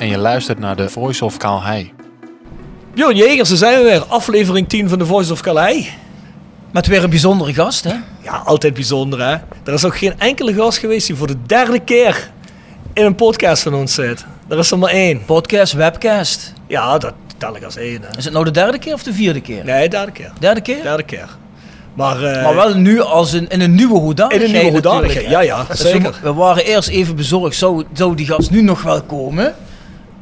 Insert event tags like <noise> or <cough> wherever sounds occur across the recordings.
En je luistert naar de Voice of Calhei. Björn Jegers, daar zijn we weer. Aflevering 10 van The Voice of Calais. Met weer een bijzondere gast, hè? Ja, altijd bijzonder hè. Er is ook geen enkele gast geweest die voor de derde keer in een podcast van ons zit. Er is er maar één. Podcast, webcast. Ja, dat tel ik als één. Hè. Is het nou de derde keer of de vierde keer? Nee, derde keer. Derde keer? Derde keer. Maar, eh, Maar wel nu als een, in een nieuwe in hoedanigheid een nieuwe hoedanigheid. Ja, ja, Dus zeker. We, we waren eerst even bezorgd, zou, zou die gast nu nog wel komen?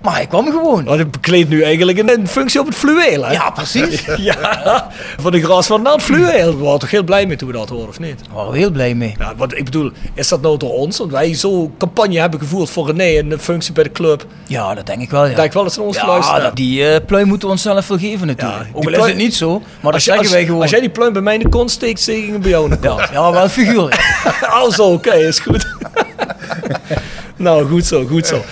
Maar hij kwam gewoon. Want ik bekleed nu eigenlijk een, een functie op het fluweel, hè? Ja, precies. <laughs> Ja, voor de gras van het fluweel. We waren toch heel blij mee toen we dat hoorden, of niet? Daar waren we heel blij mee. Ja, want ik bedoel, is dat nou door ons? Want wij zo campagne hebben gevoerd voor René en een functie bij de club. Ja, dat denk ik wel, ja. Ik denk wel dat ze ons ja, geluisterd dat, hebben. die eh pluim moeten we onszelf wel geven natuurlijk. Ja, Ook al is het niet zo, maar dat zeggen wij gewoon. als jij die pluim bij mij in de kont steekt, steek ik hem bij jou in de kont. ja, ja, wel figuurlijk. <laughs> Zo, oké, is goed. <laughs> nou, goed zo, goed zo.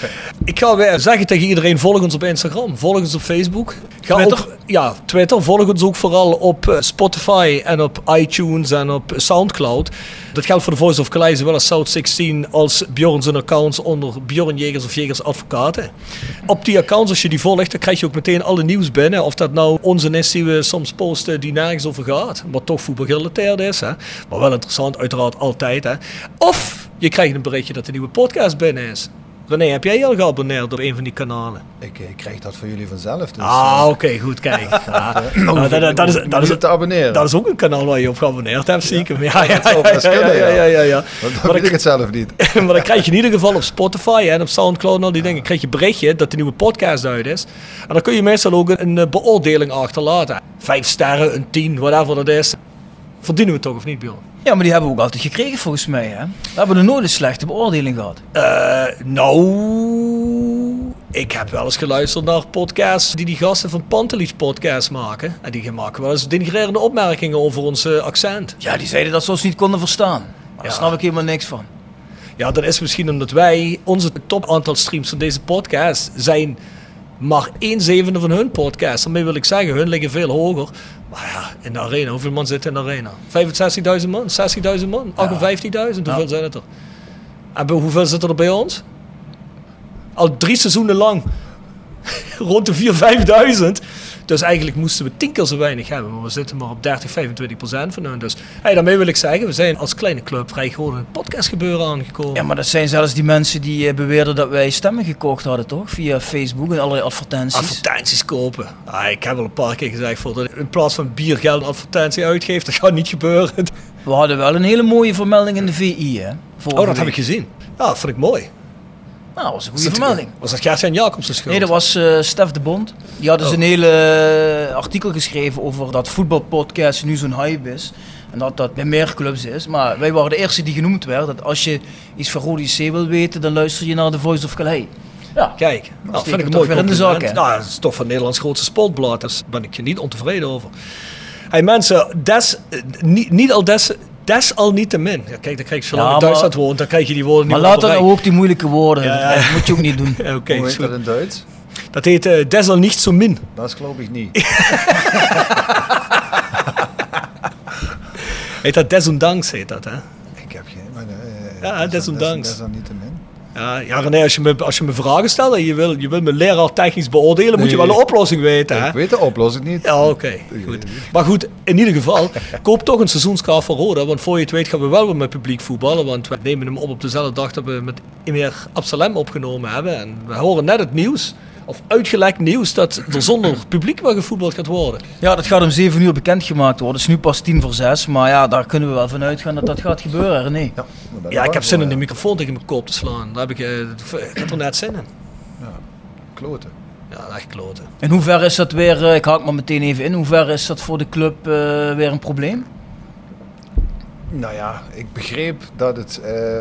Ik ga weer zeggen tegen iedereen, volg ons op Instagram, volg ons op Facebook. Ga Twitter? Ja, Twitter. Volg ons ook vooral op eh, Spotify en op iTunes en op Soundcloud. Dat geldt voor de Voice of Calais, zowel als South 16 als Bjorn zijn accounts onder Bjorn Jegers of Jegers Advocaten. Op die accounts, als je die volgt, dan krijg je ook meteen alle nieuws binnen. Of dat nou onze is die we soms posten die nergens over gaat, maar toch voetbalgerelateerd is. Hè? Maar wel interessant, uiteraard altijd. Hè? Of je krijgt een berichtje dat de nieuwe podcast binnen is. René, heb jij je al geabonneerd op een van die kanalen? Ik, ik krijg dat voor jullie vanzelf. Dus, Ah, eh, oké, goed, kijk. <laughs> Ja, dat, is, dat, is, te abonneren. dat is ook een kanaal waar je op geabonneerd hebt, zie ik hem. Ja, ja, ja, ja, ja, dan weet ik het zelf niet. <laughs> maar dan krijg je in ieder geval op Spotify en op Soundcloud en al die dingen, krijg je berichtje dat de nieuwe podcast uit is. En dan kun je meestal ook een, een eh, beoordeling achterlaten. Vijf sterren, een tien, whatever dat is. Verdienen we toch of niet, Bjorn? Ja, maar die hebben we ook altijd gekregen volgens mij, hè? We hebben er nooit een slechte beoordeling gehad. Eh, nou, ik heb wel eens geluisterd naar podcasts die die gasten van Pantelich podcast maken. En die maken wel eens denigrerende opmerkingen over ons eh, accent. Ja, die zeiden dat ze ons niet konden verstaan. Maar daar Ja. snap ik helemaal niks van. Ja, dat is misschien omdat wij, onze top aantal streams van deze podcast zijn maar 1 zevende van hun podcast. Daarmee wil ik zeggen, hun liggen veel hoger. Maar ja, in de arena, hoeveel man zit in de arena? 65.000 man, 60.000 man, 58.000, hoeveel zijn het er? En hoeveel zitten er bij ons? Al drie seizoenen lang <laughs> rond de 4.000, 5.000. Dus eigenlijk moesten we tien keer zo weinig hebben. Maar we zitten maar op 30, 25 procent van hun. Dus hey, daarmee wil ik zeggen, we zijn als kleine club vrij gewoon een podcast gebeuren aangekomen. Ja, maar dat zijn zelfs die mensen die eh, beweerden dat wij stemmen gekocht hadden, toch? Via Facebook en allerlei advertenties. Advertenties kopen. Ah, ik heb al een paar keer gezegd, voor dat in plaats van biergeld een advertentie uitgeeft, dat gaat niet gebeuren. We hadden wel een hele mooie vermelding in de VI, hè? Oh, dat heb ik gezien. Ja, dat vond ik mooi. Nou, dat was een goede dat- vermelding. Was dat Gert-Jan Jacobs schuld? Nee, dat was eh Stef de Bond. Die had dus Oh. een hele eh, artikel geschreven over dat voetbalpodcast nu zo'n hype is. En dat dat bij meer clubs is. Maar wij waren de eerste die genoemd werd. Dat als je iets van Rode C wil weten, dan luister je naar The Voice of Calais. Ja. Kijk, nou, steken vind ik mooi weer in de zak? Nou, dat is toch van Nederlands grootste sportblad. Daar ben ik je niet ontevreden over. Hey mensen, des, eh, niet, niet al des, desalniettemin. Ja, kijk, dan krijg je zo lang Ja, in maar- Duitsland woont, dan krijg je die woorden Maar niet laat op dan nou ook die moeilijke woorden. Ja, ja. Dat moet je ook niet doen. <laughs> Oké, Hoe heet dat in Duits? dat heet uh, desal niet zo min. Dat geloof ik niet. <laughs> Heet dat desondanks heet dat, hè? ik heb geen... Maar, eh, Ja, dat is- desondanks. Dat is dan niet te min. Ja, ja René, als je, me, als je me vragen stelt en je wil, je wil me leraar technisch beoordelen, moet je wel een oplossing weten, hè? Ik weet de oplossing niet. Ja, oké. goed. Maar goed, in ieder geval, <laughs> koop toch een seizoenskaart voor Roda. Want voor je het weet gaan we wel weer met publiek voetballen. Want we nemen hem op op dezelfde dag dat we met Emir Absalem opgenomen hebben. En we horen net het nieuws, of uitgelekt nieuws, dat er zonder publiek wel gevoetbald gaat worden. Ja, dat gaat om 7 uur bekendgemaakt worden. Het is nu pas 10 voor 6. Maar ja, daar kunnen we wel van uitgaan dat dat gaat gebeuren, René. Ja, Ja, ik heb zin in de ja. microfoon tegen mijn kop te slaan. Daar heb ik, eh, ik heb er net zin in. Kloten. Ja, echt kloten. In hoeverre is dat weer, eh, ik haak maar meteen even in, in hoeverre is dat voor de club eh, weer een probleem? Nou ja, ik begreep dat het eh,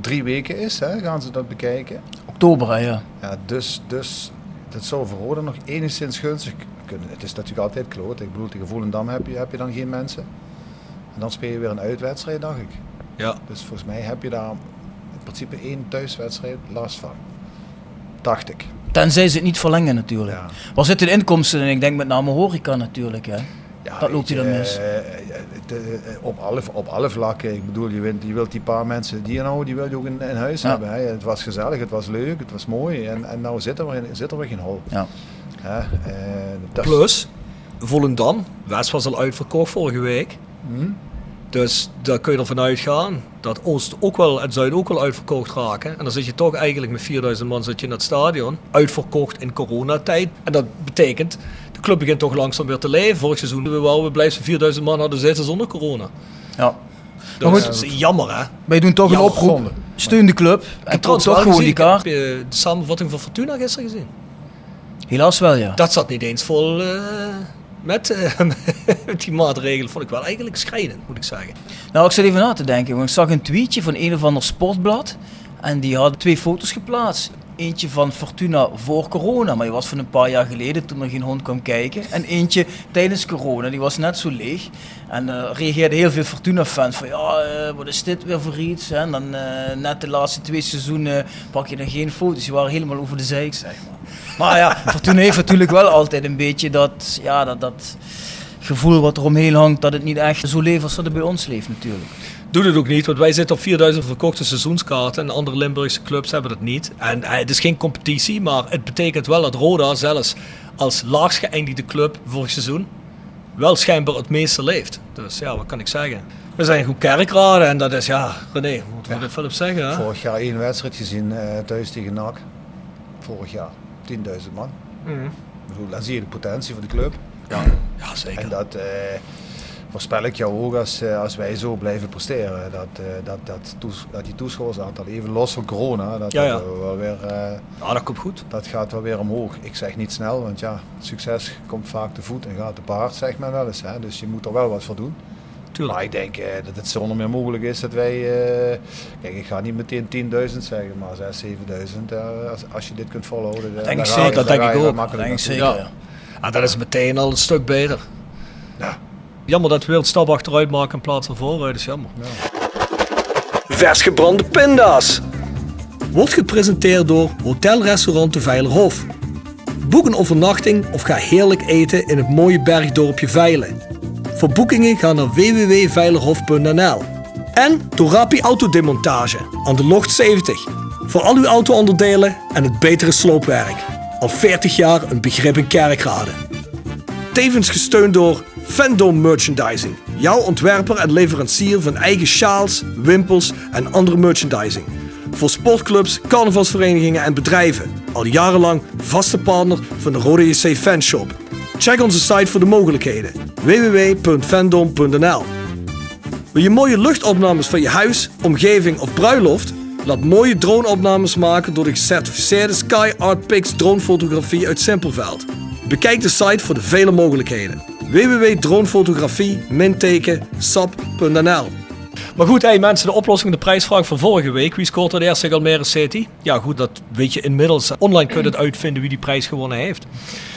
drie weken is, hè, gaan ze dat bekijken. Oktober, hè, ja. Ja, dus, dus dat zou voor Roda nog enigszins gunstig kunnen. Het is natuurlijk altijd kloot. Ik bedoel, tegen Volendam heb je, heb je dan geen mensen. En dan speel je weer een uitwedstrijd, dacht ik. Ja. Dus volgens mij heb je daar in principe één thuiswedstrijd last van. Dacht ik. Tenzij ze het niet verlengen natuurlijk. Ja. Waar zitten de inkomsten in? Ik denk met name horeca natuurlijk. Hè. Ja, Dat loopt hij dan mis. Eh, op, alle, op alle vlakken. Ik bedoel, je wilt, je wilt die paar mensen die je nou, die wil je ook in, in huis Ja. hebben. Hè. Het was gezellig, het was leuk, het was mooi. En, en nou zit er, weer- zit er weer geen hol. Ja. Hè, eh, Plus, Volendam, West was al uitverkocht vorige week. Hm? Dus daar kun je ervan uitgaan dat Oost ook wel en Zuid ook wel uitverkocht raken. En dan zit je toch eigenlijk met 4000 man zit je in het stadion. Uitverkocht in coronatijd. En dat betekent, club begint toch langzaam weer te leven. Vorig seizoen we wel, we blijven 4000 man hadden zitten zonder corona. Ja. Dus Maar goed, dat is jammer hè. wij doen toch een oproep. Steun de club. En trouwens toch gewoon die kaart. heb, eh, de samenvatting van Fortuna gisteren gezien. Helaas wel, ja. Dat zat niet eens vol eh, met, eh, <laughs> met die maatregelen. Vond ik wel eigenlijk schrijnend, moet ik zeggen. Nou, ik zat even na te denken. Want ik zag een tweetje van een of ander sportblad. En die hadden twee foto's geplaatst. Eentje van Fortuna voor corona, maar die was van een paar jaar geleden toen er geen hond kwam kijken. En eentje tijdens corona, die was net zo leeg. En eh reageerden heel veel Fortuna-fans van ja, eh, wat is dit weer voor iets? hè? En dan eh, net de laatste twee seizoenen pak je dan geen foto's. Die waren helemaal over de zeik, zeg maar. Maar ja, <laughs> Fortuna heeft natuurlijk wel altijd een beetje dat, ja, dat, dat gevoel wat er omheen hangt, dat het niet echt zo leeft als dat het bij ons leeft natuurlijk. Doe het ook niet, want wij zitten op 4000 verkochte seizoenskaarten en andere Limburgse clubs hebben dat niet. En eh, het is geen competitie, maar het betekent wel dat Roda zelfs als laagst geëindigde club vorig seizoen wel schijnbaar het meeste leeft. Dus ja, wat kan ik zeggen? We zijn goed kerkraden en dat is, ja, René, wat wil je Philip zeggen? Hè? Vorig jaar één wedstrijd gezien eh, thuis tegen NAC. Vorig jaar 10.000 man. Bedoel, Dan zie je de potentie van de club. Ja, ja zeker. En dat eh, voorspel ik jou ook als, eh, als wij zo blijven presteren. Dat, eh, dat, dat, toes- dat die toeschouwersaantal, even los van corona, dat, Ja, ja. dat wel weer, eh, Ja, dat komt goed. dat gaat wel weer omhoog. Ik zeg niet snel, want ja, succes komt vaak te voet en gaat te paard, zegt men wel eens. Hè? Dus je moet er wel wat voor doen. Tuurlijk. Maar ik denk eh, dat het zonder meer mogelijk is dat wij... eh, kijk, ik ga niet meteen 10.000 zeggen, maar 6.000, 7.000. eh, als, als je dit kunt volhouden. eh, denk ik zeker, dat denk ik ook. makkelijk Denk ik naartoe. zeker, Ja. dat is meteen al een stuk beter. Ja. Jammer dat we weer een stap achteruit maken in plaats van vooruit, is jammer. Vers gebrande pinda's. Wordt gepresenteerd door Hotel Restaurant de Veilerhof. Boek een overnachting of ga heerlijk eten in het mooie bergdorpje Veilen. Voor boekingen ga naar www.veilerhof.nl. En Torapi Autodemontage aan de Locht 70. Voor al uw auto-onderdelen en het betere sloopwerk. Al 40 jaar een begrip in kerkrade. Tevens gesteund door Fandom Merchandising. Jouw ontwerper en leverancier van eigen sjaals, wimpels en andere merchandising. Voor sportclubs, carnavalsverenigingen en bedrijven. Al jarenlang vaste partner van de Rode JC Fanshop. Check onze site voor de mogelijkheden. www.fandom.nl Wil je mooie luchtopnames van je huis, omgeving of bruiloft? Laat mooie droneopnames maken door de gecertificeerde Sky Art Pix dronefotografie uit Simpelveld. Bekijk de site voor de vele mogelijkheden. www.dronefotografie-sap.nl Maar goed, hey mensen, de oplossing de prijsvraag van vorige week. Wie scoort de eerste Almere City? Ja goed, dat weet je inmiddels. Online kun je het uitvinden wie die prijs gewonnen heeft.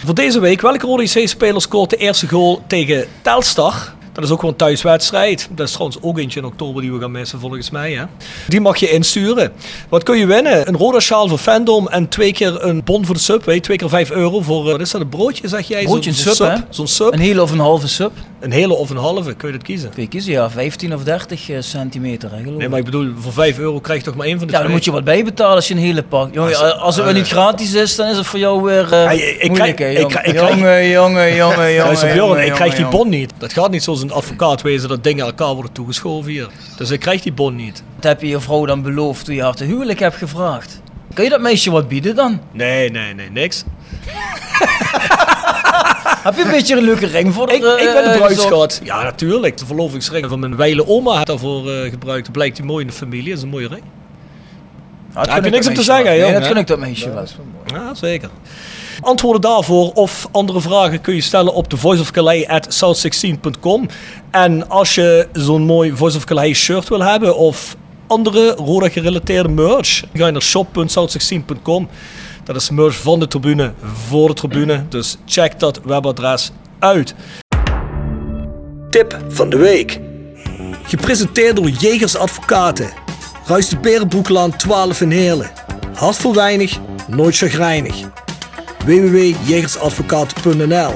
Voor deze week, welke Rode IC-speler scoort de eerste goal tegen Telstar? Dat is ook gewoon een thuiswedstrijd. Dat is trouwens ook eentje in oktober die we gaan missen volgens mij. Hè? Die mag je insturen. Wat kun je winnen? Een rode sjaal voor Fandom en twee keer een bon voor de Subway. Twee keer vijf euro voor, eh, wat is dat, een broodje zeg jij? Broodje, een sub, hè? Zo'n sub. Een hele of een halve sub. Een hele of een halve, kun je dat kiezen? Kun je kiezen, ja. 15 of 30 eh, centimeter, hè, geloof Nee, ik. maar ik bedoel, voor 5 euro krijg je toch maar één van de Ja, dan twee? moet je wat bijbetalen als je een hele pak. Jongen, Als- als, het wel niet gratis is, dan is het voor jou weer Hey, ik moeilijk, krijg- hè, ik krijg- ik krijg- jongen. Jongen, jongen, jongen, jongen, ik jongen, krijg die jongen. bon niet. Dat gaat niet zoals een advocaat wezen dat dingen elkaar worden toegeschoven hier. Dus ik krijg die bon niet. Wat heb je je vrouw dan beloofd toen je haar te huwelijk hebt gevraagd? Kun je dat meisje wat bieden dan? Nee, nee, nee, niks. <laughs> Heb je een beetje een leuke ring voor Ik, haar, ik ben de eh, bruidsschat. Ja, natuurlijk. De verlovingsring van mijn wijle oma had daarvoor eh, gebruikt. Blijkt die mooi in de familie. Dat is een mooie ring. Ja, dat Daar heb je ik niks op te zeggen, Nee, dat gun ik dat meisje wel. Ja, zeker. Antwoorden daarvoor of andere vragen kun je stellen op de Voice of Calais at south16.com. En als je zo'n mooi Voice of Calais shirt wil hebben of andere Roda gerelateerde merch, ga je naar shop.south16.com. Dat is merch van de tribune voor de tribune. Dus check dat webadres uit. Tip van de week. Gepresenteerd door Jegers Advocaten. Ruist de Berenbroeklaan 12 in Heerlen. Hart voor weinig, nooit chagrijnig www.jegersadvocaat.nl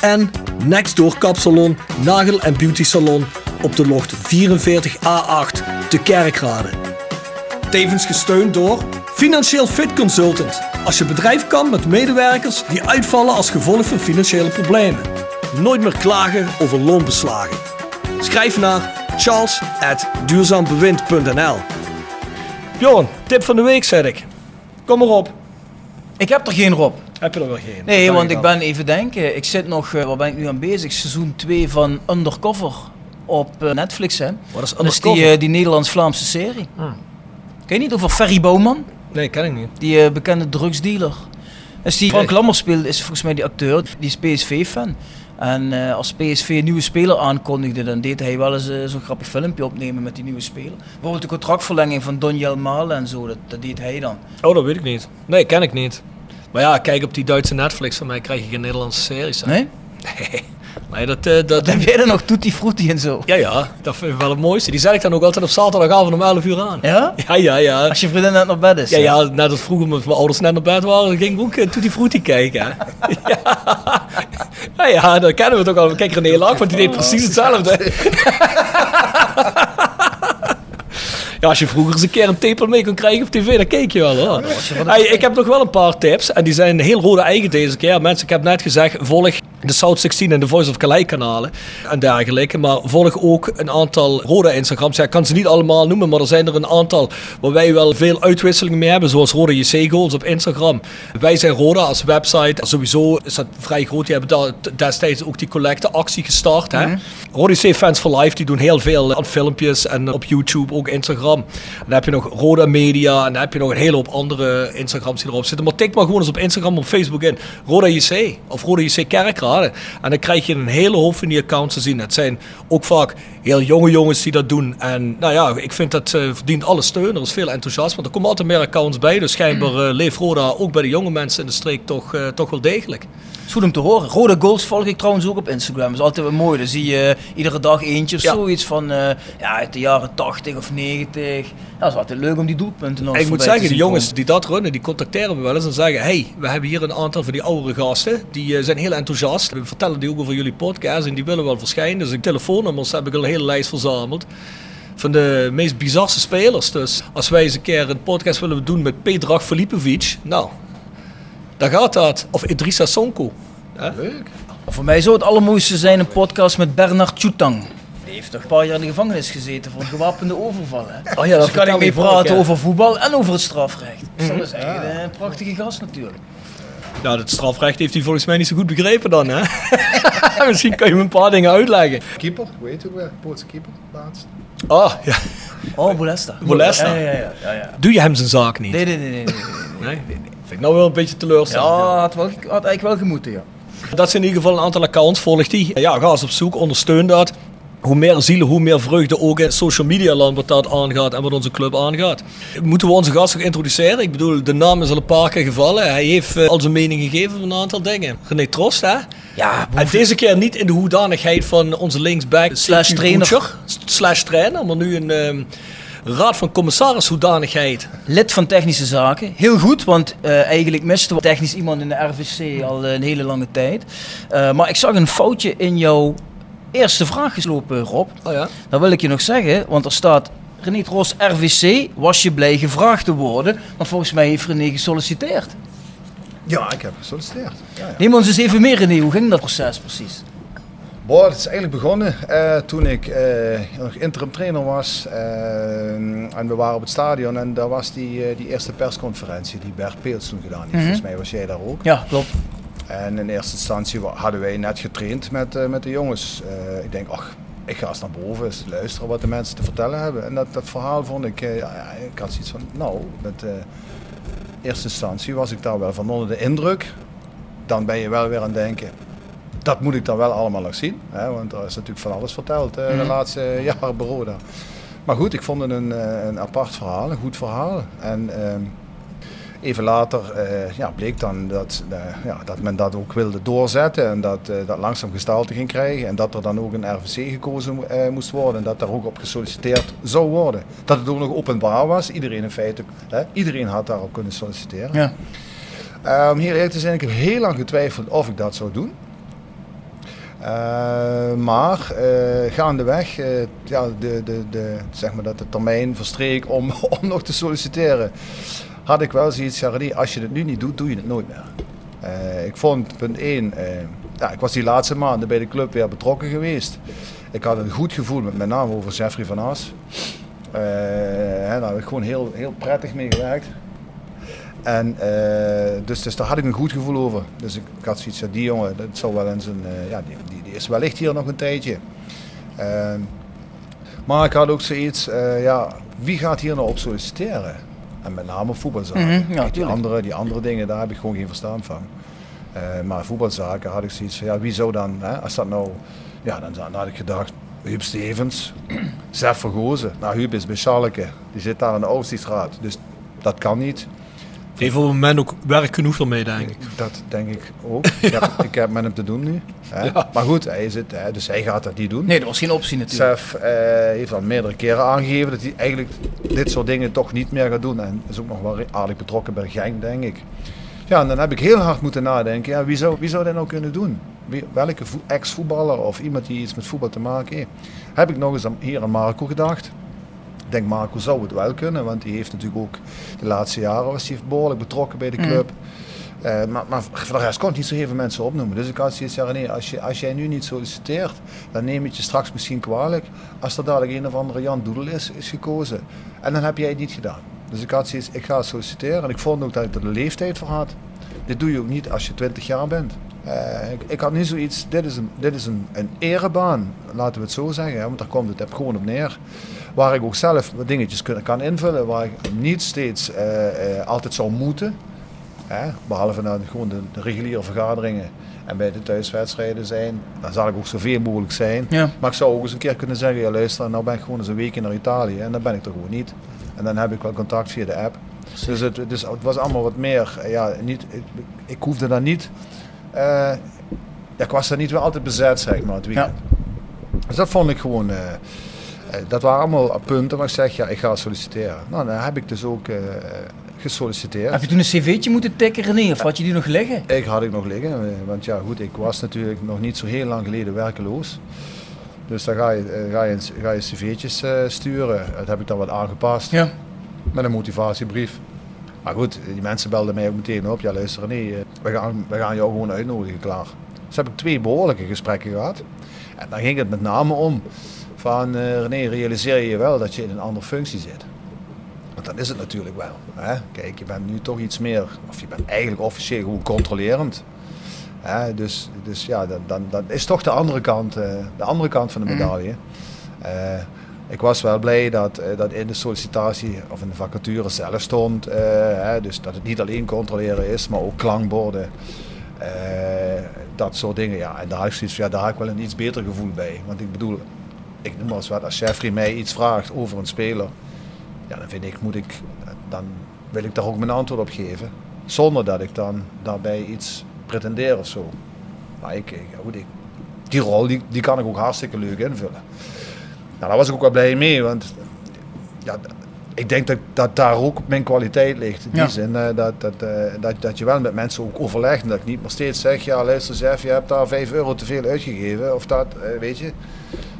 en Nextdoor Kapsalon, Nagel en Beauty Salon op de locht 44A8 te Kerkrade. Tevens gesteund door Financieel Fit Consultant. Als je bedrijf kan met medewerkers die uitvallen als gevolg van financiële problemen. Nooit meer klagen over loonbeslagen. Schrijf naar charles.duurzaambewind.nl Bjorn, tip van de week zeg ik. Kom maar op. Ik heb er geen Rob. Heb je er wel geen? Nee, want ik ben even denken. Ik zit nog, eh, waar ben ik nu aan bezig? Seizoen 2 van Undercover op eh, Netflix, hè? Wat is Dat is die, Undercover? eh, die Nederlands-Vlaamse serie. Hmm. Ken je niet over Ferry Bouwman? Nee, ken ik niet. Die eh, bekende drugsdealer. Dus die Frank Lammers speelt, is volgens mij die acteur, die is PSV-fan. En eh, als PSV een nieuwe speler aankondigde, dan deed hij wel eens zo'n grappig filmpje opnemen met die nieuwe speler. Bijvoorbeeld de contractverlenging van Donjel Malen en zo, dat, dat deed hij dan. Oh, dat weet ik niet. Nee, ken ik niet. Maar ja, kijk op die Duitse Netflix van mij krijg je geen Nederlandse series. hè. Nee? Nee. <laughs> Nee, dat, eh, dat, Wat heb jij dan nog Tutti Frutti en zo? ja, ja, dat vind ik wel het mooiste. Die zet ik dan ook altijd op zaterdagavond om 11 uur aan. Ja? <laughs> Ja, ja, ja. Als je vriendin net naar bed is. Ja, hè? ja, net als vroeger mijn ouders net naar bed waren, ging ik ook uh, Tutti Frutti kijken. hè. <laughs> ja. ja, ja, dat kennen we toch al. Kijk, René Laak, want die deed precies hetzelfde. Ja, als je vroeger eens een keer een tepel mee kon krijgen op tv, dan keek je wel hoor. Hey, ik heb nog wel een paar tips en die zijn heel rode eigen deze keer. Mensen, ik heb net gezegd, volg de South 16 en de Voice of Calais kanalen en dergelijke. Maar volg ook een aantal rode Instagrams. Ja, ik kan ze niet allemaal noemen, maar er zijn er een aantal waar wij wel veel uitwisselingen mee hebben. Zoals Rode JC Goals op Instagram. Wij zijn Roda als website. Sowieso is dat vrij groot. Die hebben daar destijds ook die collecteactie gestart. Hè? Rode JC Fans for Life, die doen heel veel aan filmpjes en op YouTube, ook Instagram. En dan heb je nog Roda Media en dan heb je nog een hele hoop andere Instagrams die erop zitten. Maar tik maar gewoon eens op Instagram of Facebook in. Roda JC of Roda JC En dan krijg je een hele hoop van die accounts te zien. Het zijn ook vaak heel jonge jongens die dat doen. En nou ja, ik vind dat eh, verdient alle steun. Er is veel enthousiasme. Er komen altijd meer accounts bij. Dus schijnbaar eh, leeft Roda ook bij de jonge mensen in de streek toch, eh, toch wel degelijk. is goed om te horen. Rode Goals volg ik trouwens ook op Instagram. Dat is altijd wel mooi. Dan zie je iedere dag eentje of Ja. zoiets van ja, uit de jaren 80 of 90. Ja, dat is altijd leuk om die doelpunten nog Ik moet zeggen, de jongens die dat runnen, die contacteren me wel eens en zeggen: hey, we hebben hier een aantal van die oudere gasten. Die zijn heel enthousiast. We vertellen die ook over jullie podcast en die willen wel verschijnen. Dus ik telefoonnummers heb ik al een hele lijst verzameld. Van de meest bizarre spelers. Dus als wij eens een keer een podcast willen doen met Pedrag Filipovic, nou, dan gaat dat. Of Idrissa Sonko. Hè? Leuk. Voor mij zou het allermooiste zijn een podcast met Bernard Choutang. Die heeft toch een paar jaar in de gevangenis gezeten voor een gewapende overval. Hè? Oh ja, dat dus kan ik mee praten over voetbal en over het strafrecht. Dus Mhm. dat is echt eh, een prachtige gast natuurlijk. Nou, het strafrecht heeft hij volgens mij niet zo goed begrepen dan, hè? <laughs> Misschien kan je me een paar dingen uitleggen. Keeper, hoe heet het ook weer? Poolse keeper, laatst. Ah, ja. Oh, Bolesta. Bolesta. <laughs> Ja, ja, ja. ja, ja. Doe je hem zijn zaak niet? Nee, nee, nee. nee, nee, nee. Nee? Vind ik nou wel een beetje teleurstellend. Ja, had, wel, had eigenlijk wel gemoeten, ja. Dat zijn in ieder geval een aantal accounts. Volg die. Ja, ga eens op zoek, ondersteun dat. Hoe meer zielen, hoe meer vreugde ook in social media land wat dat aangaat en wat onze club aangaat. Moeten we onze gast nog introduceren? Ik bedoel, de naam is al een paar keer gevallen. Hij heeft eh, al zijn mening gegeven van een aantal dingen. René Trost, hè? Ja, En deze keer niet in de hoedanigheid van onze linksback Slash CQ trainer. Butcher, slash trainer, maar nu een ehm, raad van commissaris hoedanigheid. lid van technische zaken. Heel goed, want eh, eigenlijk misten we technisch iemand in de RVC al een hele lange tijd. Eh, maar ik zag een foutje in jouw eerste vraag geslopen, Rob. Oh ja? Dat wil ik je nog zeggen, want er staat... René Tros, RVC, was je blij gevraagd te worden? Maar volgens mij heeft René gesolliciteerd. Ja, ik heb gesolliciteerd. Ja, ja. Neem ons eens even mee, René. Hoe ging dat proces precies? Boah, het is eigenlijk begonnen eh, toen ik eh, nog interim trainer was. eh, en we waren op het stadion en daar was die, eh, die eerste persconferentie die Bert Peels toen gedaan heeft. Mhm. Volgens mij was jij daar ook. Ja, klopt. En in eerste instantie hadden wij net getraind met, eh, met de jongens. Eh, ik denk, ach, ik ga eens naar boven, eens luisteren wat de mensen te vertellen hebben. En dat, dat verhaal vond ik, eh, ja, ik had zoiets van, nou, met eh, eerste instantie was ik daar wel van onder de indruk. Dan ben je wel weer aan het denken, dat moet ik dan wel allemaal nog zien. Hè? Want er is natuurlijk van alles verteld eh, de Mhm. laatste jaren bij Roda. Maar goed, ik vond het een, een apart verhaal, een goed verhaal. En ehm, even later eh, ja, bleek dan dat, eh, ja, dat men dat ook wilde doorzetten. En dat eh, dat langzaam gestalte ging krijgen. En dat er dan ook een RVC gekozen moest worden. En dat daar ook op gesolliciteerd zou worden. Dat het ook nog openbaar was. Iedereen in feite, hè, iedereen had daarop kunnen solliciteren. Ja. Om hier eerlijk te zijn, ik heb heel lang getwijfeld of ik dat zou doen. Eh, maar eh, gaandeweg, ja, de, de, de, zeg maar dat de termijn verstreek om, <laughs> om nog te solliciteren, had ik wel zoiets, René, als je het nu niet doet, doe je het nooit meer. Eh, ik vond, punt 1, ja, ik was die laatste maanden bij de club weer betrokken geweest. Ik had een goed gevoel met met name over Jeffrey van As. Eh, hè, daar heb ik gewoon heel, heel prettig mee gewerkt. En eh, dus, dus daar had ik een goed gevoel over. Dus ik, had zoiets van, die jongen, dat zal wel zijn, eh, ja, die, die, is wellicht hier nog een tijdje. Ehm, maar ik had ook zoiets, eh, ja, wie gaat hier nou op solliciteren? En met name voetbalzaken. Mhm, ja, die, andere, die andere dingen, daar heb ik gewoon geen verstand van. Eh, maar voetbalzaken had ik zoiets van, ja, wie zou dan, hè, als dat nou, ja, dan, dan had ik gedacht, Huub Stevens, <clears throat> Sef Vergozen. Nou, Huub is bij Schalke, die zit daar in de Overstichtsraad, dus dat kan niet. Heeft op het moment ook werk genoeg ermee, denk ik. Dat denk ik ook. Ik heb, <laughs> ik heb met hem te doen nu. Hè. Ja. Maar goed, hij zit, hè, dus hij gaat dat niet doen. Nee, dat was geen optie natuurlijk. Sef eh, heeft al meerdere keren aangegeven dat hij eigenlijk dit soort dingen toch niet meer gaat doen. En is ook nog wel aardig betrokken bij Genk, denk ik. Ja, en dan heb ik heel hard moeten nadenken. Ja, wie, zou, wie zou dat nou kunnen doen? Wie, welke vo- ex-voetballer of iemand die iets met voetbal te maken heeft? Heb ik nog eens aan, hier aan Marco gedacht. Ik denk Marco zou het wel kunnen, want die heeft natuurlijk ook de laatste jaren was hij behoorlijk betrokken bij de Mhm. club. Eh, maar, maar voor de rest kon ik niet zo veel mensen opnoemen. Dus ik had zoiets van, René, als, je, als jij nu niet solliciteert, dan neem ik je straks misschien kwalijk als er dadelijk een of andere Jan Doedel is, is gekozen. En dan heb jij het niet gedaan. Dus ik had zoiets, ik ga solliciteren. En ik vond ook dat ik er de leeftijd voor had. Dit doe je ook niet als je 20 jaar bent. Eh, ik, ik had nu zoiets, dit is, een, dit is een, een erebaan, laten we het zo zeggen. Hè, want daar komt het heb gewoon op neer. Waar ik ook zelf wat dingetjes kan, kan invullen. Waar ik niet steeds eh, eh, altijd zou moeten. Hè, behalve naar de- gewoon de, de reguliere vergaderingen en bij de thuiswedstrijden zijn. Dan zal ik ook zoveel mogelijk zijn. Ja. Maar ik zou ook eens een keer kunnen zeggen, ja luister, nou ben ik gewoon eens een weekje naar Italië. En dan ben ik er gewoon niet. En dan heb ik wel contact via de app. Dus het, dus het was allemaal wat meer, eh, ja, niet, ik, ik hoefde daar niet, ja, ik was daar niet weer altijd bezet, zeg maar, het weekend. Dus dat vond ik gewoon, dat waren allemaal punten waar ik zeg, ja, ik ga solliciteren. Nou, dan heb ik dus ook eh, gesolliciteerd. Heb je toen een cv'tje moeten tikken, René? Of had je die nog liggen? Ik had ik nog liggen, eh, want ja goed, ik was natuurlijk nog niet zo heel lang geleden werkeloos. Dus dan ga je, eh, ga je, ga je cv'tjes eh, sturen. Dat heb ik dan wat aangepast. Ja. Met een motivatiebrief. Maar goed, die mensen belden mij ook meteen op. Ja luister René, eh, we gaan, we gaan jou gewoon uitnodigen, klaar. Dus heb ik twee behoorlijke gesprekken gehad. En dan ging het met name om van eh René, realiseer je je wel dat je in een andere functie zit. Want dat is het natuurlijk wel. Hè? Kijk, je bent nu toch iets meer, of je bent eigenlijk officieel gewoon controlerend. Hè? Dus, dus ja, dan, dan, is toch de andere kant, eh, de andere kant van de Mhm. medaille. Eh, ik was wel blij dat, dat in de sollicitatie of in de vacature zelf stond. hè, dus dat het niet alleen controleren is, maar ook klankborden. dat soort dingen. Ja, en daar, heb ik ja, daar heb ik wel een iets beter gevoel bij. Want ik bedoel, ik noem maar eens wat, als Jeffrey mij iets vraagt over een speler, ja, dan vind ik, moet ik, dan wil ik daar ook mijn antwoord op geven. Zonder dat ik dan daarbij iets pretendeer of zo. Maar ik, goed, ik, die rol die, die kan ik ook hartstikke leuk invullen. Nou, daar was ik ook wel blij mee, want ja, ik denk dat, dat daar ook mijn kwaliteit ligt. In die Ja. zin eh, dat, dat, eh, dat, dat je wel met mensen ook overlegt. En dat ik niet maar steeds zeg, ja luister Zef, je hebt daar 5 euro te veel uitgegeven. Of dat, eh, weet je.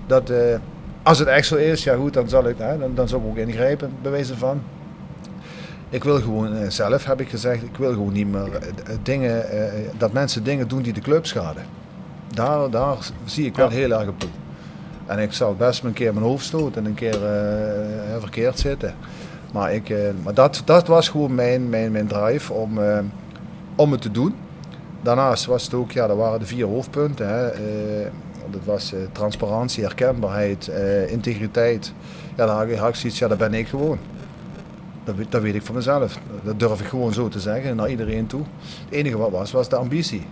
Dat, eh, als het echt zo is, ja goed, dan zal ik, hè, dan, dan zal ik ook ingrijpen, wijze van. Ik wil gewoon eh, zelf, heb ik gezegd, ik wil gewoon niet meer eh, dingen, dat mensen dingen doen die de club schaden. Daar, daar zie ik wel heel erg op toe. En ik zal best een keer mijn hoofd stoten en een keer verkeerd zitten. Maar, ik, maar dat, dat was gewoon mijn, mijn, mijn drive om, om het te doen. Daarnaast was het ook, ja, dat waren de vier hoofdpunten. Hè. Dat was eh, transparantie, herkenbaarheid, eh, integriteit. Ja, daar had ik- zoiets, ja, dat ben ik gewoon. Dat, weet- dat weet ik van mezelf. Dat durf ik gewoon zo te zeggen naar iedereen toe. Het enige wat was, was de ambitie.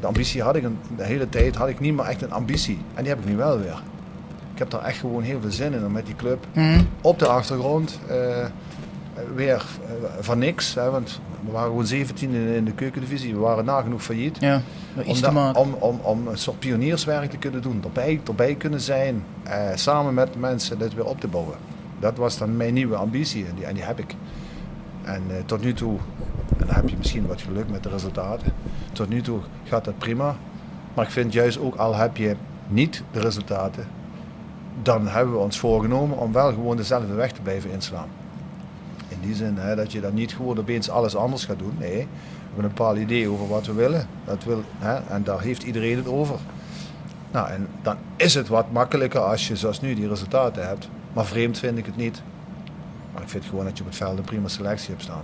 De ambitie had ik een, de hele tijd had ik niet meer echt een ambitie. En die heb ik nu wel weer. Ik heb daar echt gewoon heel veel zin in om met die club Mhm. op de achtergrond eh, weer eh, van niks. Hè, want we waren gewoon 17 in, de keukendivisie. We waren nagenoeg failliet. Ja, Om, da- om, om, om een soort pionierswerk te kunnen doen. Erbij, erbij kunnen zijn. eh, samen met mensen dit weer op te bouwen. Dat was dan mijn nieuwe ambitie en die, en die heb ik. En eh, tot nu toe, en dan heb je misschien wat geluk met de resultaten. Tot nu toe gaat dat prima. Maar ik vind juist ook al heb je niet de resultaten, dan hebben we ons voorgenomen om wel gewoon dezelfde weg te blijven inslaan. In die zin hè, dat je dan niet gewoon opeens alles anders gaat doen. Nee, we hebben een bepaald idee over wat we willen. Dat wil, hè, en daar heeft iedereen het over. Nou, en dan is het wat makkelijker als je zoals nu die resultaten hebt. Maar vreemd vind ik het niet. Maar ik vind gewoon dat je op het veld een prima selectie hebt staan.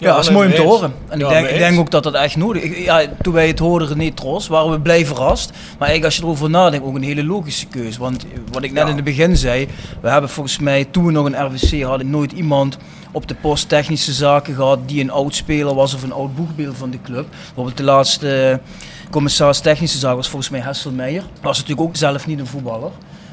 Ja, dat is mooi om te horen. En Ja, ik, denk, ik denk ook dat dat echt nodig is. Ja, toen wij het hoorden, René Tros, waren we blij verrast. Maar eigenlijk als je erover nadenkt, ook een hele logische keus. Want wat ik net Ja. in het begin zei, we hebben volgens mij toen we nog een RWC hadden, nooit iemand op de post technische zaken gehad die een oud speler was of een oud boegbeeld van de club. Bijvoorbeeld de laatste eh, commissaris technische zaken was volgens mij Hessel Meijer. Was natuurlijk ook zelf niet een voetballer.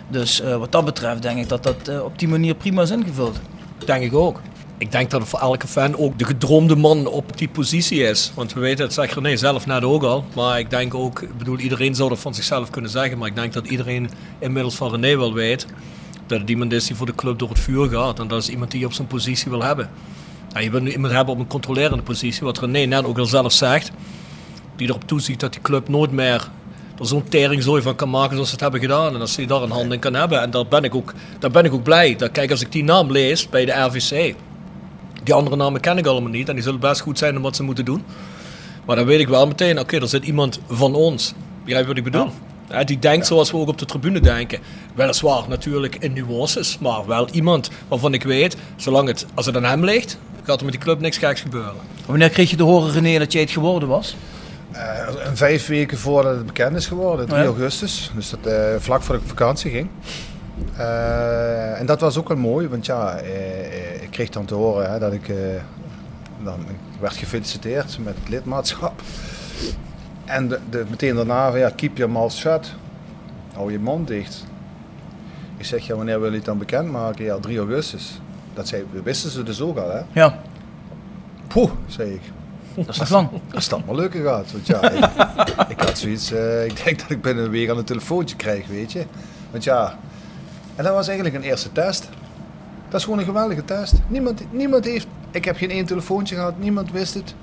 Dus eh, wat dat betreft denk ik dat dat eh, op die manier prima is ingevuld. Denk ik ook. Ik denk dat het voor elke fan ook de gedroomde man op die positie is. Want we weten, het zegt René zelf net ook al. Maar ik denk ook, ik bedoel, iedereen zou dat van zichzelf kunnen zeggen. Maar ik denk dat iedereen inmiddels van René wel weet. Dat het iemand is die voor de club door het vuur gaat. En dat is iemand die je op zijn positie wil hebben. Je wil nu iemand hebben op een controlerende positie. Wat René net ook al zelf zegt. Die erop toeziet dat die club nooit meer er zo'n teringzooi van kan maken zoals ze het hebben gedaan. En als hij daar een hand in kan hebben. En daar ben ik ook, daar ben ik ook blij. Dat, kijk, als ik die naam lees bij de RVC. Die andere namen ken ik allemaal niet. En die zullen best goed zijn om wat ze moeten doen. Maar dan weet ik wel meteen, oké, er zit iemand van ons. Begrijp je wat ik bedoel? Die denkt zoals we ook op de tribune denken. Weliswaar natuurlijk in nuances, maar wel iemand waarvan ik weet, zolang het, als het aan hem ligt, gaat er met die club niks geks gebeuren. Wanneer kreeg je te horen, René, dat jij het geworden was? Eh, een vijf weken voordat het bekend is geworden, 3 Ja. augustus. Dus dat, eh, vlak voor ik op vakantie ging. Eh, en dat was ook wel mooi, want ja, eh, eh, ik kreeg dan te horen hè, dat ik, eh, dan, ik werd gefeliciteerd met het lidmaatschap. En de, de, meteen daarna, ja, keep your mouth shut. Hou je mond dicht. Ik zeg, ja, wanneer wil je het dan bekendmaken? Ja, 3 augustus. Dat zei, wisten ze dus ook al, hè? Ja, Poeh, zei ik. dat is nog lang. Als dat maar lukken gaat. Want ja, ik, ik had zoiets. eh, ik denk dat ik binnen een week al een telefoontje krijg, weet je. Want ja. En dat was eigenlijk een eerste test. Dat is gewoon een geweldige test. Niemand, niemand heeft. Ik heb geen één telefoontje gehad, niemand wist het.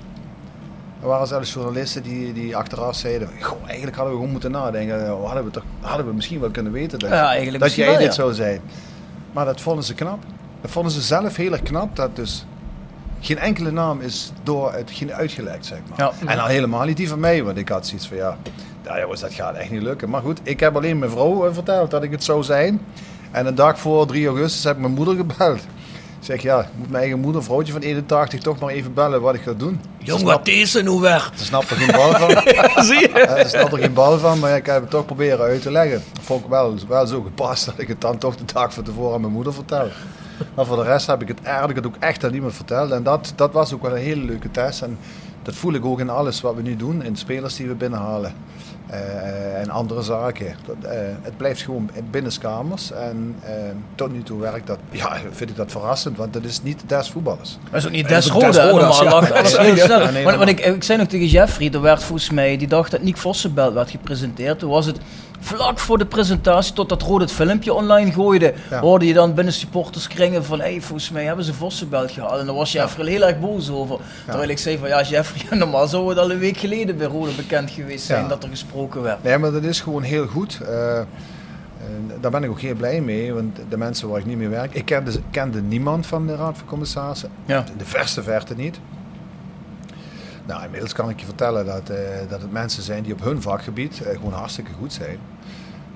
Er waren zelfs journalisten die, die achteraf zeiden: Goh, eigenlijk hadden we gewoon moeten nadenken. Hadden we, toch, hadden we misschien wel kunnen weten dat, Ja, dat jij wel, dit ja. zou zijn. Maar dat vonden ze knap. Dat vonden ze zelf heel erg knap. Dat dus geen enkele naam is door het geen uitgelekt, zeg maar. Ja. En al helemaal niet die van mij, want ik had zoiets van ja, ja jongens, dat gaat echt niet lukken. Maar goed, ik heb alleen mijn vrouw eh, verteld dat ik het zou zijn. En een dag voor 3 augustus heb ik mijn moeder gebeld. Ik zeg ja, ik moet mijn eigen moeder, vrouwtje van 81, toch maar even bellen wat ik ga doen. Jong, wat deze nu weg? Ze snapt er geen bal van. <laughs> Zie je? Eh, Ze snapt er geen bal van, maar ik heb het toch proberen uit te leggen. Dat vond ik wel, wel zo gepast dat ik het dan toch de dag van tevoren aan mijn moeder vertel. Maar voor de rest heb ik het eigenlijk het ook echt aan niemand verteld. En dat, dat was ook wel een hele leuke test. En dat voel ik ook in alles wat we nu doen, in de spelers die we binnenhalen. Eh, en andere zaken. Dat, eh, het blijft gewoon binnenskamers. En eh, tot nu toe werkt dat, ja, vind ik dat verrassend, want dat is niet des voetballers. Dat is ook niet des. Roda's, Normaal alles heel snel. Want, ik, ik zei nog tegen Jeffrey, er werd volgens mij, die dacht dat Nick Vossenbelt werd gepresenteerd. Toen was het vlak voor de presentatie, totdat Roda het filmpje online gooide, Ja. hoorde je dan binnen supporterskringen van, hé, volgens mij hebben ze Vossenbelt gehaald. En daar was Jeffrey heel erg boos over. Terwijl ik zei van, ja Jeffrey, <laughs> normaal zou het al een week geleden bij Roda bekend geweest zijn dat er gesproken werd. Nee, maar dat is gewoon heel goed. Eh, eh, daar ben ik ook heel blij mee, want de mensen waar ik niet mee werk, ik kende, kende niemand van de Raad van Commissarissen. Ja. De verste verte niet. Nou, inmiddels kan ik je vertellen dat, eh, dat het mensen zijn die op hun vakgebied gewoon hartstikke goed zijn.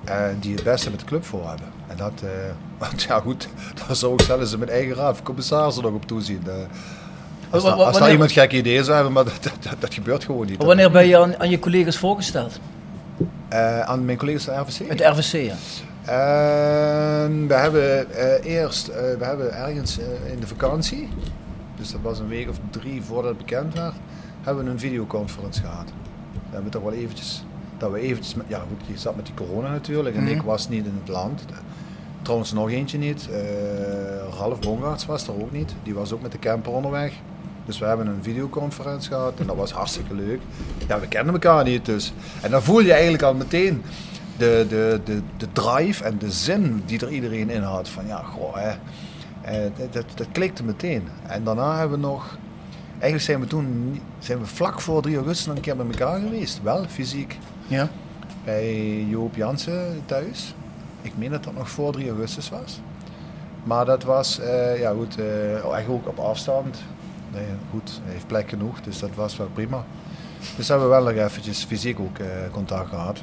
En die het beste met de club voor hebben. En dat, eh, <laughs> want ja goed, daar zou ik zelfs met eigen raad commissarissen nog op toezien. Eh, als, daar- iemand gekke ideeën zou hebben, maar dat, <laughs> dat, dat, dat gebeurt gewoon niet. Wanneer ben je aan, aan je collega's voorgesteld? Eh, aan mijn collega's van de RVC? Met de RVC, ja. We hebben eh, eerst, eh, we hebben ergens eh, in de vakantie, dus dat was een week of drie voordat het bekend werd, hebben we een videoconference gehad. We hebben toch wel eventjes, dat we eventjes, met, ja goed, je zat met die corona natuurlijk en Mhm. ik was niet in het land. Trouwens nog eentje niet, eh Ralf Bongaerts was er ook niet, die was ook met de camper onderweg. Dus we hebben een videoconferentie gehad en dat was hartstikke leuk. Ja, we kennen elkaar niet dus. En dan voel je eigenlijk al meteen de, de, de, de drive en de zin die er iedereen in had. Van ja, goh, hè, eh, dat, dat, dat klikte meteen. En daarna hebben we nog, eigenlijk zijn we toen, zijn we vlak voor 3 augustus nog een keer bij elkaar geweest. Wel fysiek Ja. bij Joop Jansen thuis. Ik meen dat dat nog voor 3 augustus was. Maar dat was, eh, ja goed, eh, eigenlijk ook op afstand. Goed, hij heeft plek genoeg, dus dat was wel prima. Dus hebben we wel nog eventjes fysiek ook eh, contact gehad.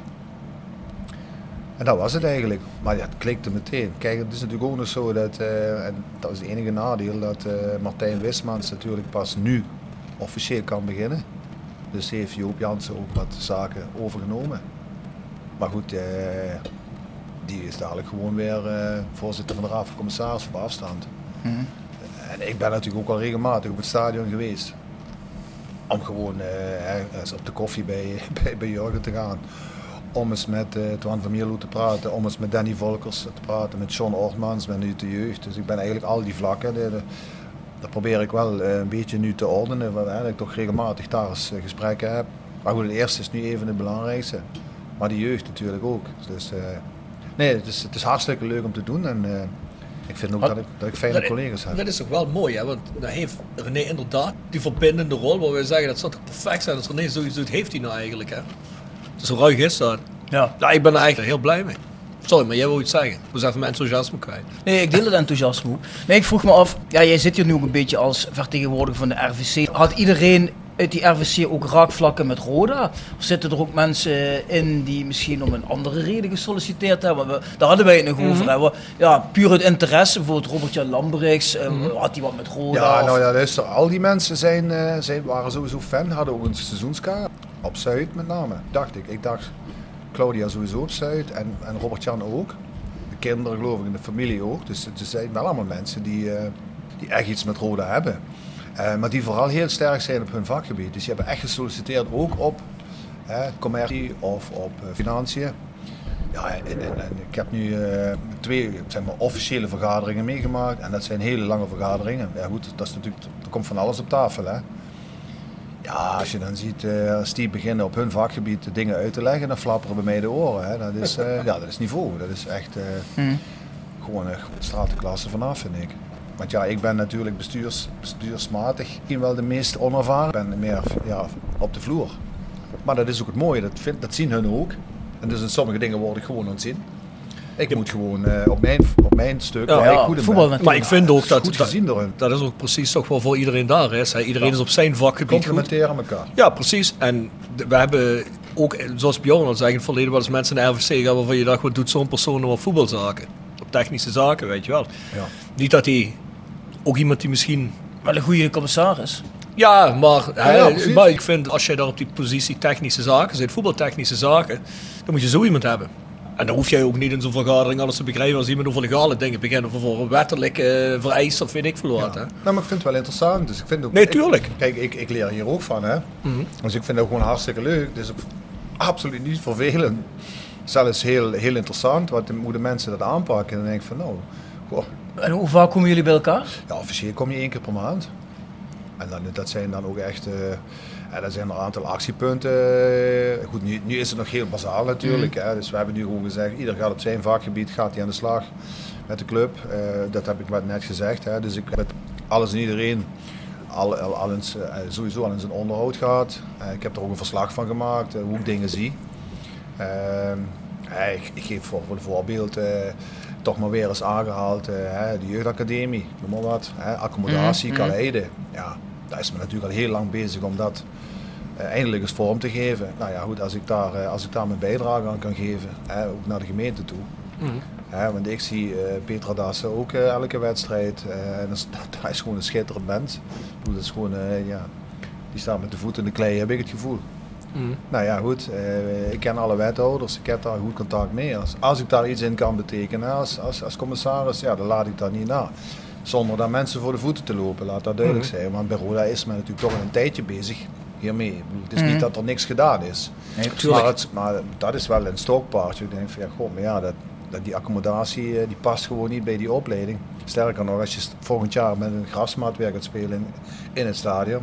En dat was het eigenlijk. Maar ja, het klikte meteen. Kijk, het is natuurlijk ook nog zo dat, dat is het enige nadeel, dat Martijn Wismans natuurlijk pas nu officieel kan beginnen. Dus heeft Joop Jansen ook wat zaken overgenomen. Maar goed, eh, die is dadelijk gewoon weer eh, voorzitter van de Raad van Commissarissen op afstand. Mhm. En ik ben natuurlijk ook al regelmatig op het stadion geweest. Om gewoon eh, eens op de koffie bij, <laughs> bij, bij Jurgen te gaan. Om eens met eh Twan van Mierlo te praten. Om eens met Danny Volkers te praten. Met John Ortmans, met nu de jeugd. Dus ik ben eigenlijk al die vlakken. De, de- dat probeer ik wel eh, een beetje nu te ordenen. Want hè, dat ik toch regelmatig daar eens eh, gesprekken heb. Maar goed, het eerste is nu even het belangrijkste. Maar die jeugd natuurlijk ook. Dus eh, nee, het is, het is hartstikke leuk om te doen. En eh, ik vind ook Maar- dat ik, dat ik fijne Dat- collega's heb. Dat is toch wel mooi, hè? Want dan heeft René inderdaad die verbindende rol waar we zeggen dat zou toch perfect zijn als René zoiets doet, heeft hij nou eigenlijk, hè? Dus hoe ruig is dat? Ja. Ja, ik ben er eigenlijk heel blij mee. Sorry, maar jij wil iets zeggen. Ik was even mijn enthousiasme kwijt. Nee, ik deel het enthousiasme. Nee, ik vroeg me af, ja, jij zit hier nu ook een beetje als vertegenwoordiger van de RVC. Had iedereen uit die RVC ook raakvlakken met Roda? Of zitten er ook mensen in die misschien om een andere reden gesolliciteerd hebben? We, daar hadden wij het nog over. We- Ja, puur uit interesse, bijvoorbeeld Robert-Jan Lambrechts, eh, had hij wat met Roda? Ja, of- nou ja, luister, al die mensen zijn, eh, zijn, waren sowieso fan, hadden ook een seizoenskaart. Op Zuid met name, dacht ik. Ik dacht, Claudia sowieso op Zuid en, en Robert-Jan ook. De kinderen geloof ik en de familie ook. Dus het zijn wel allemaal mensen die, eh, die echt iets met Roda hebben. Eh, maar die vooral heel sterk zijn op hun vakgebied. Dus die hebben echt gesolliciteerd ook op eh, commercie of op eh, financiën. Ja, ik heb nu eh, twee zeg maar, officiële vergaderingen meegemaakt. En dat zijn hele lange vergaderingen. Ja goed, dat is natuurlijk, er komt van alles op tafel. Hè. Ja, als je dan ziet, eh, als die beginnen op hun vakgebied de dingen uit te leggen, dan flapperen bij mij de oren. Hè. Dat, is, eh, ja, dat is niveau. Dat is echt eh, Hm. gewoon een stratenklasse vanaf, vind ik. Want ja, ik ben natuurlijk bestuurs, bestuursmatig misschien wel de meest onervaren. Ik ben meer ja, op de vloer. Maar dat is ook het mooie, dat, vind, dat zien hun ook. En dus in sommige dingen word ik gewoon ontzien. Ik moet gewoon eh, op, mijn, op mijn stuk, Ja, ja, goed in ben, voetbal natuurlijk. Maar ik vind ook dat, goed dat, gezien dat is ook precies toch wel voor iedereen daar is. Hè? Iedereen is op zijn vakgebied. Complementeren elkaar. Ja, precies. En de- we hebben ook, zoals Bjorn al zei, in het verleden wel eens mensen naar RVC gaan waarvan je dacht, wat doet zo'n persoon nou op voetbalzaken? Op technische zaken, weet je wel. Ja. Niet dat hij, ook iemand die misschien Wel een goede commissaris. Ja, maar, ja, maar ik vind als je daar op die positie technische zaken zit, voetbaltechnische zaken, dan moet je zo iemand hebben. En dan hoef jij ook niet in zo'n vergadering alles te begrijpen als iemand over legale dingen begint. Of voor een wettelijk eh vereist of weet ik veel wat. Hè? Nou, maar ik vind het wel interessant. Dus ik vind ook, Nee, ik- tuurlijk. kijk, ik, ik leer hier ook van, hè. Mhm. Dus ik vind het ook gewoon hartstikke leuk. Dus ook absoluut niet vervelend. Zelfs heel, heel interessant wat de, hoe de mensen dat aanpakken. En dan denk ik van, nou, goh, En hoe vaak komen jullie bij elkaar? ja, officieel kom je één keer per maand. En dan, dat zijn dan ook echt, eh dat zijn een aantal actiepunten. Goed, nu, nu is het nog heel bazaal natuurlijk. Hè, dus we hebben nu gewoon gezegd, ieder gaat op zijn vakgebied, gaat hij aan de slag met de club. Eh, dat heb ik wat net gezegd. Hè. Dus ik met alles en iedereen al, al, al eens, eh, sowieso al in zijn onderhoud gehad. Eh, ik heb er ook een verslag van gemaakt, hoe ik dingen zie. Ehm, ik, ik geef voor, voor een voorbeeld toch maar weer eens aangehaald eh, de jeugdacademie, noem maar wat. Hè, accommodatie, Mhm, mhm. Kaleide. Ja, daar is men natuurlijk al heel lang bezig om dat eh, eindelijk eens vorm te geven. Nou ja, goed, als ik daar, eh, als ik daar mijn bijdrage aan kan geven, hè, ook naar de gemeente toe. Mhm. Hè, want ik zie eh, Petra Dassen ook elke wedstrijd. eh, en dat is, <laughs> dat is gewoon een schitterend mens. Dat is gewoon, ja, die staat met de voet in de klei, heb ik het gevoel. Mhm. Nou ja, goed. ik ken alle wethouders. Ik heb daar goed contact mee. Als, als ik daar iets in kan betekenen als, als, als commissaris, ja, dan laat ik dat niet na. Zonder daar mensen voor de voeten te lopen, laat dat duidelijk Mhm. zijn. Want bij Roda is men natuurlijk toch een tijdje bezig hiermee. Het is Mhm. niet dat er niks gedaan is. Nee, maar, het, maar dat is wel een stokpaardje. Ik denk van ja, god, maar ja, dat, dat die accommodatie eh, die past gewoon niet bij die opleiding. Sterker nog, als je volgend jaar met een grasmaat weer gaat spelen in, in het stadion,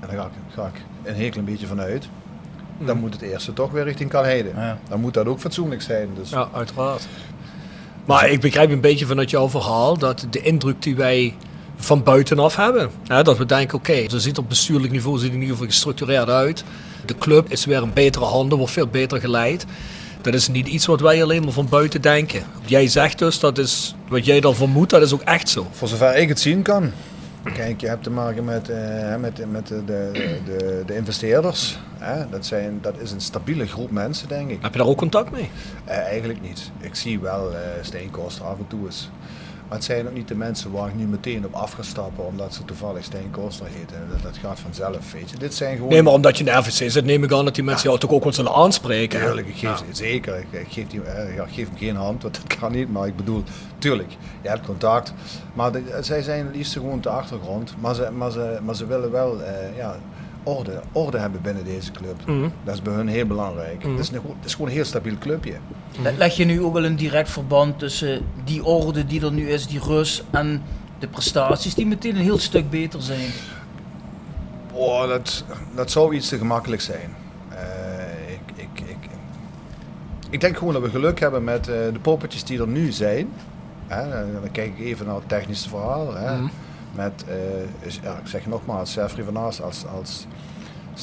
en daar ga ik, ga ik een heel klein beetje vanuit, dan moet het eerste toch weer richting Kalheide. Ja. Dan moet dat ook fatsoenlijk zijn. Dus. Ja, uiteraard. Maar ik begrijp een beetje vanuit jouw verhaal dat de indruk die wij van buitenaf hebben, dat we denken, oké, ze ziet op bestuurlijk niveau ziet in ieder geval gestructureerd uit. De club is weer in betere handen, wordt veel beter geleid. Dat is niet iets wat wij alleen maar van buiten denken. Jij zegt dus, dat is wat jij dan vermoedt, dat is ook echt zo. Voor zover ik het zien kan. Kijk, je hebt te maken met, eh, met, met de, de, de, de investeerders. Hè? Dat, zijn, dat is een stabiele groep mensen, denk ik. Heb je daar ook contact mee? Eh, eigenlijk niet. Ik zie wel eh Steenkoster af en toe eens. Maar het zijn ook niet de mensen waar ik nu meteen op af ga stappen omdat ze toevallig Steenkoster heten. Dat, dat gaat vanzelf, weet je. Dit zijn gewoon... Nee, maar omdat je de RVC zit, neem ik aan dat die mensen jou toch ook wel zullen aanspreken. Tuurlijk, ik geef, zeker. Ik, ik geef, die, eh, ja, ik geef hem geen hand, want dat kan niet. Maar ik bedoel, tuurlijk, je hebt contact. Maar de- zij zijn het liefst gewoon de achtergrond. Maar ze, maar ze, maar ze willen wel eh, ja, orde, orde hebben binnen deze club. Mhm. Dat is bij hun heel belangrijk. Mhm. het, is een, goed- het is gewoon een heel stabiel clubje. Le- Leg je nu ook wel een direct verband tussen die orde die er nu is, die rust, en de prestaties die meteen een heel stuk beter zijn? Oh, dat, dat zou iets te gemakkelijk zijn. Eh, ik, ik, ik, ik denk gewoon dat we geluk hebben met eh, de poppetjes die er nu zijn. Hè, dan kijk ik even naar het technische verhaal. Hè, Mhm. Met, eh, is- ja, ik zeg nogmaals, Sefri van Aas als, als,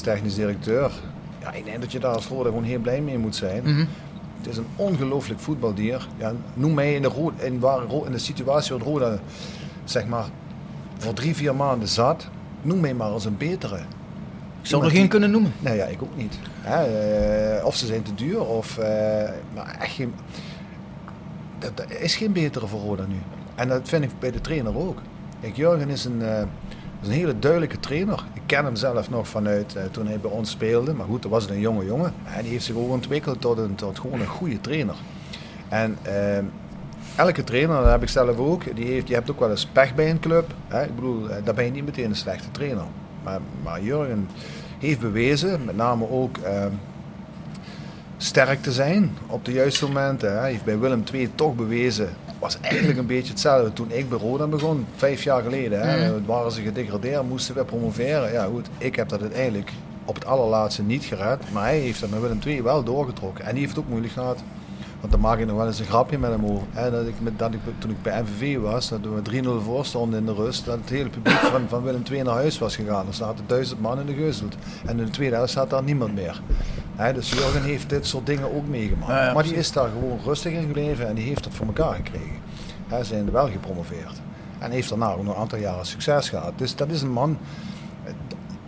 technisch directeur. Ja, ik denk dat je daar als Roda gewoon heel blij mee moet zijn. Mhm. Het is een ongelooflijk voetbaldier. Ja, noem mij in de, in, waar, in de situatie waar Roda zeg maar, voor drie, vier maanden zat. Noem mij maar als een betere. Ik zou er geen die- kunnen noemen. Nee, ja, ik ook niet. Hè, eh, of ze zijn te duur, of... eh, maar echt geen... Dat, dat is geen betere voor Roda nu. En dat vind ik bij de trainer ook. Kijk, Jurgen is een, eh, is een hele duidelijke trainer. Ik ken hem zelf nog vanuit eh, toen hij bij ons speelde. Maar goed, toen was een jonge jongen. En die heeft zich ook ontwikkeld tot, een, tot gewoon een goede trainer. En eh, elke trainer, dat heb ik zelf ook, die heeft, je hebt ook wel eens pech bij een club. Hè? Ik bedoel, daar ben je niet meteen een slechte trainer. Maar, maar Jurgen heeft bewezen, met name ook sterk te zijn op de juiste momenten. Hij heeft bij Willem II toch bewezen, was eigenlijk een beetje hetzelfde toen ik bij Roda begon, vijf jaar geleden. Hè. Mhm. Waren ze gedegradeerd, moesten we promoveren. Ja goed, ik heb dat uiteindelijk op het allerlaatste niet gered. Maar hij heeft dat met Willem II wel doorgetrokken. En die heeft het ook moeilijk gehad. Want dan maak ik nog wel eens een grapje met hem over. Hè, dat ik met, dat ik, toen ik bij MVV was, dat we 3-0 voor stonden in de rust, dat het hele publiek van, van Willem II naar huis was gegaan. Er zaten duizend man in de geuzeld. En in de tweede helft staat daar niemand meer. Hè, dus Jurgen heeft dit soort dingen ook meegemaakt. Ja, ja, maar die is daar gewoon rustig in gebleven en die heeft het voor elkaar gekregen. Hij zijn wel gepromoveerd. En heeft daarna ook nog een aantal jaren succes gehad. Dus dat is een man, eh,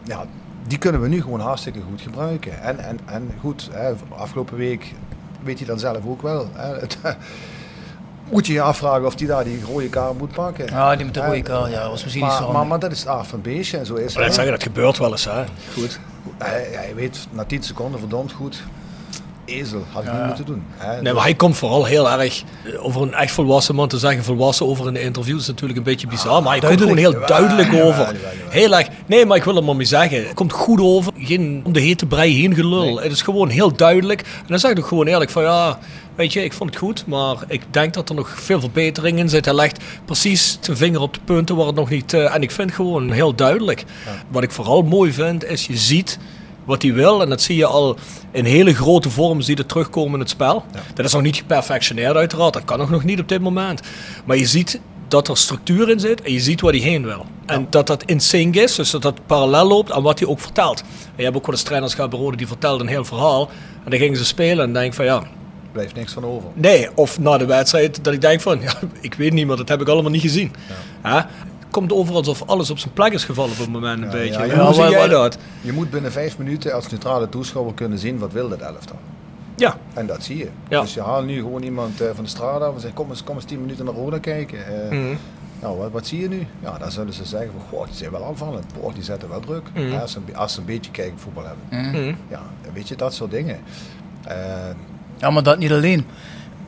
ja, die kunnen we nu gewoon hartstikke goed gebruiken. En, en, en goed, hè, afgelopen week weet hij dan zelf ook wel. Hè, het, <laughs> moet je je afvragen of hij daar die rode kaart moet pakken. Ja, die met de rode kaart, ja, was misschien niet maar, zo maar, maar dat is het aard van beestje en zo is Maar dat het. zeggen, dat gebeurt wel eens, hè. Goed. Hij, hij weet na 10 seconden verdomd goed. Ezel. Had ik niet moeten doen. Hè? Nee, maar hij komt vooral heel erg over een echt volwassen man te zeggen, volwassen over in de interview is natuurlijk een beetje bizar, maar hij komt gewoon heel duidelijk over. Heel erg. Nee, maar ik wil er maar mee zeggen. Het komt goed over. Geen om de hete brei heen gelul. Het is gewoon heel duidelijk. En dan zeg ik ook gewoon eerlijk van ja, weet je, ik vond het goed, maar ik denk dat er nog veel verbetering in zit. Hij legt precies zijn vinger op de punten waar het nog niet. eh, en ik vind gewoon heel duidelijk. Wat ik vooral mooi vind, is je ziet wat hij wil. En dat zie je al in hele grote vormen zie je dat terugkomen in het spel. Dat is nog niet geperfectioneerd uiteraard. Dat kan nog nog niet op dit moment. Maar je ziet dat er structuur in zit en je ziet waar hij heen wil. En dat dat in sync is, dus dat dat parallel loopt aan wat hij ook vertelt. En je hebt ook wel eens trainers gehad bij die vertelden een heel verhaal. En dan gingen ze spelen en denk van ja, blijft niks van over. Nee, of na de wedstrijd dat ik denk van, <laughs> ja, ik weet niet, maar dat heb ik allemaal niet gezien. Ja. Komt over alsof alles op zijn plek is gevallen op het moment een beetje. ja, Hoe ja, zie jij dat? Je moet binnen vijf minuten als neutrale toeschouwer kunnen zien wat wil dit elftal. Ja. En dat zie je. Ja. Dus je haalt nu gewoon iemand eh, van de straat af en zegt kom eens, kom eens tien minuten naar Roda kijken. Eh, Mhm. Nou, wat, wat zie je nu? Ja, dan zullen ze zeggen van, goh, die zijn wel aanvallend. Boah, die zetten wel druk. Mhm. Ja, als, ze, als ze een beetje kijken voetbal hebben. Mhm. Ja, weet je, dat soort dingen. Eh, Ja, maar dat niet alleen.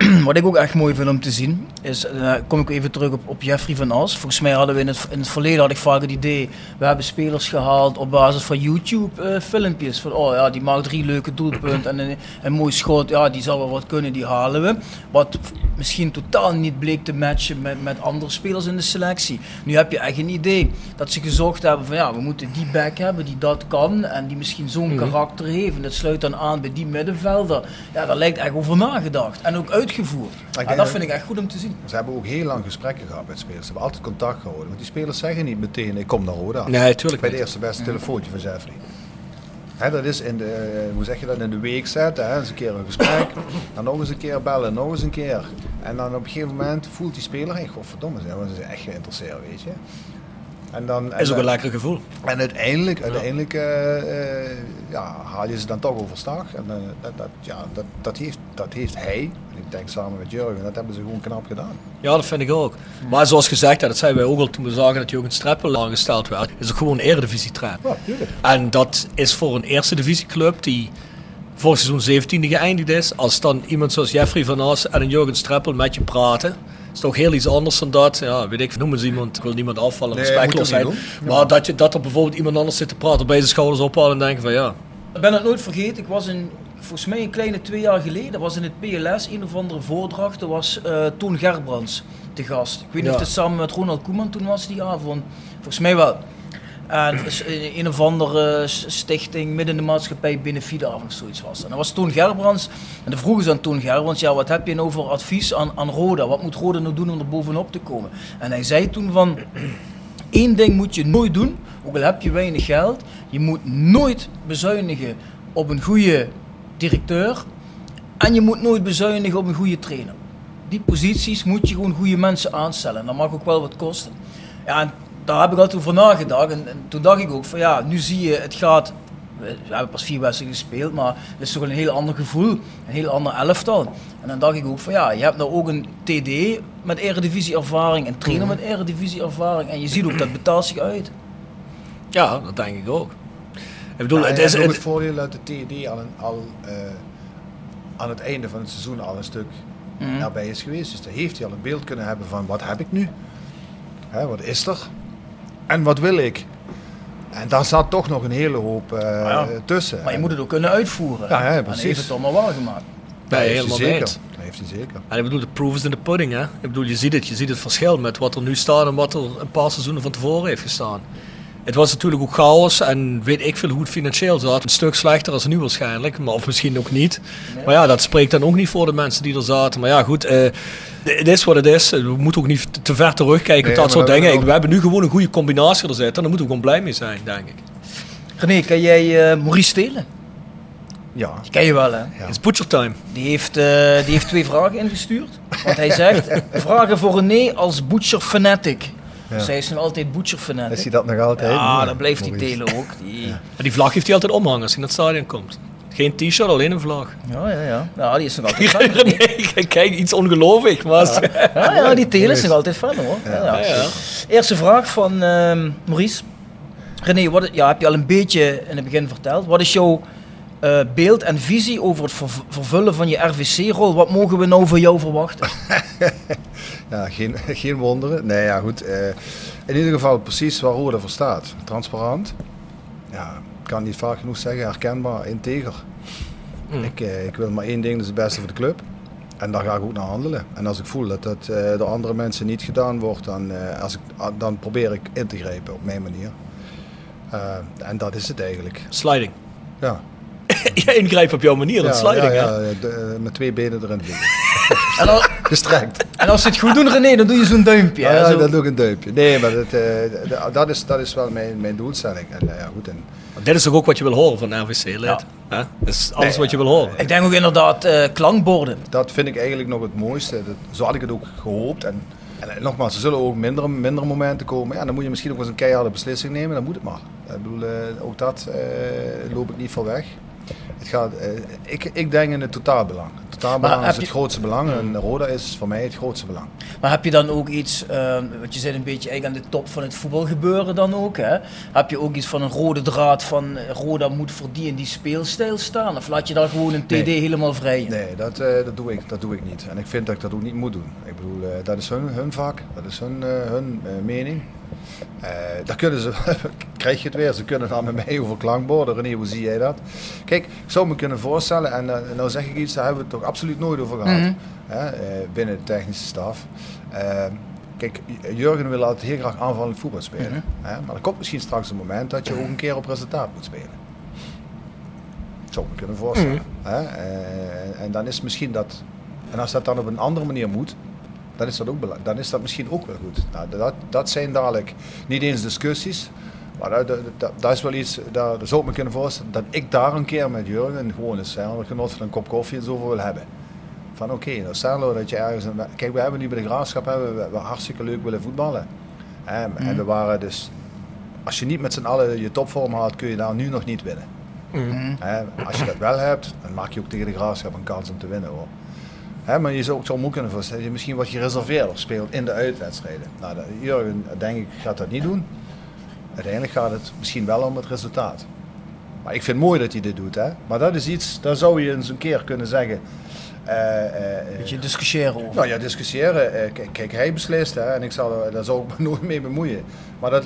<clears throat> Wat ik ook echt mooi vind om te zien, is, eh, kom ik even terug op, op Jeffrey van As. Volgens mij hadden we in het, in het verleden had ik vaak het idee, we hebben spelers gehaald op basis van YouTube eh, filmpjes. Van oh ja, die maakt drie leuke doelpunten en een, een mooi schot, ja die zal wel wat kunnen, die halen we. Wat misschien totaal niet bleek te matchen met, met andere spelers in de selectie. Nu heb je echt een idee dat ze gezocht hebben van ja, we moeten die back hebben die dat kan en die misschien zo'n Mhm. karakter heeft. En dat sluit dan aan bij die middenvelder. Ja, daar lijkt echt over nagedacht en ook uitgevoerd. Denk dat dat- vind ik echt goed om te zien. ze hebben ook heel lang gesprekken gehad met spelers. Ze hebben altijd contact gehouden. Want die spelers zeggen niet meteen, ik kom naar Roda. Nee, tuurlijk Bij de eerste beste telefoontje van Jeffrey. Hè, dat is in de, eh, hoe zeg je dat, in de week zetten. Hè? Eens een keer een gesprek, <laughs> dan nog eens een keer bellen, nog eens een keer. En dan op een gegeven moment voelt die speler, hey, godverdomme, ze zijn echt geïnteresseerd, weet je. En dan, en Is ook een lekker gevoel. En uiteindelijk, uiteindelijk eh, eh, ja, haal je ze dan toch overstag. En eh, dat, dat, ja, dat, dat, heeft, dat heeft hij, en ik denk samen met Jurgen, dat hebben ze gewoon knap gedaan. Ja, dat vind ik ook. Maar zoals gezegd, dat zeiden wij ook al toen we zagen dat Jurgen Streppel aangesteld werd, is het gewoon een eredivisie trainer. Ja, tuurlijk. En dat is voor een eerste divisieclub die vorig seizoen 17e geëindigd is. Als dan iemand zoals Jeffrey van As en een Jurgen Streppel met je praten. Is toch heel iets anders dan dat. Ja, weet ik, noem eens iemand. Ik wil niemand afvallen, Nee, respectloos moet zijn. doen. Maar dat, je, dat er bijvoorbeeld iemand anders zit te praten, bij zijn schouders ophalen en denken van ja. Ik ben het nooit vergeten. Ik was in, volgens mij een kleine twee jaar geleden, was in het PLS een of andere voordracht. Er was eh Toon Gerbrands te gast. Ik weet niet Ja. of het samen met Ronald Koeman toen was die avond. Volgens mij wel. En een of andere stichting midden in de maatschappij Benefietenavond of zoiets was. En dat was Toon Gerbrands. En dan vroegen ze aan Toon Gerbrands, ja wat heb je nou voor advies aan, aan Roda? Wat moet Roda nou doen om er bovenop te komen? En hij zei toen van, Eén ding moet je nooit doen, ook al heb je weinig geld. Je moet nooit bezuinigen op een goede directeur. En je moet nooit bezuinigen op een goede trainer. Die posities moet je gewoon goede mensen aanstellen. Dat mag ook wel wat kosten. Ja, daar heb ik altijd over nagedacht. En, en toen dacht ik ook van ja, nu zie je, het gaat... We we hebben pas vier wedstrijden gespeeld, maar het is toch een heel ander gevoel. Een heel ander elftal. En dan dacht ik ook van ja, je hebt nou ook een TD met eredivisie ervaring, een trainer met eredivisie ervaring. En je ziet ook dat betaalt zich uit. Ja, dat denk ik ook. Ik bedoel, Ja, het is... Het, het voordeel dat de TD al, een, al eh, aan het einde van het seizoen al een stuk Mhm. daarbij is geweest. Dus daar heeft hij al een beeld kunnen hebben van wat heb ik nu? Hè, wat is er? En wat wil ik? En daar zat toch nog een hele hoop eh, ja. tussen. Maar je moet het ook kunnen uitvoeren. Ja, ja, En hij precies. heeft het allemaal waar gemaakt. dat Nee, heeft hij helemaal zeker. niet. Dat heeft hij zeker. En ik bedoel, de proof is in de pudding, hè. Ik bedoel, je ziet het. Je ziet het verschil met wat er nu staat en wat er een paar seizoenen van tevoren heeft gestaan. Het was natuurlijk ook chaos en weet ik veel hoe het financieel zat. Een stuk slechter als nu waarschijnlijk, maar of misschien ook niet. Maar ja, dat spreekt dan ook niet voor de mensen die er zaten. Maar ja, goed, eh, het is wat het is. We moeten ook niet te ver terugkijken Nee, op dat soort dat- dingen. we hebben nu gewoon een goede combinatie er zitten en daar moeten we gewoon blij mee zijn, denk ik. René, ken jij eh, Maurice Stelen? Ja. Die ken je wel, hè? Het is butcher time. Die heeft, eh, die heeft twee vragen ingestuurd. Want hij zegt, <laughs> vragen voor René als butcher fanatic. Ja. Zij is nog altijd butcher fanatic. Is hij dat nog altijd? Ja, dan blijft die telen ook. Die, Maar die vlag heeft hij altijd omhangen als hij naar het stadion komt. Geen t-shirt, alleen een vlag. ja, ja, ja. Ja, die is nog altijd <laughs> fan. nee, kijk, iets ongelooflijk, maar... Ja, ja, die telen is nog altijd fan hoor. Ja, ja. Ja, ja. Eerste vraag van ehm, Maurice. René, wat, ja, heb je al een beetje in het begin verteld. Wat is jouw eh, beeld en visie over het verv- vervullen van je RVC-rol. Wat mogen we nou van jou verwachten? <laughs> Ja, geen, <laughs> geen wonderen. Nee, ja, goed. eh, in ieder geval precies waar Roda voor staat. Transparant. Ja, ik kan niet vaak genoeg zeggen. Herkenbaar, integer. Ik, eh, ik wil maar één ding, dat is het beste voor de club. En daar ga ik ook naar handelen. En als ik voel dat dat eh, door andere mensen niet gedaan wordt, dan, als ik, ah, dan probeer ik in te grijpen op mijn manier. En dat is het eigenlijk. Sliding. Ja. <laughs> ja, ingrijpen op jouw manier, dat ja, sliding. ja, ja, de- met twee benen erin vliegen. <laughs> En, al- Gestrekt. en als ze het goed doen, René, dan doe je zo'n duimpje. Ja, hè, ja, zo. dat doe ik een duimpje. Nee, maar dat, eh, dat, is, dat is wel mijn, mijn doelstelling. En, eh, ja, goed, en, Dit is toch ook wat je wil horen van RVC-lid? hè? Dat is alles Nee, wat je ja. wil horen. Ik denk ook inderdaad eh, klankborden. dat vind ik eigenlijk nog het mooiste. Dat, zo had ik het ook gehoopt. En, en, nogmaals, er zullen ook mindere, mindere momenten komen. Ja, dan moet je misschien ook eens een keiharde beslissing nemen. Dan moet het maar. Ik bedoel, eh, ook dat eh, loop ik niet voor weg. Het gaat, ik, ik denk in het totaalbelang. Maar is het je- grootste belang. En Roda is voor mij het grootste belang. Maar heb je dan ook iets, eh, want je zit een beetje eigenlijk aan de top van het voetbalgebeuren dan ook, hè? Heb je ook iets van een rode draad van eh, Roda moet voor die en die speelstijl staan? Of laat je daar gewoon een TD Nee. helemaal vrij in? Nee, dat, eh, dat, doe ik, dat doe ik niet. En ik vind dat ik dat ook niet moet doen. Ik bedoel, eh, dat is hun, hun vak, dat is hun, hun mening. Eh daar kunnen ze, <laughs> krijg je het weer, ze kunnen dan met mij over klankborden. René, hoe zie jij dat? Kijk, ik zou me kunnen voorstellen, en eh, nou zeg ik iets, daar hebben we het toch absoluut nooit over gehad. Mhm. hè, eh, binnen de technische staf. Eh, kijk, Jurgen wil altijd heel graag aanvallend voetbal spelen. hè, maar er komt misschien straks een moment dat je ook een keer op resultaat moet spelen. Zou ik me kunnen voorstellen. Hè? Eh, en dan is misschien dat. En als dat dan op een andere manier moet, dan is dat, ook dan is dat misschien ook wel goed. Nou, dat, dat zijn dadelijk niet eens discussies. Maar dat, dat, dat, dat is wel iets, daar daar zou ik me kunnen voorstellen, dat ik daar een keer met Jurgen gewoon eens hè, onder genot van een kop koffie eens over wil hebben. Van oké, nou stel nou dat je ergens... Een, kijk, we hebben nu bij de Graafschap hebben we, we hartstikke leuk willen voetballen. Hè, En we waren dus... Als je niet met z'n allen je topvorm haalt, kun je daar nu nog niet winnen. Hè, als je dat wel hebt, dan maak je ook tegen de Graafschap een kans om te winnen hoor. Maar je zou ook zo moe kunnen voorstellen dat je misschien wat gereserveerder speelt in de uitwedstrijden. Nou, Jurgen, denk ik, gaat dat niet doen. Uiteindelijk gaat het misschien wel om het resultaat. Maar ik vind het mooi dat hij dit doet. Hè? Maar dat is iets, daar zou je eens een keer kunnen zeggen. eh, eh, eh, Beetje discussiëren over. nou ja, discussiëren. Eh, kijk, hij beslist hè, en ik zal, daar zou ik me <laughs> nooit mee bemoeien. Maar dat,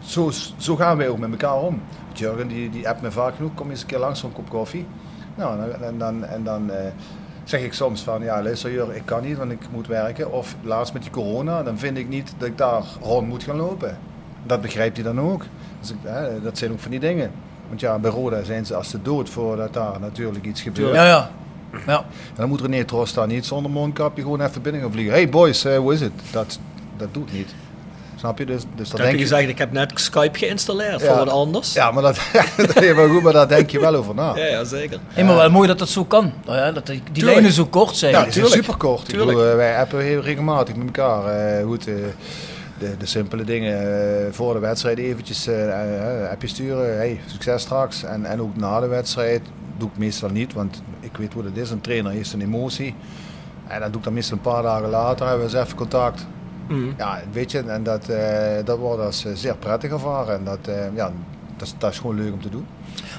zo, zo gaan wij ook met elkaar om. Jurgen die, die appt me vaak genoeg, kom eens een keer langs voor een kop koffie. Nou, en, en dan, en dan zeg ik soms van, ja luister Jurgen, ik kan niet, want ik moet werken. Of laatst met die corona, dan vind ik niet dat ik daar rond moet gaan lopen. Dat begrijpt hij dan ook. Dus ik, hè, dat zijn ook van die dingen. Want ja, bij Roda zijn ze als de dood voordat daar natuurlijk iets gebeurt. Ja, ja. ja. En dan moet René Trost daar niet zonder mondkapje gewoon even binnen gaan vliegen. Hey boys, eh, hoe is het? Dat, dat doet niet. Snap je? Dus, dus dat heb je denk gezegd, ik heb net Skype geïnstalleerd Ja. voor wat anders. Ja, maar dat, <laughs> nee, maar goed, maar daar denk je wel over na. ja, ja, zeker. Hey, maar wel mooi dat dat zo kan. Nou ja, dat die, lijnen zo kort zijn. Ja, die zijn tuurlijk. super kort. Ik bedoel, eh, wij appen heel regelmatig met elkaar. eh, eh, de, de simpele dingen eh, voor de wedstrijd eventjes appje sturen. Hey, succes straks. En, en ook na de wedstrijd doe ik meestal niet, want ik weet hoe dat is. Een trainer heeft een emotie. En dat doe ik dan meestal een paar dagen later. Hebben we eens even contact. Mhm. Ja, weet je, en dat, eh, dat wordt als eh, zeer prettig ervaren. En dat, eh, ja, dat, is- dat is gewoon leuk om te doen.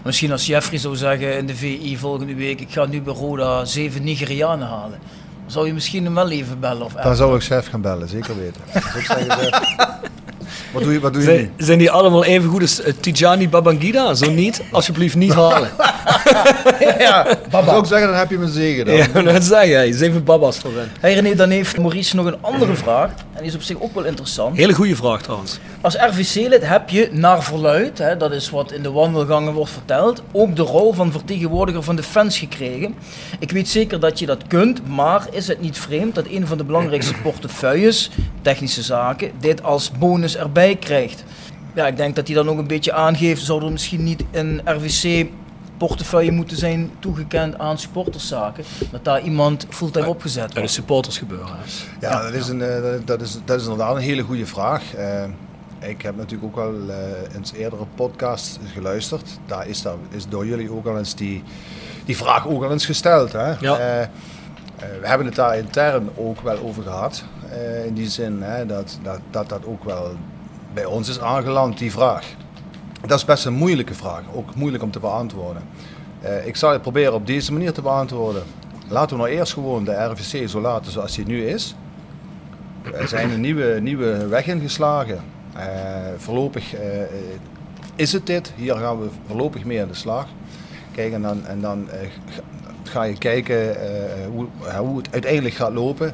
Misschien als Jeffrey zou zeggen in de VI volgende week, ik ga nu bij Roda zeven Nigerianen halen. Zou je misschien hem wel even bellen of Dan zou ik chef gaan bellen, zeker weten. <laughs> Wat doe je, wat doe je nu? Zijn, zijn die allemaal even goed als Tijani Babangida? Zo niet? Alsjeblieft niet halen. <laughs> <laughs> ja, dan zou ik zeggen, dan heb je mijn zegen dan. ja, <laughs> dat zeg jij. Zeven babas voor hen. Hey René, dan heeft Maurice nog een andere vraag. En die is op zich ook wel interessant. Hele goede vraag trouwens. Als RVC-lid heb je naar verluid, hè, dat is wat in de wandelgangen wordt verteld, ook de rol van vertegenwoordiger van de fans gekregen. Ik weet zeker dat je dat kunt, maar is het niet vreemd dat een van de belangrijkste <clears throat> portefeuilles, technische zaken, dit als bonus erbij krijgt? Ja, ik denk dat hij dan ook een beetje aangeeft, zou er misschien niet een RVC-portefeuille moeten zijn toegekend aan supporterszaken, dat daar iemand fulltime opgezet is wordt. supporters gebeuren. hè. Ja, dat is, een, eh, dat- is, dat is inderdaad een hele goede vraag. Eh, ik heb natuurlijk ook al eh eens eerdere podcast geluisterd. Daar is, daar, is door jullie ook al eens die, die vraag ook al eens gesteld. Hè? Ja. We hebben het daar intern ook wel over gehad. Eh, in die zin hè, dat, dat, dat dat ook wel bij ons is aangeland, die vraag. Dat is best een moeilijke vraag, ook moeilijk om te beantwoorden. Eh, ik zal het proberen op deze manier te beantwoorden. Laten we nou eerst gewoon de RVC zo laten zoals die nu is. Er zijn een nieuwe, nieuwe weg ingeslagen. Eh, voorlopig eh, is het dit. Hier gaan we voorlopig mee aan de slag. Kijk, en dan, en dan ga- je kijken hoe, hoe het uiteindelijk gaat lopen.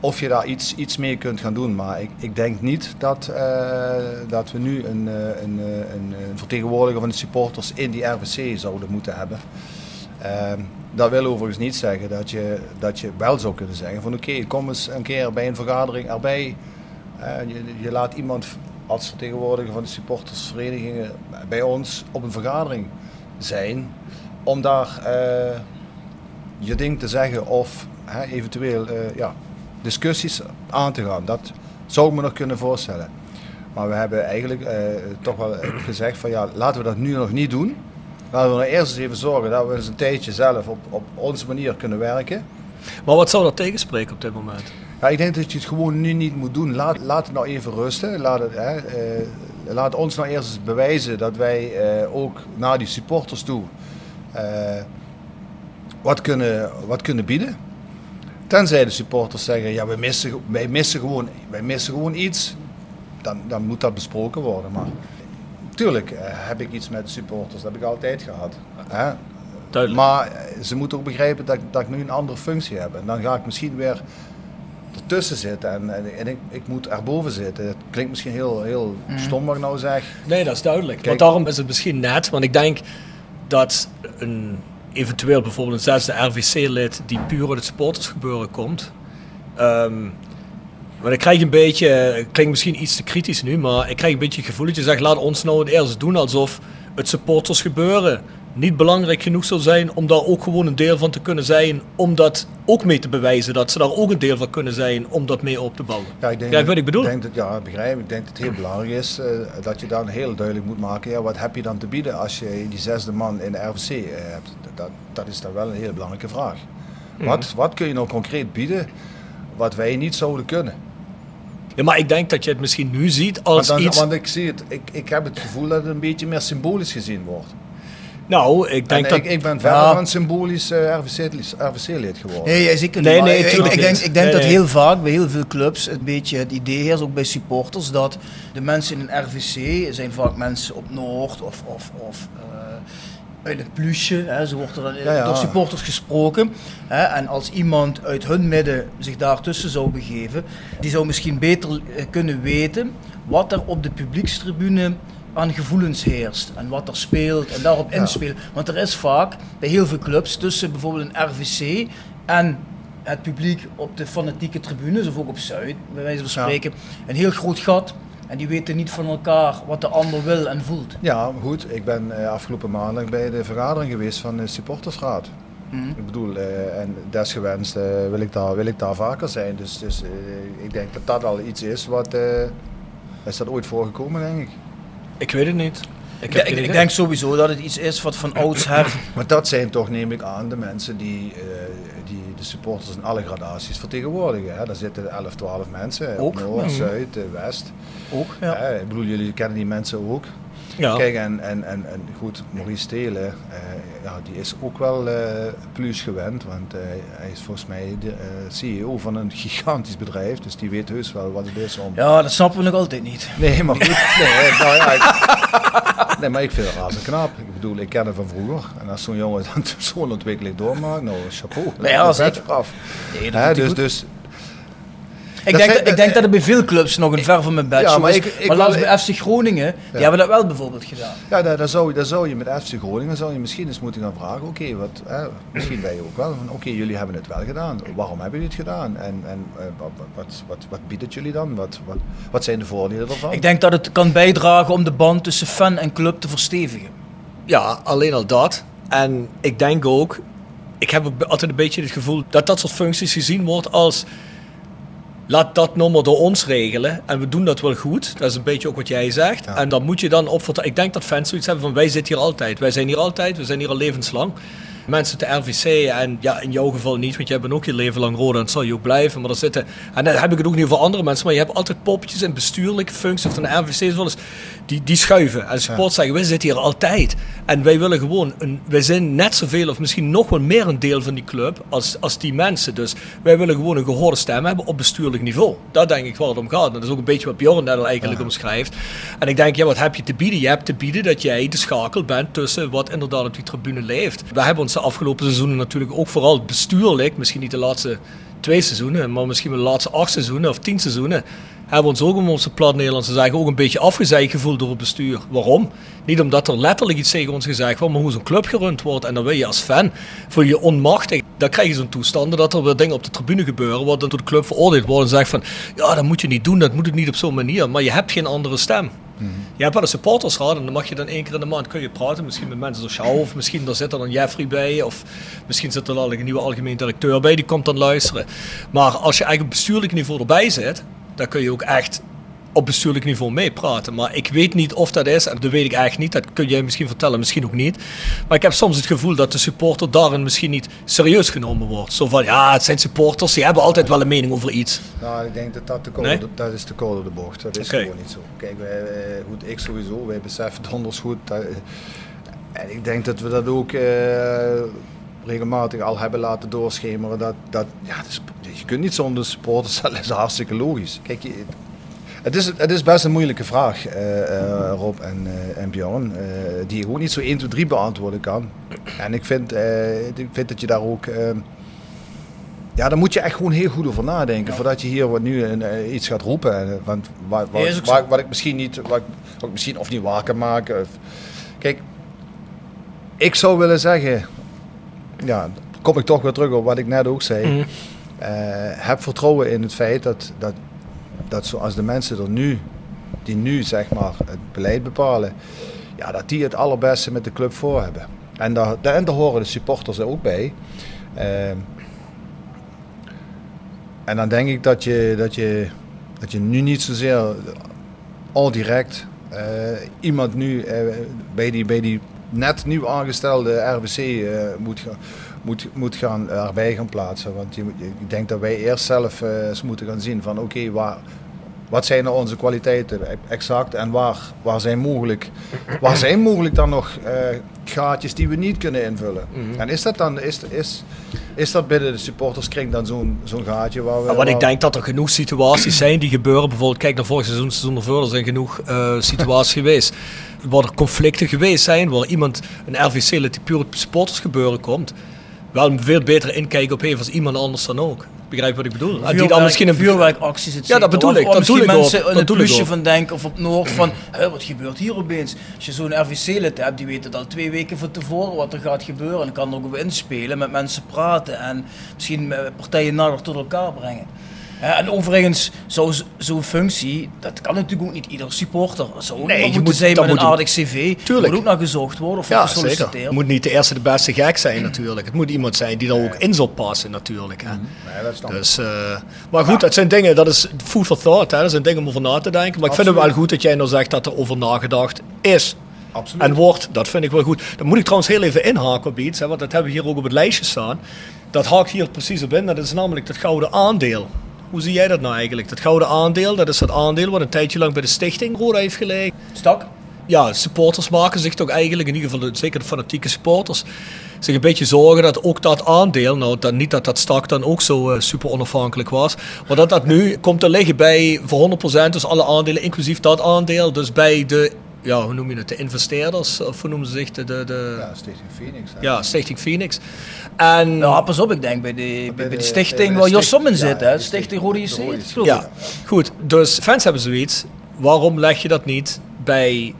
Of je daar iets, iets mee kunt gaan doen. Maar ik, ik denk niet dat, eh, dat we nu een, eh, een, eh, een, vertegenwoordiger van de supporters in die RVC zouden moeten hebben. Ehm, dat wil overigens niet zeggen dat je, dat je wel zou kunnen zeggen van oké, kom eens een keer bij een vergadering erbij. Je, je laat iemand als vertegenwoordiger van de supportersverenigingen bij ons op een vergadering zijn om daar je ding te zeggen of eventueel ja, discussies aan te gaan. Dat zou ik me nog kunnen voorstellen. Maar we hebben eigenlijk eh, toch wel gezegd van ja, laten we dat nu nog niet doen. Laten we nou eerst eens even zorgen dat we eens een tijdje zelf op, op onze manier kunnen werken. Maar wat zou dat tegenspreken op dit moment? Ja, ik denk dat je het gewoon nu niet moet doen. Laat, laat het nou even rusten. Laat, het, hè, eh, laat ons nou eerst eens bewijzen dat wij eh, ook naar die supporters toe eh, wat, kunnen, wat kunnen bieden. Tenzij de supporters zeggen, ja, wij missen, wij missen, gewoon, wij missen gewoon iets. Dan, dan moet dat besproken worden. Maar tuurlijk eh, heb ik iets met de supporters. Dat heb ik altijd gehad. Hè? Duidelijk. Maar eh, ze moeten ook begrijpen dat, dat ik nu een andere functie heb. En dan ga ik misschien weer ertussen zitten en, en, en ik, ik moet erboven zitten. Het klinkt misschien heel, heel stom wat ik nou zeg. Nee, dat is duidelijk. Kijk- Want daarom is het misschien net, want ik denk dat een eventueel bijvoorbeeld een zesde RVC-lid die puur uit het supportersgebeuren komt. ehm maar ik krijg een beetje, het klinkt misschien iets te kritisch nu, maar ik krijg een beetje het gevoel dat je zegt, laat ons nou het eerst doen alsof het supportersgebeuren niet belangrijk genoeg zou zijn om daar ook gewoon een deel van te kunnen zijn, om dat ook mee te bewijzen, dat ze daar ook een deel van kunnen zijn om dat mee op te bouwen. Ja, ik denk, Kijk wat ik bedoel? Denk dat, ja, begrijp. Ik denk dat het heel belangrijk is eh, dat je dan heel duidelijk moet maken. Ja, wat heb je dan te bieden als je die zesde man in de RVC eh, hebt? Dat, dat is dan wel een hele belangrijke vraag. Mhm. Wat, wat kun je nou concreet bieden wat wij niet zouden kunnen? Ja, maar ik denk dat je het misschien nu ziet als Want, dan- iets... want ik, zie het, ik, ik heb het gevoel dat het een beetje meer symbolisch gezien wordt. Nou, ik denk En dat... ik, ik ben verder van symbolisch eh, RVC-lid RVC geworden. Nee, jij zeker Nee, niet. Nee, ik- denk, niet. ik denk Nee, dat nee. heel vaak bij heel veel clubs een beetje het idee heerst, ook bij supporters, dat de mensen in een RVC zijn vaak mensen op Noord of, of, of eh, uit het plusje, hè, zo wordt er dan Ja, ja. door supporters gesproken. Hè, en als iemand uit hun midden zich daartussen zou begeven, die zou misschien beter eh, kunnen weten wat er op de publiekstribune aan gevoelens heerst en wat er speelt en daarop inspelen. Want er is vaak bij heel veel clubs tussen bijvoorbeeld een RVC en het publiek op de fanatieke tribunes of ook op Zuid, bij wijze van spreken, een heel groot gat. En die weten niet van elkaar wat de ander wil en voelt. Ja, goed. Ik ben eh, afgelopen maandag bij de vergadering geweest van de supportersraad. Mhm. Ik bedoel, eh, en desgewenst eh, wil, ik daar, wil ik daar vaker zijn. Dus, dus ik denk dat dat al iets is wat... is dat ooit voorgekomen, denk ik? Ik weet het niet. Ik, Ik, denk sowieso dat het iets is wat van oudsher <clears throat> Maar dat zijn toch, neem ik aan, de mensen die, eh, die de supporters in alle gradaties vertegenwoordigen. Hè? Daar zitten 11, 12 mensen. Ook, Noord, ja. Zuid, eh, West. ook. Ja. Hè, ik bedoel, jullie kennen die mensen ook. Ja. Kijk, en, en, en, en goed, Maurice Stelen, eh, ja, die is ook wel eh plus gewend. Want eh, hij is volgens mij de CEO van een gigantisch bedrijf. Dus die weet heus wel wat het is om... ja, dat snappen we nog altijd niet. Nee, maar goed. Nee, nou ja, ik, nee, maar ik vind het razend knap. Ik bedoel, ik ken hem van vroeger. En als zo'n jongen dan <laughs> zo'n ontwikkeling doormaakt, nou, chapeau. Ja, Dat zeker. af. Nee, dat hij dus, goed. dus Dat denk, dat, ik denk dat er bij veel clubs nog een ver van mijn bed Ja, maar is. ik- ik maar laatst bij FC Groningen, die hebben dat wel bijvoorbeeld gedaan. Ja, daar, daar, zou, je- daar zou je met FC Groningen zou je misschien eens moeten gaan vragen. Oké, wat, hè, misschien wij ook wel. van, Oké, jullie hebben het wel gedaan. Waarom hebben jullie het gedaan? En, en eh, wat, wat, wat, wat biedt het jullie dan? Wat, wat, wat zijn de voordelen ervan? Ik denk dat het kan bijdragen om de band tussen fan en club te verstevigen. Ja, alleen al dat. En ik denk ook, ik heb altijd een beetje het gevoel dat dat soort functies gezien wordt als. Laat dat maar door ons regelen. En we doen dat wel goed. Dat is een beetje ook wat jij zegt. Ja. En dan moet je dan op. Ik denk dat fans zoiets hebben van wij zitten hier altijd. Wij zijn hier altijd. We zijn hier al levenslang. Mensen te RVC en ja, in jouw geval niet, want jij bent ook je leven lang rode en dat zal je ook blijven. Maar er zitten, en dan heb ik het ook niet voor andere mensen, maar je hebt altijd poppetjes in bestuurlijke functies of de RVC is wel eens die, die schuiven. En support zeggen, wij zitten hier altijd. En wij willen gewoon, een, wij zijn net zoveel of misschien nog wel meer een deel van die club als, als die mensen. Dus wij willen gewoon een gehoorde stem hebben op bestuurlijk niveau. Dat denk ik waar het om gaat. En dat is ook een beetje wat Bjorn net al eigenlijk omschrijft. En ik denk, ja, wat heb je te bieden? Je hebt te bieden dat jij de schakel bent tussen wat inderdaad op die tribune leeft. We hebben ons de afgelopen seizoenen natuurlijk ook vooral bestuurlijk, misschien niet de laatste twee seizoenen, maar misschien wel de laatste acht seizoenen of tien seizoenen, hebben we ons ook om onze plat Nederlands te zeggen ook een beetje afgezeid gevoeld door het bestuur. Waarom? Niet omdat er letterlijk iets tegen ons gezegd wordt, maar hoe zo'n club gerund wordt. En dan wil je als fan, voel je je onmachtig. Dan krijg je zo'n toestanden dat er weer dingen op de tribune gebeuren, wat dan door de club veroordeeld worden en zegt van, ja dat moet je niet doen, dat moet het niet op zo'n manier. Maar je hebt geen andere stem. Je hebt wel een supportersraad en dan mag je dan één keer in de maand kun je praten. Misschien met mensen zoals jou, of misschien daar zit er dan Jeffrey bij, of misschien zit er dan een nieuwe algemeen directeur bij, die komt dan luisteren. Maar als je eigenlijk op bestuurlijk niveau erbij zit, dan kun je ook echt op bestuurlijk niveau meepraten. Maar ik weet niet of dat is, en dat weet ik eigenlijk niet. Dat kun jij misschien vertellen, misschien ook niet. Maar ik heb soms het gevoel dat de supporter daarin misschien niet serieus genomen wordt. Zo van, ja, het zijn supporters, die hebben altijd wel een mening over iets. Nou, ik denk dat dat, te kort, Nee? dat is te kort door de bocht. Dat is gewoon niet zo. Kijk, wij, goed, ik sowieso, wij beseffen donders goed. Dat, en ik denk dat we dat ook eh, regelmatig al hebben laten doorschemeren. Dat, dat, ja, is- je kunt niet zonder supporters, <laughs> dat is hartstikke logisch. Kijk, je, het is, het is best een moeilijke vraag, eh, eh, Rob en, en Bjorn, die je gewoon niet zo 1, 2, 3 beantwoorden kan. En ik vind, ik vind dat je daar ook... eh, ja, daar moet je echt gewoon heel goed over nadenken voordat je hier wat nu een, iets gaat roepen. Want wat, wat, Ja, ook wat, ik misschien niet, wat, ik- ik misschien of niet waar kan maken. Of, kijk, ik zou willen zeggen, ja, kom ik toch weer terug op wat ik net ook zei. Mhm. Eh, heb vertrouwen in het feit dat, dat, dat zoals de mensen er nu, die nu zeg maar het beleid bepalen, ja, dat die het allerbeste met de club voor hebben. En daar, en daar horen de supporters er ook bij. Ehm, en dan denk ik dat je, dat je, dat je nu niet zozeer al direct eh, iemand nu eh, bij, die, bij die net nieuw aangestelde RWC moet, gaan moet, moet gaan, erbij gaan plaatsen. Want je, ik denk dat wij eerst zelf eh, eens moeten gaan zien van oké, waar, wat zijn nou onze kwaliteiten e- exact en waar, waar, zijn, mogelijk, waar zijn mogelijk dan nog eh, gaatjes die we niet kunnen invullen. En is dat dan is, is, is dat binnen de supporterskring dan zo'n zo'n gaatje waar we... Wat ik denk dat er genoeg situaties zijn die gebeuren. Bijvoorbeeld, kijk naar vorig seizoen, seizoen ervoor, er zijn genoeg eh, situaties <laughs> geweest. Waar er conflicten geweest zijn, waar iemand, een RVC, die puur op supporters gebeuren komt, wel veel betere inkijk op heeft als iemand anders dan ook. Begrijp je wat ik bedoel? En die dan misschien een vuurwerkacties. et Ja, dat bedoel Of- ik, of dat misschien mensen in dat het plusje van denken of op Noord van, "Hè, wat gebeurt hier opeens? Als je zo'n RVC-lid hebt, die weten al twee weken van tevoren wat er gaat gebeuren. En dan kan er ook op inspelen, met mensen praten en misschien eh, partijen nader tot elkaar brengen. En overigens, zo- zo'n functie, dat kan natuurlijk ook niet ieder supporter. Dat zou ook Nee, je moet- zijn met een aardig cv. Tuurlijk. moet ook naar gezocht worden of Ja, ja, zeker. gesolliciteerd. Het moet niet de eerste de beste gek zijn natuurlijk. Het moet iemand zijn die er ook in zal passen natuurlijk. Hè. Nee, dat snap ik. Dus, eh, maar goed, dat zijn dingen, dat is food for thought. Hè. Dat zijn dingen om over na te denken. Maar ik vind het wel goed dat jij nou zegt dat er over nagedacht is. Absoluut. En wordt, dat vind ik wel goed. Dan moet ik trouwens heel even inhaken op iets, hè, want dat hebben we hier ook op het lijstje staan. Dat haakt hier precies op in, dat is namelijk dat gouden aandeel. Hoe zie jij dat nou eigenlijk? Dat gouden aandeel, dat is dat aandeel wat een tijdje lang bij de stichting Roda heeft gelegen. Stak? Ja, supporters maken zich toch eigenlijk, in ieder geval zeker de fanatieke supporters, zich een beetje zorgen dat ook dat aandeel, nou dat, niet dat dat stak dan ook zo eh, super onafhankelijk was, maar dat dat nu komt te liggen bij voor 100%, dus alle aandelen, inclusief dat aandeel, dus bij de, ja hoe noem je het, de investeerders, of hoe noemen ze zich, de, de, de Ja, Stichting Phoenix. hè. ja, Stichting Phoenix. En Ja, pas op, ik denk bij de, bij, bij de, de- stichting bij waar Jos Sommen zit, ja, hè? de Stichting Rode. Ja, goed. Dus fans hebben zoiets. Waarom leg je dat niet bij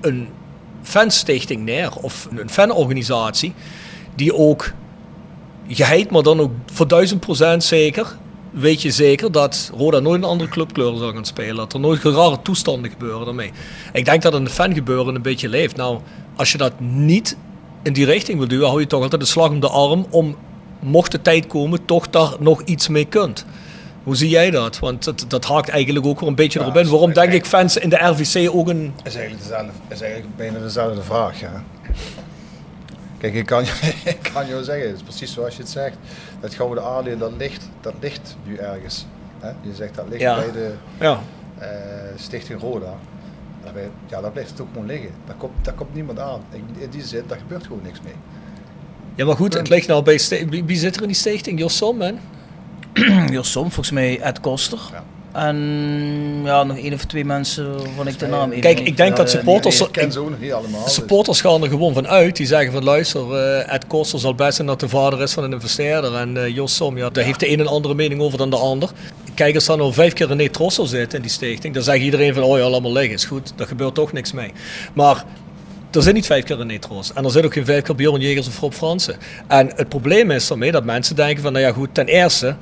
een fanstichting neer? Of een fanorganisatie die ook geheid, maar dan ook voor duizend procent zeker, weet je zeker dat Roda nooit een andere clubkleur zal gaan spelen. Dat er nooit rare toestanden gebeuren daarmee. Ik denk dat een fangebeuren een beetje leeft. Nou, als je dat niet in die richting wil duwen, hou je toch altijd de slag om de arm om, mocht de tijd komen, toch daar nog iets mee kunt. Hoe zie jij dat? Want dat, dat haakt eigenlijk ook weer een beetje Ja, erop in. Waarom denk ik fans in de RVC ook een... is eigenlijk, dezelfde, is eigenlijk bijna dezelfde vraag. Ja. Kijk, ik kan, <laughs> ik kan jou zeggen, het is precies zoals je het zegt. Dat gouden aandeel, dat ligt, dat ligt nu ergens. Hè? Je zegt dat ligt Ja. bij de Ja, eh, Stichting Roda. Daarbij, ja, daar blijft het ook gewoon liggen. Daar komt, daar komt niemand aan. In, die zin, daar gebeurt gewoon niks mee. Ja, maar goed, het ligt nou bij... Wie, zit er in die stichting? Jos Som, man? <clears throat> Jos Som, volgens mij Ed Koster. En ja, nog één of twee mensen waarvan ik de naam even Kijk, ik denk ja, dat ja, supporters... Ik ken ze ook nog niet allemaal. Dus- supporters gaan er gewoon van uit. Die zeggen van luister, eh, Ed Koster zal best zijn dat de vader is van een investeerder. En eh Jos Som, ja, daar heeft de een een andere mening over dan de ander. Kijk, als dan al vijf keer René Trossel zit in die stichting, dan zegt iedereen van oh ja, laat maar liggen, is goed. Daar gebeurt toch niks mee. Maar er zit niet vijf keer René Tros. En er zit ook geen vijf keer Bjorn Jegers of Rob Fransen. En het probleem is daarmee dat mensen denken van nou ja goed, ten eerste,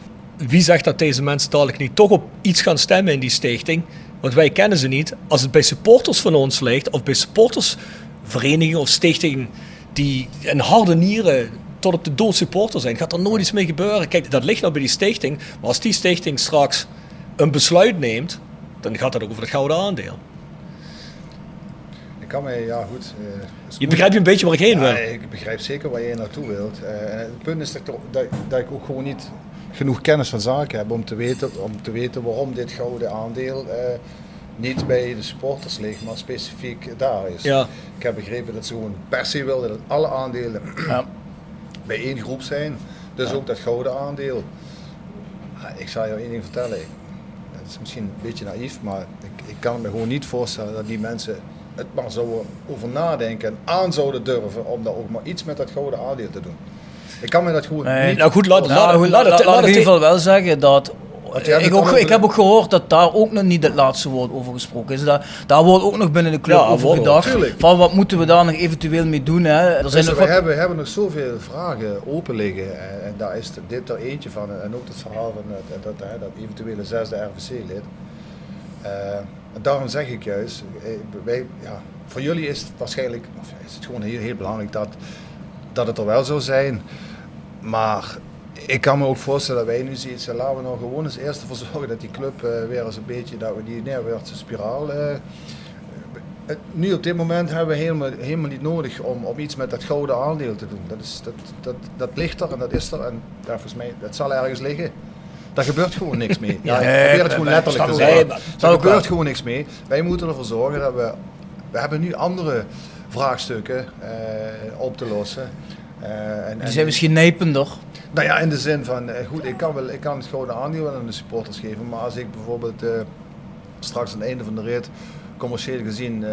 wie zegt dat deze mensen dadelijk niet toch op iets gaan stemmen in die stichting? Want wij kennen ze niet. Als het bij supporters van ons ligt, of bij supportersverenigingen of stichtingen die een harde nieren tot op de dood supporter zijn, gaat er nooit iets mee gebeuren. Kijk, dat ligt nou bij die stichting. Maar als die stichting straks een besluit neemt, dan gaat dat ook over het gouden aandeel. Ik kan mij, ja goed. is Je begrijpt een beetje waar ik heen wil. Ik begrijp zeker waar je naartoe wilt. Eh, het punt is dat, dat ik ook gewoon niet genoeg kennis van zaken heb om te weten, om te weten waarom dit gouden aandeel eh, niet bij de supporters ligt, maar specifiek daar is. Ja. Ik heb begrepen dat ze gewoon per se wilden dat alle aandelen <clears throat> Ja. bij één groep zijn. Dus ook dat gouden aandeel. Ik zal je één ding vertellen. Het is misschien een beetje naïef, maar ik, ik kan me gewoon niet voorstellen dat die mensen het maar zouden over nadenken en aan zouden durven om daar ook maar iets met dat gouden aandeel te doen. Ik kan me dat gewoon Nee, niet nou goed, laat-. Nou, Laat- goed, laat laat, in ieder geval wel zeggen dat. Ik, ook, ik heb ook gehoord dat daar ook nog niet het laatste woord over gesproken is. Daar, daar wordt ook nog binnen de club Ja, over gedacht. tuurlijk. Van wat moeten we daar nog eventueel mee doen. Hè? Er zijn Dus nog we, wat- hebben, we hebben nog zoveel vragen open liggen en, en daar is dit er eentje van en ook het verhaal van dat, dat, dat eventuele zesde RVC-lid. Eh, daarom zeg ik juist, eh, wij, ja, voor jullie is het waarschijnlijk, is het gewoon heel, heel belangrijk dat, dat het er wel zou zijn. Maar ik kan me ook voorstellen dat wij nu zoiets zeggen, laten we nou gewoon eens eerst ervoor zorgen dat die club eh, weer eens een beetje, dat we die neerwaartse spiraal... eh, het- nu op dit moment hebben we helemaal, helemaal niet nodig om, om iets met dat gouden aandeel te doen. Dat, is, dat, dat, dat ligt er en dat is er en ja, volgens mij, dat zal ergens liggen. Daar gebeurt gewoon niks mee. Ja, ik Nee, probeer het gewoon letterlijk te ik zeggen. Er ik gebeurt gewoon niks mee. Wij moeten ervoor zorgen dat we... We hebben nu andere vraagstukken eh, op te lossen. Eh, en, die en- zijn misschien nijpender. nou ja, in de zin van, eh, goed, ik kan, wel, ik kan het gouden aandeel aan de supporters geven, maar als ik bijvoorbeeld eh, straks aan het einde van de rit commercieel gezien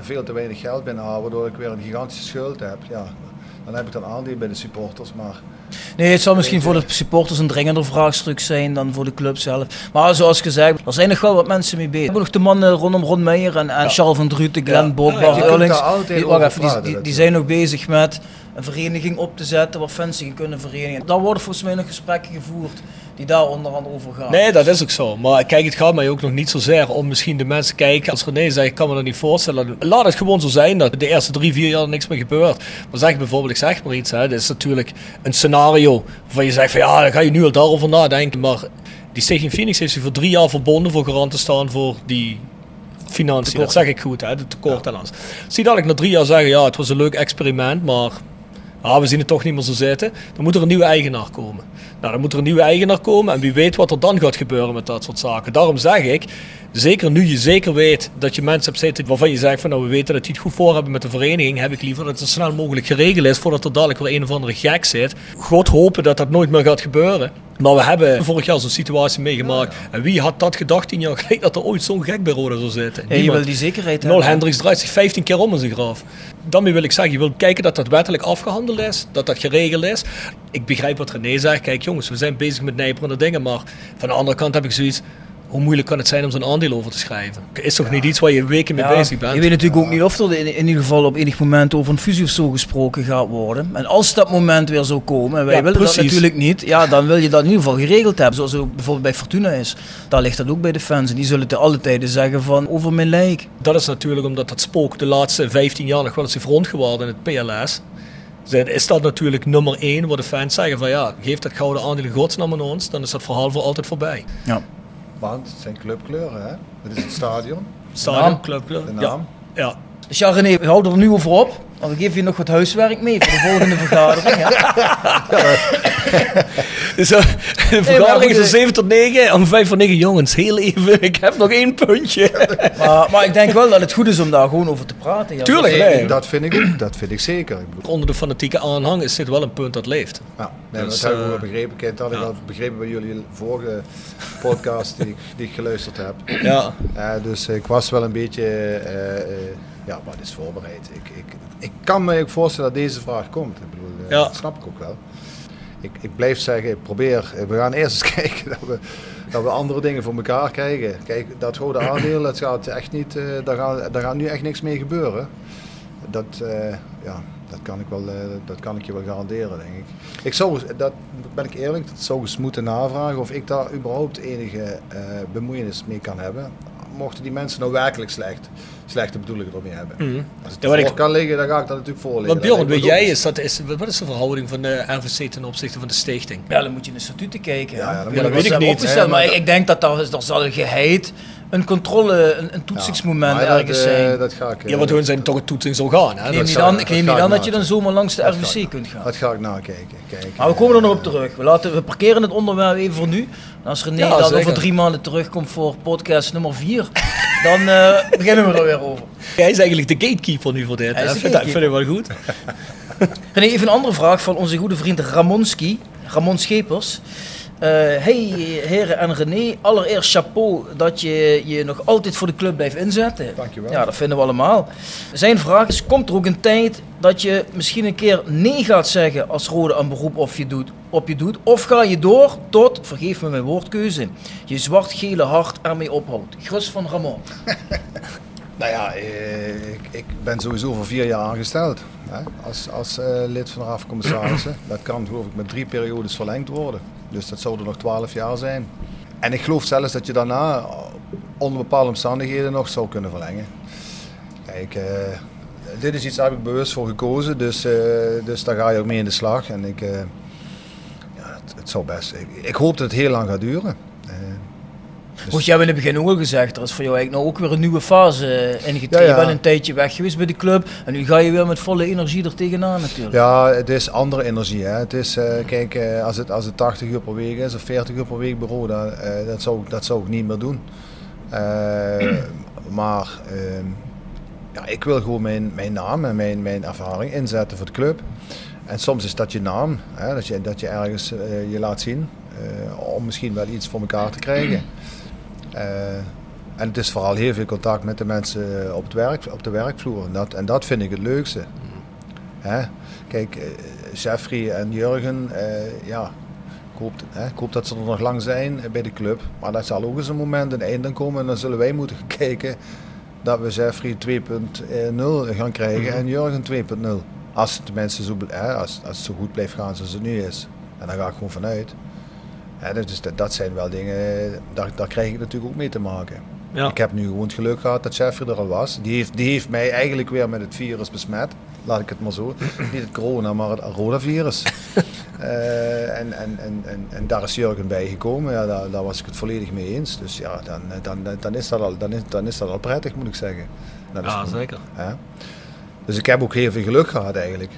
veel te weinig geld binnenhaal, waardoor ik weer een gigantische schuld heb, ja, dan heb ik dan aandeel bij de supporters, maar Nee, het zal misschien voor de supporters een dringender vraagstuk zijn dan voor de club zelf. Maar zoals gezegd, er zijn nog wel wat mensen mee bezig. We hebben nog de mannen rondom Ron Meijer en, en Charles van Druten, Glenn Ja. Eurlings. altijd Die, wacht over even, die, die, zijn nog bezig met een vereniging op te zetten waar fans zich kunnen verenigen. Daar worden volgens mij nog gesprekken gevoerd die daar onder andere over gaan. Nee, dat is ook zo. Maar kijk, het gaat mij ook nog niet zozeer om misschien de mensen kijken. Als René zegt, ik kan me dat niet voorstellen. Laat het gewoon zo zijn dat de eerste drie, vier jaar niks meer gebeurt. Maar zeg bijvoorbeeld, ik zeg maar iets. Hè, dit is natuurlijk een scenario waarvan je zegt van ja, dan ga je nu al daarover nadenken. Maar die Stichting Phoenix heeft zich voor drie jaar verbonden voor garant te staan voor die financiën. Dat zeg ik goed, hè, de tekort ons. Zie dat ik na drie jaar zeggen, ja, het was een leuk experiment, maar ah, we zien het toch niet meer zo zitten. Dan moet er een nieuwe eigenaar komen. Nou, dan moet er een nieuwe eigenaar komen en wie weet wat er dan gaat gebeuren met dat soort zaken. Daarom zeg ik, zeker nu je zeker weet dat je mensen hebt zitten waarvan je zegt van nou we weten dat die het goed voor hebben met de vereniging, heb ik liever dat het zo snel mogelijk geregeld is voordat er dadelijk weer een of andere gek zit. God hopen dat dat nooit meer gaat gebeuren. Maar we hebben vorig jaar zo'n situatie meegemaakt. En wie had dat gedacht tien jaar geleden dat er ooit zo'n gek bij Roda zou zitten? Ja, je wil die zekerheid Nol hebben. Hendricks draait zich 15 keer om in zijn graf. Daarmee wil ik zeggen, je wil kijken dat dat wettelijk afgehandeld is, dat dat geregeld is. Ik begrijp wat René zegt. Kijk jongens, we zijn bezig met nijperende dingen, maar van de andere kant heb ik zoiets... Hoe moeilijk kan het zijn om zo'n aandeel over te schrijven? Is toch niet iets waar je weken mee Ja, bezig bent? Je weet natuurlijk ook niet of er in, in ieder geval op enig moment over een fusie of zo gesproken gaat worden. En als dat moment weer zou komen, en wij Ja, willen precies. dat natuurlijk niet, ja, dan wil je dat in ieder geval geregeld hebben. Zoals ook bijvoorbeeld bij Fortuna is. Daar ligt dat ook bij de fans. En die zullen te alle tijden zeggen van over mijn lijk. Dat is natuurlijk omdat dat spook de laatste 15 jaar nog wel eens heeft rondgewaaid in het PLS. Is dat natuurlijk nummer 1 waar de fans zeggen van ja, geef dat gouden aandeel in godsnaam aan ons, dan is dat verhaal voor altijd voorbij. Ja. Want het zijn clubkleuren, hè? Het is het stadion, Stadion, naam. club, club. de Ja, naam. ja. Dus ja René, we houden er nu over op. Want we geven je nog wat huiswerk mee voor de volgende <laughs> vergadering. Hè? <laughs> Dus, eh, De vergadering is van 7 tot 9 om 5 voor 9 jongens. Heel even, ik heb nog één puntje. <laughs> Maar, maar ik denk wel dat het goed is om daar gewoon over te praten. Ja. Tuurlijk, nee. dat vind ik ook. Dat vind ik zeker. Ik bedoel, Onder de fanatieke aanhang is dit wel een punt dat leeft. ja, nee, Dus, dat heb ik ook eh, wel begrepen. Kijk, dat had ik ja. al begrepen bij jullie vorige podcast die, ik- die ik geluisterd heb. Ja. Eh, dus ik was wel een beetje, eh, eh, ja, maar het is voorbereid. Ik, ik, ik kan me ook voorstellen dat deze vraag komt. Ik bedoel, eh, Ja. dat snap ik ook wel. Ik, ik blijf zeggen, ik probeer, eh, we gaan eerst <laughs> eens kijken dat we, dat we andere dingen voor elkaar krijgen. Kijk, dat gouden aandeel, dat gaat echt niet, eh, daar, gaat, daar gaat nu echt niks mee gebeuren. Dat, ja, dat, kan ik wel, dat kan ik je wel garanderen, denk ik. Ik zou, dat ben ik eerlijk, dat zou eens moeten navragen of ik daar überhaupt enige bemoeienis mee kan hebben. Mochten die mensen nou werkelijk slecht, slechte bedoelingen ermee hebben. Mhm. Als het Ja, wat ik- kan liggen, dan ga ik dat natuurlijk voorleggen. Wat Bjorn, weet jij, is dat, is, wat is de verhouding van de RVC ten opzichte van de stichting? Ja, dan moet je in de statuten kijken. Ja, ja, dat dat weet is ik niet. maar maar ik, ik denk dat daar, daar zal geheid een controle, een, een toetsingsmoment dat, ergens eh, zijn. dat ga ik, eh, Ja, want hun zijn toch een toetsing zo gaan. Hè? ik Dat neem dat ik neem ga niet ik aan dat je dan zomaar langs de Dat RVC ik- kunt gaan. Dat ga ik nakijken. Kijk, Maar we komen er nog eh, op terug. We, laten, we parkeren het onderwerp even voor nu. En als René Ja, dan zeker. over drie maanden terugkomt voor podcast nummer vier, dan eh, <laughs> beginnen we er weer over. Jij is eigenlijk de gatekeeper nu voor dit. Hij hè? is de Vind dat- vind ik wel goed. <laughs> René, even een andere vraag van onze goede vriend Ramonski, Ramon Schepers. Eh, hey heren en René, allereerst chapeau dat je je nog altijd voor de club blijft inzetten. Dankjewel. Ja, dat vinden we allemaal. Zijn vraag is, komt er ook een tijd dat je misschien een keer nee gaat zeggen als Rode een beroep of je doet, op je doet? Of ga je door tot, vergeef me mijn woordkeuze, je zwart-gele hart ermee ophoudt? Grus van Ramon. <laughs> Nou ja, eh, ik, ik ben sowieso voor vier jaar aangesteld. Hè, als als eh, lid van de Raad van Commissarissen. Dat kan geloof ik met drie periodes verlengd worden. Dus dat zouden nog twaalf jaar zijn. En ik geloof zelfs dat je daarna eh, onder bepaalde omstandigheden nog zou kunnen verlengen. Kijk, eh, dit is iets waar ik bewust voor gekozen. Dus, eh, dus daar ga je ook mee in de slag. En ik, ja, het, het zou best. Ik hoop dat het heel lang gaat duren. Dus- Goed, jij hebt in het begin ook al gezegd, er is voor jou eigenlijk nou ook weer een nieuwe fase eh, ingetreden. Ja, ja. Je bent een tijdje weg geweest bij de club en nu ga je weer met volle energie er tegenaan natuurlijk. Ja, het is andere energie. Hè. Het is, eh, kijk, eh, als, het, als het 80 uur per week is of 40 uur per week bureau, dan, dat, zou, ik- dat zou ik niet meer doen. <clears throat> Maar ehm, ja, ik wil gewoon mijn, mijn naam en mijn, mijn ervaring inzetten voor de club. En soms is dat je naam, hè, dat, je, dat je ergens je laat zien om misschien wel iets voor elkaar te krijgen. <clears throat> Eh, en het is vooral heel veel contact met de mensen op, het werk, op de werkvloer. En dat, en dat vind ik het leukste. Hè? Kijk, eh, Jeffrey en Jurgen, eh, ja, ik hoop, hè, ik hoop dat ze er nog lang zijn eh, bij de club. Maar dat zal ook eens een moment, een einde komen. En dan zullen wij moeten <laughs> kijken dat we Jeffrey 2.0 gaan krijgen en Jurgen 2.0. Als het zo, hè, als, als het zo goed blijft gaan zoals het nu is. En daar ga ik gewoon vanuit. Dat, is, dat, dat zijn wel dingen, daar, daar krijg ik natuurlijk ook mee te maken. Ja. Ik heb nu gewoon het geluk gehad dat Jeffrey er al was. Die heeft, die heeft mij eigenlijk weer met het virus besmet. Laat ik het maar zo. <clears throat> Niet het corona, maar het coronavirus. <laughs> Eh, en, en, en, en, en daar is Jurgen bij gekomen. Ja, daar, daar was ik het volledig mee eens. Dus ja, dan, dan, dan, is, dat al, dan, is, dan is dat al prettig, moet ik zeggen. Dat Ja, zeker. hè. Dus ik heb ook heel veel geluk gehad eigenlijk.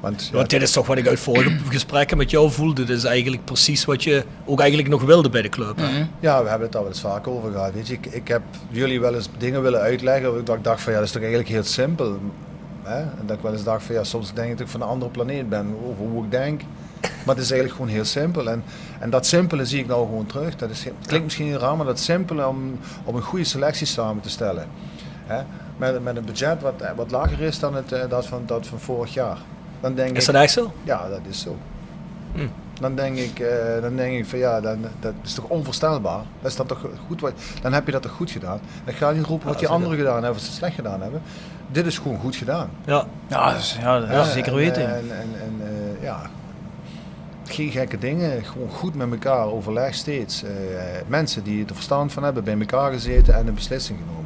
Want, ja, Want dit is toch wat ik uit vorige <clears throat> gesprekken met jou voelde. Dit is eigenlijk precies wat je ook eigenlijk nog wilde bij de club. hè? Ja, we hebben het daar wel eens vaak over gehad. Weet je, ik, ik heb jullie wel eens dingen willen uitleggen. waar Ik dacht, dacht van ja, dat is toch eigenlijk heel simpel. Hè? En dat ik wel eens dacht van ja, soms denk ik dat ik van een andere planeet ben over hoe ik denk. Maar het is eigenlijk gewoon heel simpel. En, en dat simpele zie ik nou gewoon terug. Dat is, het klinkt misschien heel raar, maar dat simpele om, om een goede selectie samen te stellen. Hè? Met, met een budget wat, wat lager is dan het, eh, dat, van, dat van vorig jaar. Dan denk Is ik, dat echt zo? ja, dat is zo. Hm. Dan denk ik, eh, dan denk ik van ja, dan, dat is toch onvoorstelbaar. Dat is dan toch goed wat, dan heb je dat toch goed gedaan. Dan ga je niet roepen wat die anderen gedaan hebben of ze slecht gedaan hebben. Dit is gewoon goed gedaan. Ja. Ja, dat is, ja, dat Ja, is zeker en, weten. En, en, en eh, ja, geen gekke dingen. Gewoon goed met elkaar overleg steeds. Eh, mensen die er verstand van hebben, bij elkaar gezeten en een beslissing genomen.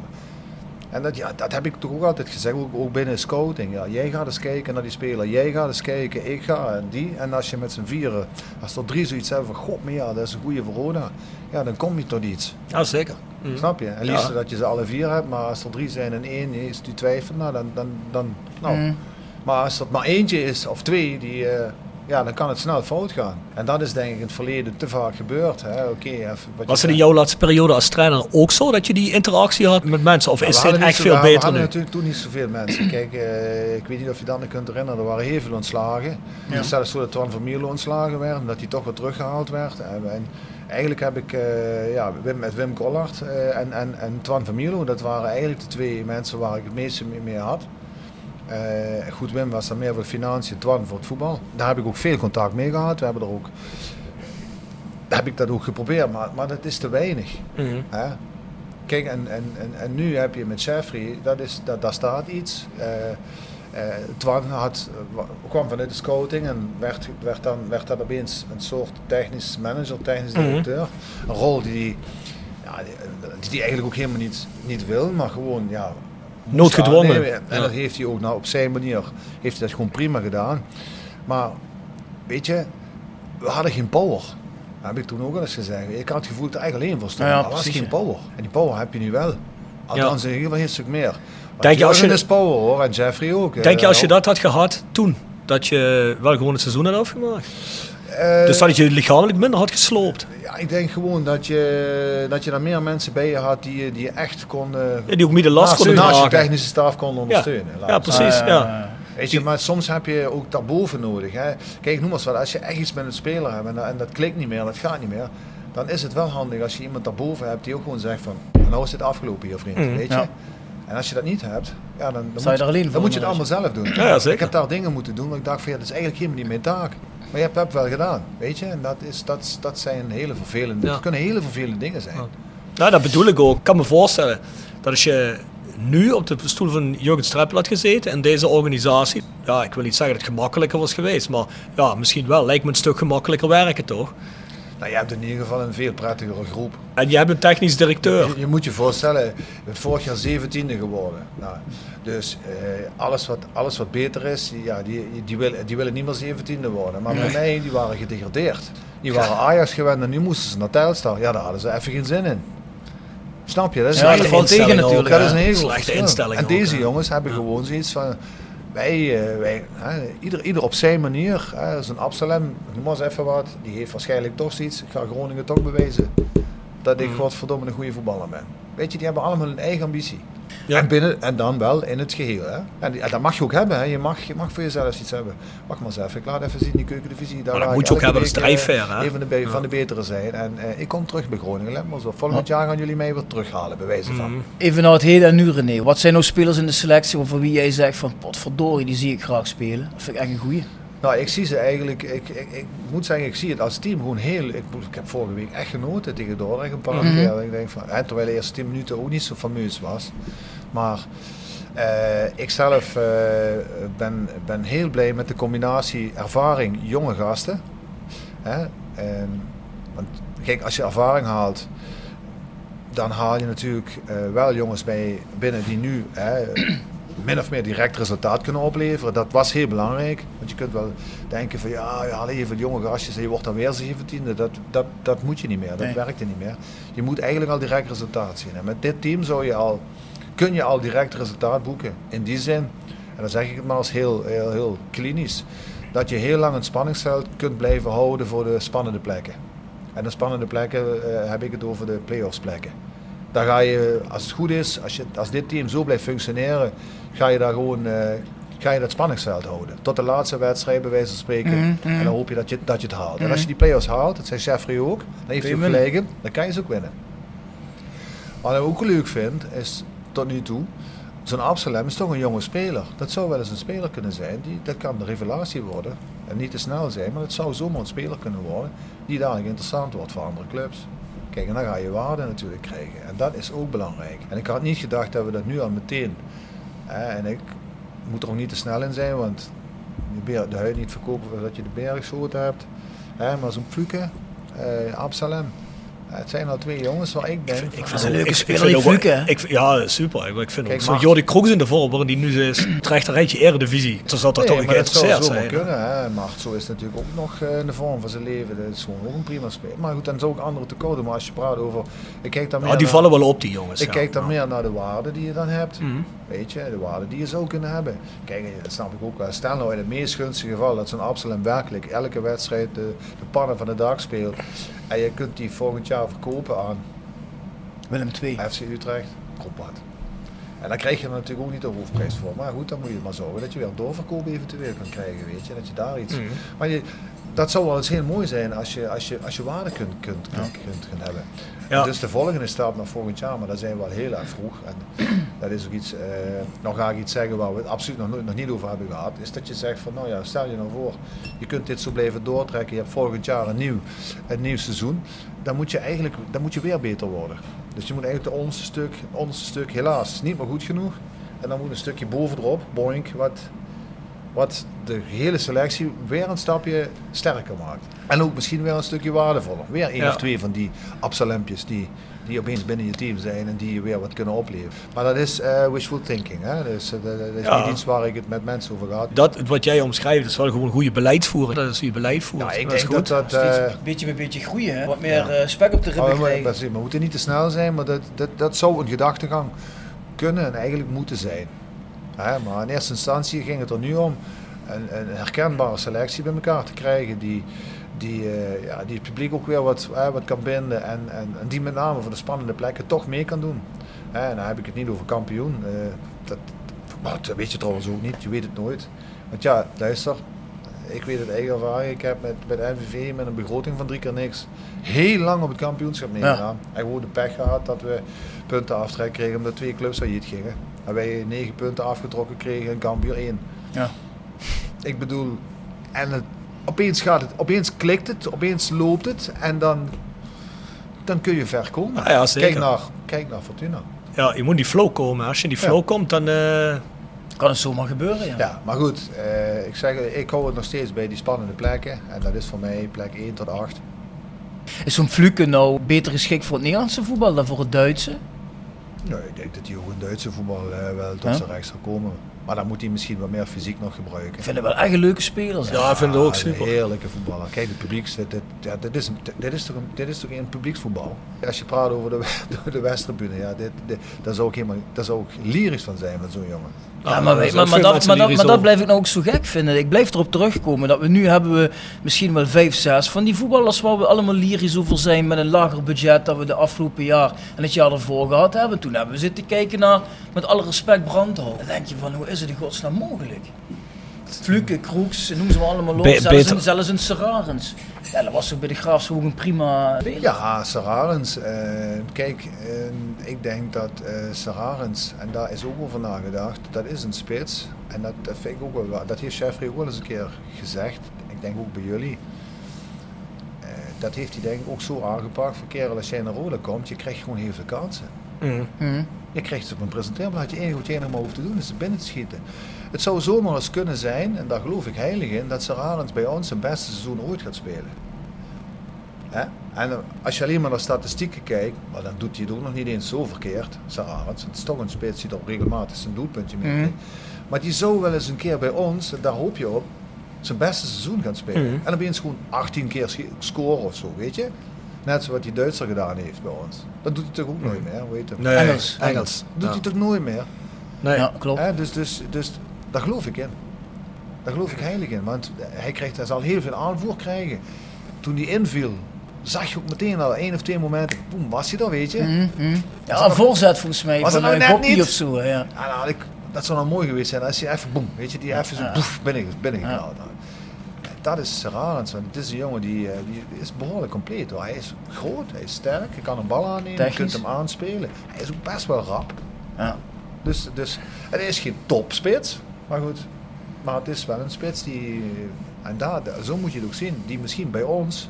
En dat, ja, dat heb ik toch ook altijd gezegd, ook, ook binnen scouting. Ja, jij gaat eens kijken naar die speler, jij gaat eens kijken, ik ga en die. En als je met z'n vieren, als er drie zoiets hebben van, god, maar ja, dat is een goede Verona. Ja, dan kom je tot iets. ja, zeker. Hm. Snap je? En liefst Ja. dat je ze alle vier hebt, maar als er drie zijn en één is die twijfelt, nou dan, dan, dan nou. Mm. Maar als er maar eentje is of twee die, eh, ja, dan kan het snel fout gaan. En dat is denk ik in het verleden te vaak gebeurd. hè. Oké, even wat Was je het in jouw laatste periode als trainer ook zo dat je die interactie had met mensen? Of Ja, is dit echt veel we- beter We hadden nu? natuurlijk toen niet zoveel mensen. <clears throat> Kijk, eh, ik weet niet of je dat nog kunt herinneren. Er waren heel veel ontslagen. Het is zelfs zo dat Twan van Mierlo ontslagen werd. Omdat hij toch weer teruggehaald werd. En, en eigenlijk heb ik eh, ja, Wim, met Wim Collard eh, en, en, en Twan van Mierlo. Dat waren eigenlijk de twee mensen waar ik het meeste mee, mee had. Eh, goed, Wim was dan meer voor de financiën, Twan voor het voetbal. Daar heb ik ook veel contact mee gehad. We hebben er ook, heb ik dat ook geprobeerd, maar, maar dat is te weinig. Mhm. Hè? Kijk, en, en, en, en nu heb je met Jeffrey, dat is, dat, daar staat iets. Eh eh, Twan had, wa- kwam vanuit de scouting en werd, werd, dan, werd dan opeens een soort technisch manager, technisch Mhm. directeur. Een rol die die, ja, die, die eigenlijk ook helemaal niet, niet wil, maar gewoon ja, Noodgedwongen. En dat heeft hij ook nou, op zijn manier heeft hij dat gewoon prima gedaan. Maar weet je, we hadden geen power. Dat heb ik toen ook al eens gezegd. Ik had het gevoel dat er eigenlijk alleen voor stond. Ja, maar er was geen power. En die power heb je nu wel. Althans, in ieder geval een stuk meer. Want Denk je als je- is power hoor, en Jeffrey ook. Denk je eh, als je dat had gehad toen, dat je wel gewoon het seizoen had afgemaakt? Eh, dus dat je lichamelijk minder had gesloopt? Ik denk gewoon dat je, dat je daar meer mensen bij je had die, je- die je echt kon... eh, Ja, die ook midden last naast, konden naast je technische staf konden ondersteunen. Ja, precies. Ja. Weet je, maar soms heb je ook daarboven nodig. Hè. Kijk, noem maar eens wat. Als je echt iets met een speler hebt en, dat- en dat klikt niet meer, dat gaat niet meer. Dan is het wel handig als je iemand daarboven hebt die ook gewoon zegt van... Nou is het afgelopen hier vriend, Mhm, weet je. ja. En als je dat niet hebt, ja, dan, dan, je moet, dan je het dan allemaal zelf doen. Ja, ja, zeker. Ik heb daar dingen moeten doen waar ik dacht van ja, dat is eigenlijk helemaal niet mijn taak. Maar je hebt het wel gedaan, weet je. En dat, is, dat, dat zijn hele vervelende... Ja. Dat kunnen hele vervelende dingen zijn. Ja. Nou, dat bedoel ik ook. Ik kan me voorstellen dat als je nu op de stoel van Jurgen Streppel had gezeten in deze organisatie, ja, ik wil niet zeggen dat het gemakkelijker was geweest, maar ja, misschien wel. Lijkt me een stuk gemakkelijker werken, toch? Nou, je hebt in ieder geval een veel prettigere groep. En je hebt een technisch directeur. Je, je moet je voorstellen, vorig jaar 17e geworden. Nou, dus eh, alles, wat, alles wat beter is, die- ja, die, die, willen, die willen niet meer 17e worden. Maar bij mij, die waren gedegradeerd. Die waren Ajax gewend en nu moesten ze naar Telstar. Ja, daar hadden ze even geen zin in. Snap je? Dat is Ja, een dat hele- tegen instelling natuurlijk. dat is een groot Slechte instelling En deze jongens hebben gewoon zoiets van... Wij, eh, wij hè, ieder, ieder op zijn manier. Hè, Zo'n Absalem, noem maar eens even wat. Die heeft waarschijnlijk toch zoiets. Ik ga Groningen toch bewijzen dat ik Mhm. godverdomme een goede voetballer ben. Weet je, die hebben allemaal hun eigen ambitie. Ja. En, binnen, en dan wel in het geheel. Hè. En, die- en dat mag je ook hebben. Hè. Je, mag, je mag voor jezelf iets hebben. Wacht maar eens even. Ik laat even zien die keukendivisie. Daar Maar dat moet je ook hebben, dat is eh, hè? Een van de, be- Ja. van de betere zijn. En eh, ik kom terug bij Groningen. Let maar zo. Volgend jaar gaan jullie mij weer terughalen, bij wijze van. Mhm. Even naar het heden en nu René. Wat zijn nou spelers in de selectie waarvan wie jij zegt van potverdorie, die zie ik graag spelen. Dat vind ik echt een goeie. Nou, ik zie ze eigenlijk, ik, ik, ik moet zeggen, ik zie het als team gewoon heel, ik, heb vorige week echt genoten tegen Dordrecht een paar Mhm. keer. Ik denk van, hè, terwijl de eerste 10 minuten ook niet zo fameus was. Maar eh, ik zelf eh, ben, ben heel blij met de combinatie ervaring, jonge gasten. Hè? En, want kijk, als je ervaring haalt, dan haal je natuurlijk eh, wel jongens bij binnen die nu hè, min of meer direct resultaat kunnen opleveren. Dat was heel belangrijk. Want je kunt wel denken van ja, je haalt even jonge gastjes en je wordt dan weer 17e. Dat, dat, dat moet je niet meer. Dat Nee. werkt er niet meer. Je moet eigenlijk al direct resultaat zien. En met dit team zou je al, kun je al direct resultaat boeken. In die zin, en dan zeg ik het maar als heel, heel, heel klinisch, dat je heel lang het spanningsveld kunt blijven houden voor de spannende plekken. En de spannende plekken eh, heb ik het over de play-offs plekken. Daar ga je, als het goed is, als, je, als dit team zo blijft functioneren, ga je daar gewoon eh, ga je dat spanningsveld houden. Tot de laatste wedstrijd, bij wijze van spreken. Mhm, mhm. En dan hoop je dat je, dat je het haalt. En Mhm. als je die play-offs haalt, dat zei Jeffrey ook, dan heeft hij gelijk dan kan je ze ook winnen. Wat ik ook leuk vind, is tot nu toe, zo'n Absalem is toch een jonge speler. Dat zou wel eens een speler kunnen zijn, die, dat kan de revelatie worden. En niet te snel zijn, maar het zou zomaar een speler kunnen worden die dadelijk interessant wordt voor andere clubs. Kijk, en dan ga je waarde natuurlijk krijgen. En dat is ook belangrijk. En ik had niet gedacht dat we dat nu al meteen. Hè, en ik moet er ook niet te snel in zijn, want de, beer, de huid niet verkopen dat je de bergschoten hebt. Hè, maar zo'n Fluke, eh, Absalem. Het zijn al twee jongens waar ik denk... Ik vind een ook- leuke ik- ik speler, ook ik Ja, super. Ik, ik vind Kijk, ook zo Jordi Kroes in de voorbeeld, die nu is <clears throat> het rechterrijtje eredivisie. Zal toch Nee, toch maar dat zou geïnteresseerd zomaar zijn. kunnen. Hè. Maar zo is het natuurlijk ook nog eh, in de vorm van zijn leven. Dat is gewoon ook een prima speler. Maar goed, dan zou ik anderen tekort doen. Maar als je praat over... Ik kijk dan meer Ja, die naar- vallen wel op, die jongens. Ik ja. kijk dan Ja. meer naar de waarde die je dan hebt. Mhm. Weet je, de waarde die je zou kunnen hebben. Kijk, dat snap ik ook wel. Stel nou in het meest gunstige geval dat zo'n Absalem werkelijk elke wedstrijd de, de pannen van de dag speelt. En je kunt die volgend jaar verkopen aan Willem 2. FC Utrecht, Kropad. En dan krijg je er natuurlijk ook niet de hoofdprijs voor. Maar goed, dan moet je maar zorgen dat je weer doorverkoop eventueel kan krijgen, weet je. Dat je daar iets... Mhm. Maar je, dat zou wel eens heel mooi zijn als je, als je, als je waarde kunt, kunt, kunt, kunt, kunt hebben. Ja. Dus de volgende stap naar volgend jaar, maar daar zijn we wel heel erg vroeg. En dat is ook iets, eh, nog ga ik iets zeggen waar we het absoluut nog, nog niet over hebben gehad. Is dat je zegt van, nou ja, stel je nou voor, je kunt dit zo blijven doortrekken. Je hebt volgend jaar een nieuw, een nieuw seizoen. Dan moet je eigenlijk, dan moet je weer beter worden. Dus je moet eigenlijk het onderste stuk, onderste stuk helaas niet meer goed genoeg. En dan moet een stukje bovenop, boink, wat, wat de hele selectie weer een stapje sterker maakt. En ook misschien weer een stukje waardevoller. Weer één Ja. of twee van die Absalempjes die, die opeens binnen je team zijn en die je weer wat kunnen opleveren. Maar dat is eh, wishful thinking. Hè? Dus, eh, dat, dat is Ja. niet iets waar ik het met mensen over ga. Dat, wat jij omschrijft, is wel gewoon goede beleidsvoering. Dat is je beleid voert. Ja, ik dat is denk goed. dat eh, beetje bij beetje groeien, hè? Wat meer Ja. spek op de ribben we, krijgen. moeten- we moeten niet te snel zijn, maar dat, dat, dat zou een gedachtegang kunnen en eigenlijk moeten zijn. Hè, maar in eerste instantie ging het er nu om een, een herkenbare selectie bij elkaar te krijgen die, die, eh, ja, die het publiek ook weer wat, wat kan binden en, en, en die met name voor de spannende plekken toch mee kan doen. En dan heb ik het niet over kampioen. eh, dat, maar dat weet je trouwens ook niet, je weet het nooit. Want ja, luister, ik weet het eigen ervaring. Ik heb met, met NVV met een begroting van drie keer niks heel lang op het kampioenschap meegedaan. En gewoon de pech gehad dat we punten aftrek kregen omdat twee clubs failliet gingen. En wij negen punten afgetrokken kregen en Cambuur één. Ja. <laughs> Ik bedoel, en het, opeens gaat het, opeens klikt het, opeens loopt het en dan, dan kun je ver komen. Ah ja, zeker. Kijk, naar, kijk naar Fortuna. Ja, je moet in die flow komen. Als je in die flow Ja. komt, dan... eh, Kan het zomaar gebeuren, ja. Ja, maar goed, eh, ik zeg, ik hou het nog steeds bij die spannende plekken. En dat is voor mij plek 1 tot 8. Is zo'n Fluke nou beter geschikt voor het Nederlandse voetbal dan voor het Duitse? Nee, ik denk dat hij ook in Duitse voetbal eh, wel tot Ja? zijn recht zal komen. Maar dan moet hij misschien wat meer fysiek nog gebruiken. Ik vind het wel echt een leuke spelers. Ja, ik vind het ook een super. heerlijke voetballer. Kijk, het publiek, dit, dit, ja, dit, is, een- dit, is toch een, dit is toch een publieksvoetbal? Als je praat over de, <laughs> de, de Westtribune, ja, dit, dit, daar, zou ik helemaal, daar zou ik lyrisch van zijn met zo'n jongen. Ja, Ah, maar, daar wij- maar, dat, maar, dat, maar dat blijf ik nou ook zo gek vinden. Ik blijf erop terugkomen dat we nu hebben we misschien wel vijf, zes van die voetballers waar we allemaal lyrisch over zijn met een lager budget dat we de afgelopen jaar en het jaar ervoor gehad hebben. Toen hebben we zitten kijken naar, met alle respect, Brandhout. Dan denk je van, hoe is het in godsnaam mogelijk? Fluke, Kroeks, noem ze maar allemaal op. Be- zelfs, een, zelfs een Serarens. Ja, dat was zo bij de Graafs ook een prima. Ja, Sararens. eh, kijk, eh, ik denk dat eh Sararens, en daar is ook over nagedacht, dat is een spits. En dat, dat vind ik ook wel waar. Dat heeft Jeffrey ook wel eens een keer gezegd. Ik denk ook bij jullie. Eh, dat heeft hij denk ik ook zo aangepakt. Voor kerel, als jij naar Roda komt, je krijgt gewoon heel veel kansen. mm. Mhm. Je krijgt ze op een presenteerblad. Je enige wat je nog maar hoeft te doen is ze binnen te schieten. Het zou zomaar eens kunnen zijn, en daar geloof ik heilig in, dat Sararens bij ons zijn beste seizoen ooit gaat spelen. Hè? En eh, als je alleen maar naar statistieken kijkt, maar dan doet hij het ook nog niet eens zo verkeerd, Sararens. Het is toch een spits die er regelmatig zijn doelpuntje mee Mhm. Maar die zou wel eens een keer bij ons, en daar hoop je op, zijn beste seizoen gaan spelen. Mhm. En dan ben je gewoon 18 keer scoren of zo, weet je. Net zoals die Duitser gedaan heeft bij ons. Dat doet hij toch ook nooit meer, hoe heet hem? Nee, Engels. Engels. Dat doet Ja. hij toch nooit meer? Nee. Ja, klopt. Hè, dus, dus, dus daar geloof ik in. Daar geloof ik heilig in. Want hij, krijgt, hij zal heel veel aanvoer krijgen. Toen hij inviel, zag je ook meteen al één of twee momenten. Boem, was hij daar, weet je? Mhm, mhm. Ja, een voorzet volgens mij Was van nou een net niet? of zo. Ja. Ja, nou, had ik, dat zou nou mooi geweest zijn als hij even, boem, weet je, die even zo Ja. boef, binnen, binnengehaald had. Dat is Serrarens, want het is een jongen die, eh, die is behoorlijk compleet. Hoor. Hij is groot, hij is sterk, je kan een bal aannemen, je kunt hem aanspelen. Hij is ook best wel rap. Ja. Dus, dus het is geen topspits, maar goed. Maar het is wel een spits die, en daar, zo moet je het ook zien, die misschien bij ons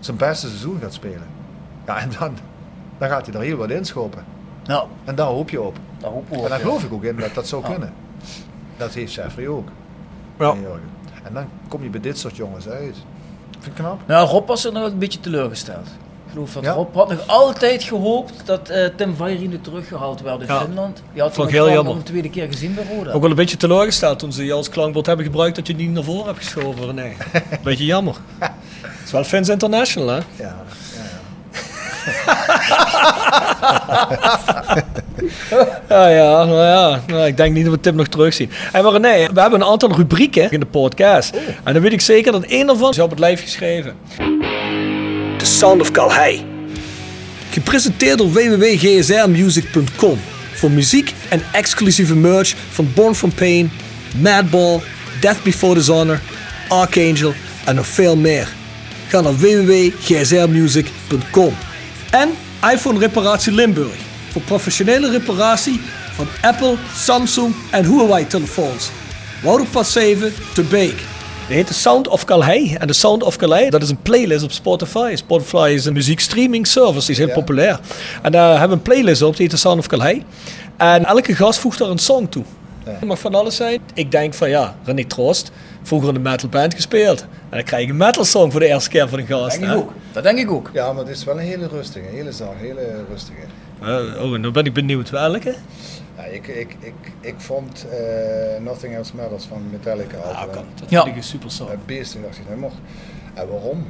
zijn beste seizoen gaat spelen. Ja, en dan, dan gaat hij er heel wat in schoppen. Nou, En daar hoop je op. daar we op. En daar ja. geloof ik ook in dat dat zou Ja. kunnen. Dat heeft Jeffrey ook. Ja. En dan kom je bij dit soort jongens uit. Vind ik knap. Nou, Rob was er nog een beetje teleurgesteld. Ik geloof dat Ja. Rob had nog altijd gehoopt dat eh, Tim Vairine teruggehaald werd in Ja. Finland. Die had Vond heel jammer. een tweede keer gezien bij Roda. Ook wel een beetje teleurgesteld toen ze je als klankbord hebben gebruikt dat je niet naar voren hebt geschoven. Nee, <laughs> beetje jammer. Het is wel Fins International, hè? Ja, ja, <laughs> Ja, ja, nou ja. Nou, ik denk niet dat we Tim nog terugzien. En maar nee, we hebben een aantal rubrieken in de podcast. En dan weet ik zeker dat één daarvan is op het lijf geschreven. Sound of Calhei. Gepresenteerd door www.gsrmusic.com. Voor muziek en exclusieve merch van Born From Pain, Madball, Death Before Dishonor, Archangel en nog veel meer. Ga naar www.gsrmusic.com. En iPhone Reparatie Limburg. Voor professionele reparatie van Apple, Samsung en Huawei telefoons. Wouderpad 7 te Beek. Die heet The Sound of Calhei. En The Sound of Calhei, dat is een playlist op Spotify. Spotify is een muziekstreaming service, die is heel Ja. populair. En daar hebben we een playlist op, die heet The Sound of Calhei. En elke gast voegt daar een song toe. Het mag van alles zijn. Ik denk van ja, René Troost, vroeger in een metal band gespeeld. En dan krijg je een metal song voor de eerste keer van een gast. denk ik ook. Dat denk ik ook. ja, maar het is wel een hele rustige, hele zaak, hele rustige. Eh, oh, en nu ben ik benieuwd welke. Ja, ik, ik, ik, ik vond eh, Nothing Else Matters van Metallica altijd Ah, een- kan. Dat Ja. vind ik een super song. een beestachtig nummer. En waarom?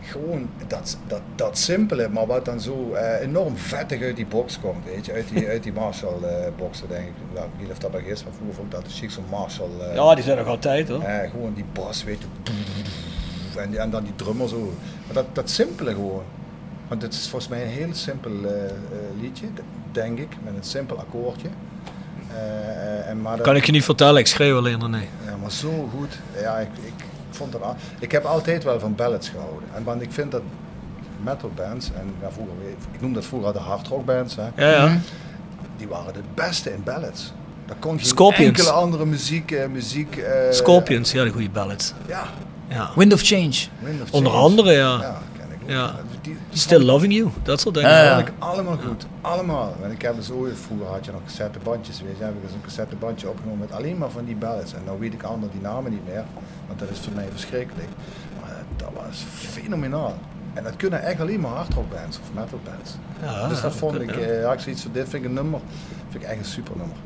Gewoon dat, dat, dat simpele, maar wat dan zo eh, enorm vettig uit die box komt, weet je, uit die, uit die Marshall eh boxen denk ik. Nou, ik weet niet of dat nog is, maar vroeger vond ik dat de chic zo'n Marshall. eh, Ja, die zijn nog altijd hoor. gewoon die bas, weet je. En, die- en dan die drummer zo. Maar dat, dat simpele gewoon. Want het is volgens mij een heel simpel eh, eh, liedje, denk ik, met een simpel akkoordje. Eh, eh, en maar dat- Kan ik je niet vertellen, ik schreeuw alleen er nee. ja, maar zo goed. Ja, ik, ik vond het al. Ik heb altijd wel van ballads gehouden. En want ik vind dat metal bands, en ja, vroeger, ik noem dat vroeger de hard rock bands, hè, Ja, ja. die waren de beste in ballads. Daar kon geen Scorpions. enkele andere muziek, eh, muziek eh, Scorpions, ja, die goede ballad. Ja, Ja. Wind of Change. Wind of Onder Change. andere, ja. Ja. Die, die Still Loving You, dat soort dingen. Ja, Die ja. vond ik allemaal goed. Allemaal. Want ik heb dus ooit, vroeger had je nog cassettebandjes, weet je, heb ik dus een cassettebandje opgenomen met alleen maar van die ballads. En nou weet ik allemaal die namen niet meer, want dat is voor mij verschrikkelijk. Maar dat was fenomenaal. En dat kunnen echt alleen maar hardrock bands of metal bands. Ja, dus dat vond ja. ik, eh, ja, ik zoiets van, dit vind ik een nummer, vind ik echt een super nummer.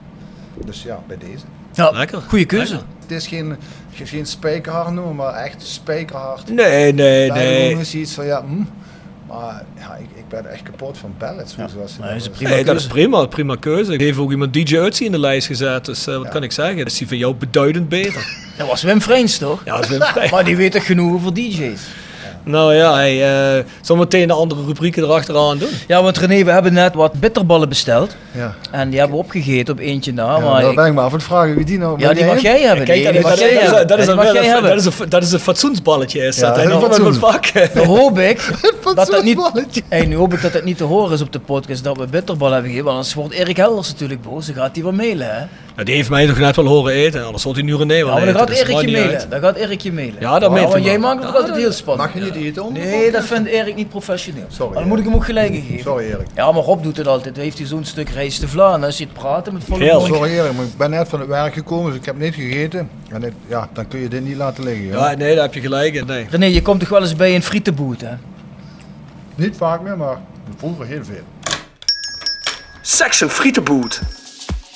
Dus ja, bij deze. Ja, Lekker. Goede keuze. Lekker. Het is geen, geen- geen spijkerhard nummer, maar echt spijkerhard. Nee, nee, Daar nee. gewoon zoiets van, ja, hm. Maar ja, ik, ik ben echt kapot van ballads. zoals Nee, dat is prima Nee, dat is keuze. prima, prima keuze. Ik heb ook iemand DJ Utsi in de lijst gezet, dus eh, wat Ja. kan ik zeggen? Dat is die van jou beduidend beter. Dat was Wim Vreens toch? Ja, dat is Wim. <laughs> Maar die weet toch genoeg over DJ's. Nou ja, hij uh, zal meteen de andere rubrieken erachteraan doen. Ja, want René, we hebben net wat bitterballen besteld. Ja. En die hebben we opgegeten op eentje na. Ja, maar ik- ben ik maar af het vragen wie die nou... ja, die mag jij hebben. Kijk, dat, mag is- jij dat is- hebben. dat is Die een- dat hebben. is een- dat is een fatsoensballetje. Ja, dat. <laughs> Dan hoop ik <laughs> dat dat niet... Fatsoensballetje. Hey, nu hoop ik dat het niet te horen is op de podcast dat we bitterballen hebben gegeven. Want anders wordt Erik Helders natuurlijk boos. Dan gaat hij wel mailen, hè? Nou, die heeft mij toch net wel horen eten, anders wordt hij nu René wel Ja, maar dan gaat dus dat Erik je mailen. Dan gaat Erik je mailen. Ja, dat mailt Want hij jij maakt het Ja, altijd heel spannend. Mag je niet eten? Nee, dat vindt Erik niet professioneel. Sorry, Maar dan moet ik hem ook gelijk <laughs> geven. Sorry Erik. Ja, maar Rob doet het altijd. Dan heeft hij zo'n stuk rijst te vlaan. Is hij het praten met volle mond. Sorry Erik, maar ik ben net van het werk gekomen, dus ik heb niet gegeten. En ik- ja, dan kun je dit niet laten liggen. Ja. Ja, nee, daar heb je gelijk in. Nee. René, je komt toch wel eens bij een frietenboot, hè? Niet vaak meer, maar vroeger heel veel. Section Frietenboot.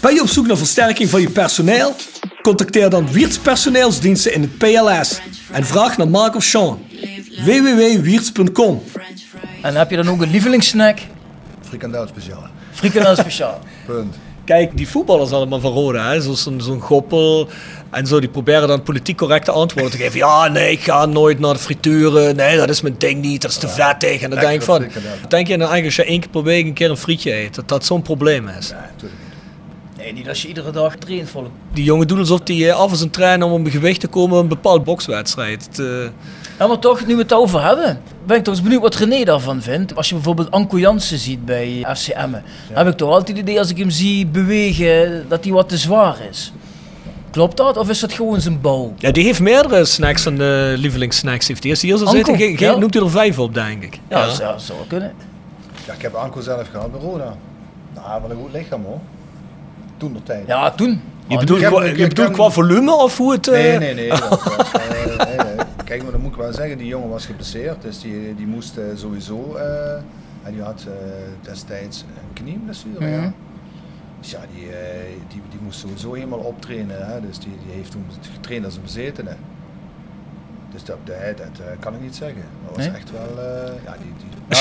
Ben je op zoek naar versterking van je personeel? Contacteer dan Wiert's Personeelsdiensten in het PLS en vraag naar Mark of Sean. www.wierts.com En heb je dan ook een lievelingssnack? Frikandel speciaal. Frikandel speciaal. <laughs> Punt. Kijk, die voetballers allemaal van Roda, hè, zoals zo'n zo'n Goppel en zo, die proberen dan politiek correcte antwoorden te geven. Ja, nee, ik ga nooit naar de frituren. Nee, dat is mijn ding niet, dat is te vettig. En dan denk ik van, denk je nou eigenlijk als je één keer per week een keer een frietje eet, dat dat zo'n probleem is? Ja, natuurlijk niet. Nee, niet als je iedere dag traint volop. Die jongen doen alsof die eh, af is een trainen om op een gewicht te komen een bepaald bokswedstrijd. Het, eh, Ja, maar toch, nu we het over hebben. ben ik toch eens benieuwd wat René daarvan vindt. Als je bijvoorbeeld Anko Jansen ziet bij FCM, heb ik toch altijd het idee als ik hem zie bewegen dat hij wat te zwaar is. Klopt dat of is dat gewoon zijn bouw? Ja, die heeft meerdere snacks van de lievelingssnacks. Heeft die hier zo Anko, zitten, ge- ge- ja. noemt hij er vijf op, denk ik. Ja, dat zou, zou wel kunnen. Ja, ik heb Anko zelf gehad bij Roda. Nou, wat een goed lichaam hoor. Toen nog tijd. Ja, toen. Je bedoelt, qua, je bedoelt qua volume of hoe het... Nee, nee, nee. dat was, eh, nee, nee. <laughs> Kijk, maar dan moet ik wel zeggen, die jongen was geblesseerd. Dus die, die moest eh, sowieso... eh, en die had eh, destijds een knieblessure. Mhm. ja. Dus ja, die, die, die moest sowieso helemaal optrainen. Hè. Dus die, die heeft toen getraind als een bezetene. Dus dat, dat, dat kan ik niet zeggen. Dat was Nee? echt wel... eh, ja, die,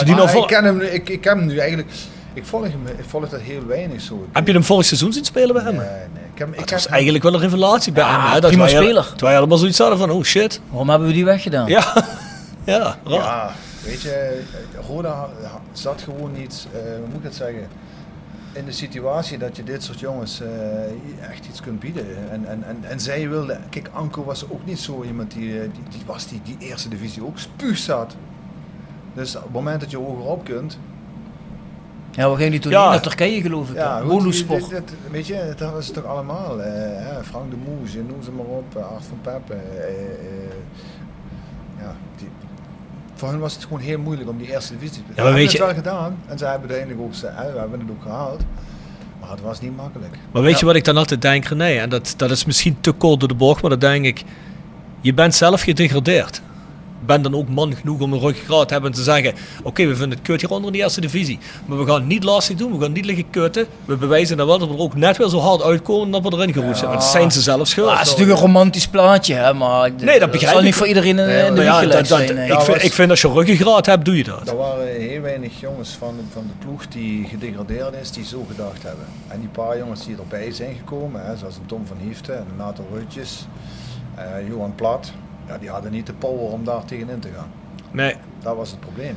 die, nou ik, ken hem, ik, ik ken hem nu eigenlijk... Ik volg, hem, ik volg dat heel weinig zo. Heb je hem vorig seizoen zien spelen bij hem? Nee, nee. Ik heb, ik Het was eigenlijk wel een revelatie bij Ja, hem. Hè? Dat prima wij, speler. Terwijl wij allemaal zoiets hadden van, oh shit. Waarom hebben we die weggedaan? Ja, <laughs> ja, raar. Ja, weet je, Roda zat gewoon niet, eh, hoe moet ik het zeggen, in de situatie dat je dit soort jongens eh, echt iets kunt bieden. En, en, en, en zij wilde, kijk, Anko was ook niet zo iemand die, eh, die, die was die, die eerste divisie ook spuug zat. Dus op het moment dat je hogerop kunt, Ja, we gingen die toen Ja. naar Turkije geloof ik. ja, weet je, dat was het toch allemaal. eh, Frank de Moes, je noem ze maar op, eh, Art van Peppe. eh, eh, ja, die, voor hen was het gewoon heel moeilijk om die eerste divisie te Ja, spelen. we weet hebben je- het wel gedaan en ze hebben uiteindelijk ook, we hebben het ook gehaald. Maar het was niet makkelijk. Maar weet Ja. je wat ik dan altijd denk, René? En dat, dat is misschien te kort door de bocht, maar dan denk ik... Je bent zelf gedegradeerd. Ben dan ook man genoeg om een ruggengraat te hebben en te zeggen... Oké, we vinden het kut hier onder in de eerste divisie. Maar we gaan niet lastig doen, we gaan niet liggen kutten. We bewijzen dan wel dat we er ook net weer zo hard uitkomen dat we erin geroerd zijn. Want dat zijn ze zelf schuld. Ja, het is natuurlijk een romantisch plaatje, hè, maar ik- Nee, dat begrijp zal ik. niet voor iedereen in, Nee, in de ja, dat, dat, zijn. nee. ik, vind, was- ik vind als je ruggengraat hebt, doe je dat. Er waren heel weinig jongens van, van de ploeg die gedegradeerd is, die zo gedacht hebben. En die paar jongens die erbij zijn gekomen, hè, zoals een Tom van Hiefte en een Nato Rutjes, eh, Johan Plat, ja, die hadden niet de power om daar tegenin te gaan. Nee, Dat was het probleem.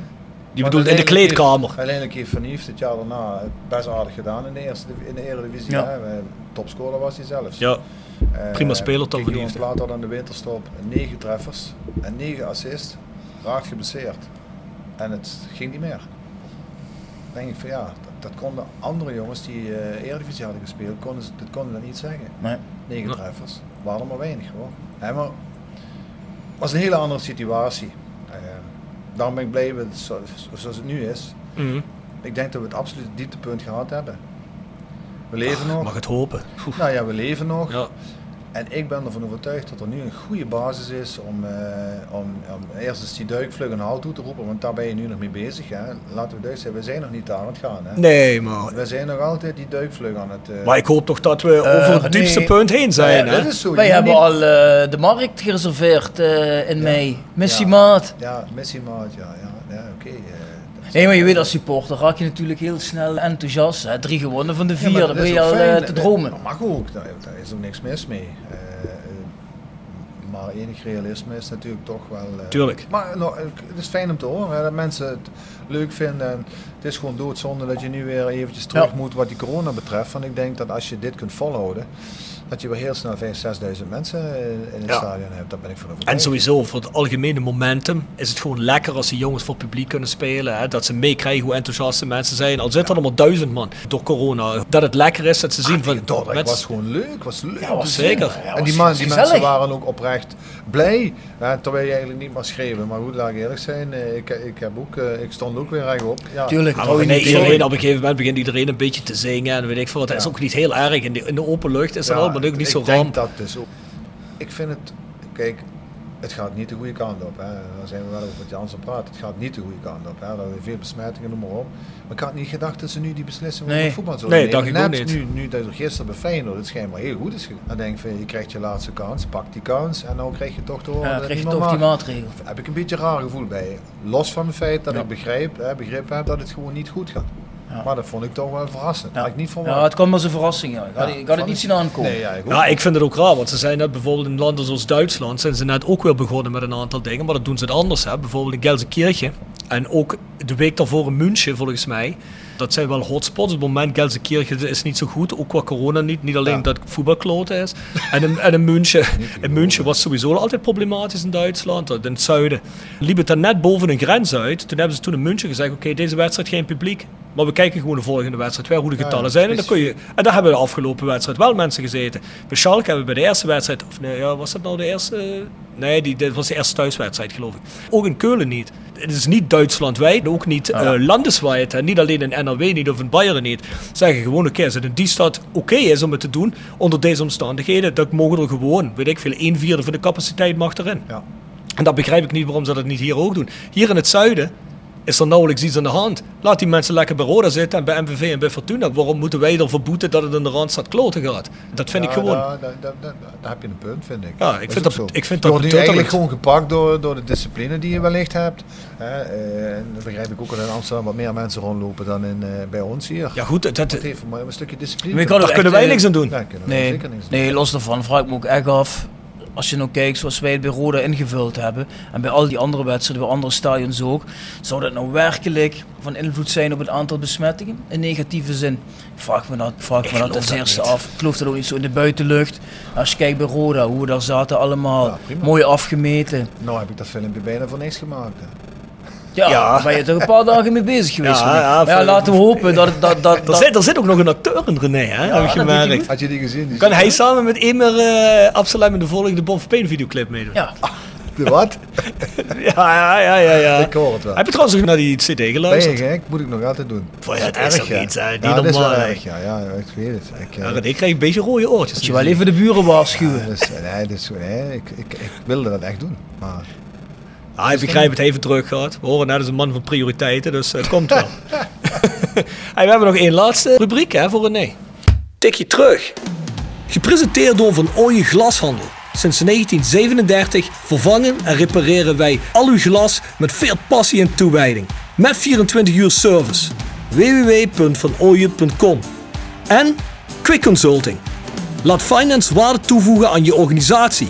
die Want bedoelt in de kleedkamer. Uiteindelijk heeft Van Hieft het jaar daarna best aardig gedaan in de, eerste, in de Eredivisie. Ja. hè. Topscorer was hij zelfs. Ja, Eh, prima speler, kijk, Van. Plaat had aan de winterstop 9 treffers en 9 assists. Raakt geblesseerd. En het ging niet meer. Dan denk ik van ja, dat, dat konden andere jongens die eh Eredivisie hadden gespeeld, konden, ze- dat konden dat niet zeggen. Nee. 9 Ja. treffers. Waren er maar weinig hoor. Hè, maar was een hele andere situatie. Eh, daarom ben ik blij met zo- zoals het nu is. Mhm. Ik denk dat we het absoluut dieptepunt gehad hebben. We leven nog. Mag het hopen. Nou ja, we leven nog. Ja. En ik ben ervan overtuigd dat er nu een goede basis is om, eh, om, om eerst eens die duikvlug een halt toe te roepen, want daar ben je nu nog mee bezig. Hè. Laten we duidelijk zijn, we zijn nog niet daar aan het gaan. Hè. Nee, maar... We zijn nog altijd die duikvlug aan het... eh, Maar ik hoop toch dat we Eh, over het diepste nee. punt heen zijn. ja, hè? dat is zo. Wij Je hebben al eh, de markt gereserveerd eh, in Ja. mei. Missie Ja. maat. Ja, missie maat, ja. ja, ja Oké. Nee, maar je weet als supporter raak je natuurlijk heel snel enthousiast. Hè. Drie gewonnen van de Ja, vier, maar dan dat ben is je al fijn. eh, te dromen. Dat mag ook, daar, daar is ook niks mis mee. Eh, eh, maar enig realisme is natuurlijk toch wel... eh, Tuurlijk. Maar nou, het is fijn om te horen hè, dat mensen het leuk vinden. En het is gewoon doodzonde dat je nu weer eventjes terug Ja. moet wat die corona betreft. Want ik denk dat als je dit kunt volhouden, dat je weer heel snel 5.000, 6.000 mensen in het Ja. stadion hebt. Daar ben ik van En overtuigd. sowieso voor het algemene momentum is het gewoon lekker als die jongens voor het publiek kunnen spelen. Hè? Dat ze meekrijgen hoe enthousiast de mensen zijn. Al zitten er maar duizend man door corona. Dat het lekker is dat ze zien van... Was gewoon leuk, was leuk. Ja, was zeker. Ja, en die, man, die mensen waren ook oprecht blij. hè, terwijl je eigenlijk niet mag schreeuwen. Maar goed, laat ik eerlijk zijn. eh, Ik, ik, heb ook, eh, ik stond ook weer rechtop. Ja. Tuurlijk, maar nee, iedereen, op een gegeven moment begint iedereen een beetje te zingen en weet ik veel wat. Dat is ook niet heel erg. In de, in de open lucht is dat Ja, ook niet ik zo denk ram. dat dus ook. Ik vind het, kijk, het gaat niet de goede kant op. Hè. Dan zijn we wel over wat Jansen praat. Het gaat niet de goede kant op. Hè. Dat we veel besmettingen, noem maar op. Maar ik had niet gedacht dat ze nu die beslissing Nee. het voetbal zouden Nee, nemen. ik Net niet. Nu, nu dat er gisteren bij Feyenoord het schijnbaar heel goed is gegaan. Dan denk ik, van, je krijgt je laatste kans, pak die kans. En dan krijg je toch horen Ja, krijg je toch die maatregel. heb ik een beetje een raar gevoel bij. Los van het feit dat Ja. ik begrijp, hè, begrip heb dat het gewoon niet goed gaat. Ja. Maar dat vond ik toch wel verrassend. Ja. Had ik niet. Ja, het kwam als een verrassing. Ja. Ik had, Ja, ik had het niet zien aankomen. Nee, ja, ik ook Ja, ik vind het ook raar, want ze zijn net bijvoorbeeld in landen zoals Duitsland, zijn ze net ook weer begonnen met een aantal dingen, maar dat doen ze het anders. Hè. Bijvoorbeeld in Gelsenkirchen en ook de week daarvoor in München volgens mij. Dat zijn wel hotspots. Op het moment Gelsenkirchen is niet zo goed, ook qua corona niet. Niet alleen Ja. dat voetbalkloten is. En in, en in München, in München was sowieso altijd problematisch in Duitsland. In het zuiden liep het dan net boven een grens uit. Toen hebben ze toen in München gezegd, oké, deze wedstrijd geen publiek. Maar we kijken gewoon de volgende wedstrijd weer hoe de getallen ja, zijn. En, dan kun je, en daar hebben we de afgelopen wedstrijd wel mensen gezeten. Bij Schalke hebben we bij de eerste wedstrijd, of nee, ja, was dat nou de eerste? Nee, die, dit was de eerste thuiswedstrijd geloof ik. Ook in Keulen niet. Het is niet Duitslandwijd, ook niet eh, landeswijd. En niet alleen in NRW niet of in Bayern niet. Zeggen gewoon, oké, als het in die stad oké is om het te doen, onder deze omstandigheden, dan mogen er gewoon, weet ik veel, een vierde van de capaciteit mag erin. Ja. En dat begrijp ik niet waarom ze dat niet hier ook doen. Hier in het zuiden is er nauwelijks iets aan de hand. Laat die mensen lekker bij Roda zitten en bij MVV en bij Fortuna. Waarom moeten wij ervoor boeten dat het in de Randstad kloten gaat? Dat vind ik gewoon. Daar, daar, daar, daar- daar heb je een punt, vind ik. Ja, ik vind dat- zo. ik vind je dat wordt eigenlijk gewoon gepakt door, door de discipline die je wellicht hebt. Hè, eh, en dat begrijp ik ook dat in Amsterdam wat meer mensen rondlopen dan in, eh, bij ons hier. Ja goed, dat, heeft een stukje discipline. Maar had daar kunnen wij eh, niks aan doen. Nee, zeker niks doen. nee, los daarvan vraag ik me ook echt af. Als je nou kijkt zoals wij het bij Roda ingevuld hebben. En bij al die andere wedstrijden, bij andere stadions ook. Zou dat nou werkelijk van invloed zijn op het aantal besmettingen? In negatieve zin. Ik vraag me dat, ik vraag me dat als dat eerste niet. af. Ik geloof dat ook niet zo in de buitenlucht. Als je kijkt bij Roda, hoe we daar zaten allemaal. Ja, mooi afgemeten. Nou heb ik dat filmpje bijna voor niks gemaakt. hè. Ja, Ja. daar ben je toch een paar dagen mee bezig geweest. Ja, ja, maar ja, voor- laten we hopen dat... het- dat, dat, er, dat zit, er zit ook nog een acteur in René, hè? heb dat hij gemerkt. Had je die gezien? Die Kan hij samen met Emer uh, Absalem in de volgende Bon Peen videoclip meedoen? ja, De wat? <laughs> ja, ja, ja. ja, ja. Ik hoor het wel. Heb je trouwens ook naar die CD Ben je geluisterd? gek? Moet ik nog altijd doen. Voor ja, dat is toch ja. niet, hè? Niet ja, dat is wel erg, ja. ja. Ik weet het. Ik, eh, Ja, René krijgt een beetje rode oortjes. moet je wel even de buren waarschuwen. dus, nee, dus, nee, ik, ik, ik wilde dat echt doen. Maar Ah, ik begrijp het, hij het druk gehad. We horen net als een man van prioriteiten, dus het komt wel. <laughs> hey, we hebben nog één laatste rubriek hè, voor René. Tikje terug. Gepresenteerd door Van Ooyen Glashandel. Sinds 1937 vervangen en repareren wij al uw glas met veel passie en toewijding. Met 24 uur service. www.vanooyen.com En Quick Consulting. Laat finance waarde toevoegen aan je organisatie.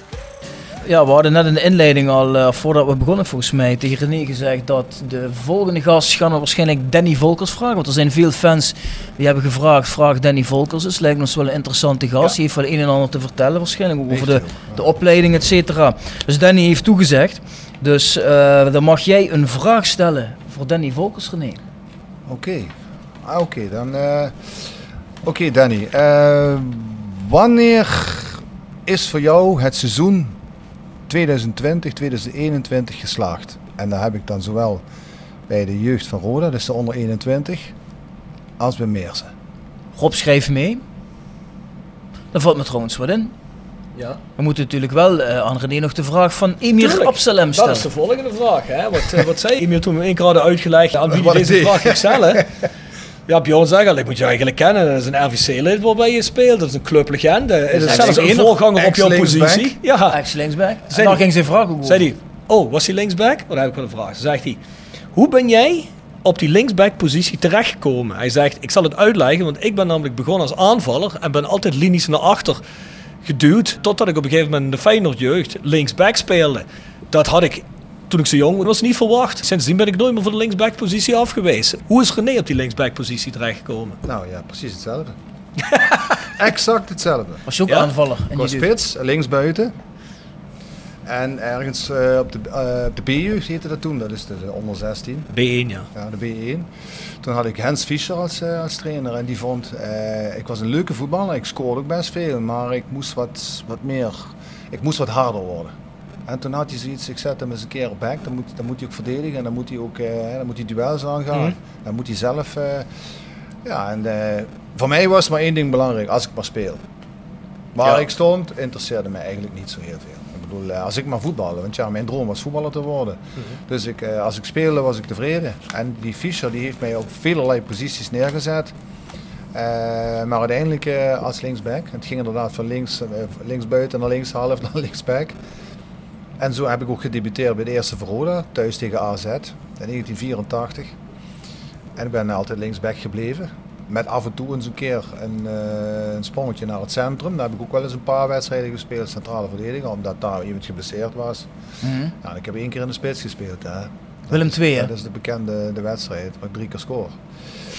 Ja, we hadden net in de inleiding al, eh, voordat we begonnen volgens mij, tegen René gezegd dat de volgende gast gaan we waarschijnlijk Danny Volkers vragen. Want er zijn veel fans die hebben gevraagd, vraag Danny Volkers eens. Lijkt ons wel een interessante gast. Die heeft wel een en ander te vertellen waarschijnlijk, over de, de opleiding, et cetera. Dus Danny heeft toegezegd. Dus eh, dan mag jij een vraag stellen voor Danny Volkers, René. Oké, ah, oké dan. eh, oké, Danny. wanneer is voor jou het seizoen 2020-2021 geslaagd? En daar heb ik dan zowel bij de jeugd van Roda, dus de onder 21, als bij Meersen. Rob, schrijf mee. Daar valt me trouwens wat in. Ja. We moeten natuurlijk wel eh, aan René nog de vraag van Emir Tuurlijk. Absalem Dat stellen. is de volgende vraag. Hè? Wat, eh, wat zei Emil toen we één keer hadden uitgelegd aan wie deze vraag ging stellen? <laughs> Ja, Bjorn zei al, ik moet je eigenlijk kennen. Dat is een RVC-lid waarbij je speelt. Dat is een clublegende. Het is zelfs een voorganger op jouw positie. Ja, Ex-linksback. En daar die- ging zijn vraag ook over. zei hij. Oh, was hij linksback? Oh, dan heb ik wel een vraag. Dan zegt hij, hoe ben jij op die linksback-positie terechtgekomen? Hij zegt, ik zal het uitleggen, want ik ben namelijk begonnen als aanvaller en ben altijd linies naar achter geduwd, totdat ik op een gegeven moment in de Feyenoord jeugd linksback speelde. Dat had ik toen ik zo jong was niet verwacht. Sindsdien ben ik nooit meer voor de linksback-positie afgewezen. Hoe is René op die linksback-positie terechtgekomen? Nou ja, precies hetzelfde. <laughs> exact hetzelfde. Was je ook Ja. aanvaller? Ik En was spits, links buiten. En ergens eh, op de, eh, op de B-jeugd heette dat toen, dat is de, de onder 16. B1, ja. Ja, de B1. Toen had ik Hans Fischer als, eh, als trainer en die vond, eh, ik was een leuke voetballer, ik scoorde ook best veel, maar ik moest wat, wat meer, ik moest wat harder worden. En toen had hij zoiets, ik zet hem eens een keer op back, dan moet, dan moet hij ook verdedigen en dan moet hij ook eh, dan moet hij duels aangaan. Mhm. Dan moet hij zelf, eh, ja en eh, voor mij was maar één ding belangrijk, als ik maar speel. Waar Ja. ik stond, interesseerde mij eigenlijk niet zo heel veel. Ik bedoel, als ik maar voetballen, want ja, mijn droom was voetballer te worden. Dus ik, als ik speelde, was ik tevreden. En die Fischer die heeft mij op velerlei posities neergezet. Maar uiteindelijk als linksback. Het ging inderdaad van links, eh, links buiten naar links half naar <laughs> linksback. En zo heb ik ook gedebuteerd bij de eerste Verroda, thuis tegen AZ in 1984. En ik ben altijd linksback gebleven. Met af en toe eens een keer een, eh, een sprongetje naar het centrum. Daar heb ik ook wel eens een paar wedstrijden gespeeld, centrale verdediger, omdat daar iemand geblesseerd was. Mhm. Nou, ik heb één keer in de spits gespeeld. Hè. Willem Dat II, hè? Dat is de bekende de wedstrijd, waar ik drie keer score.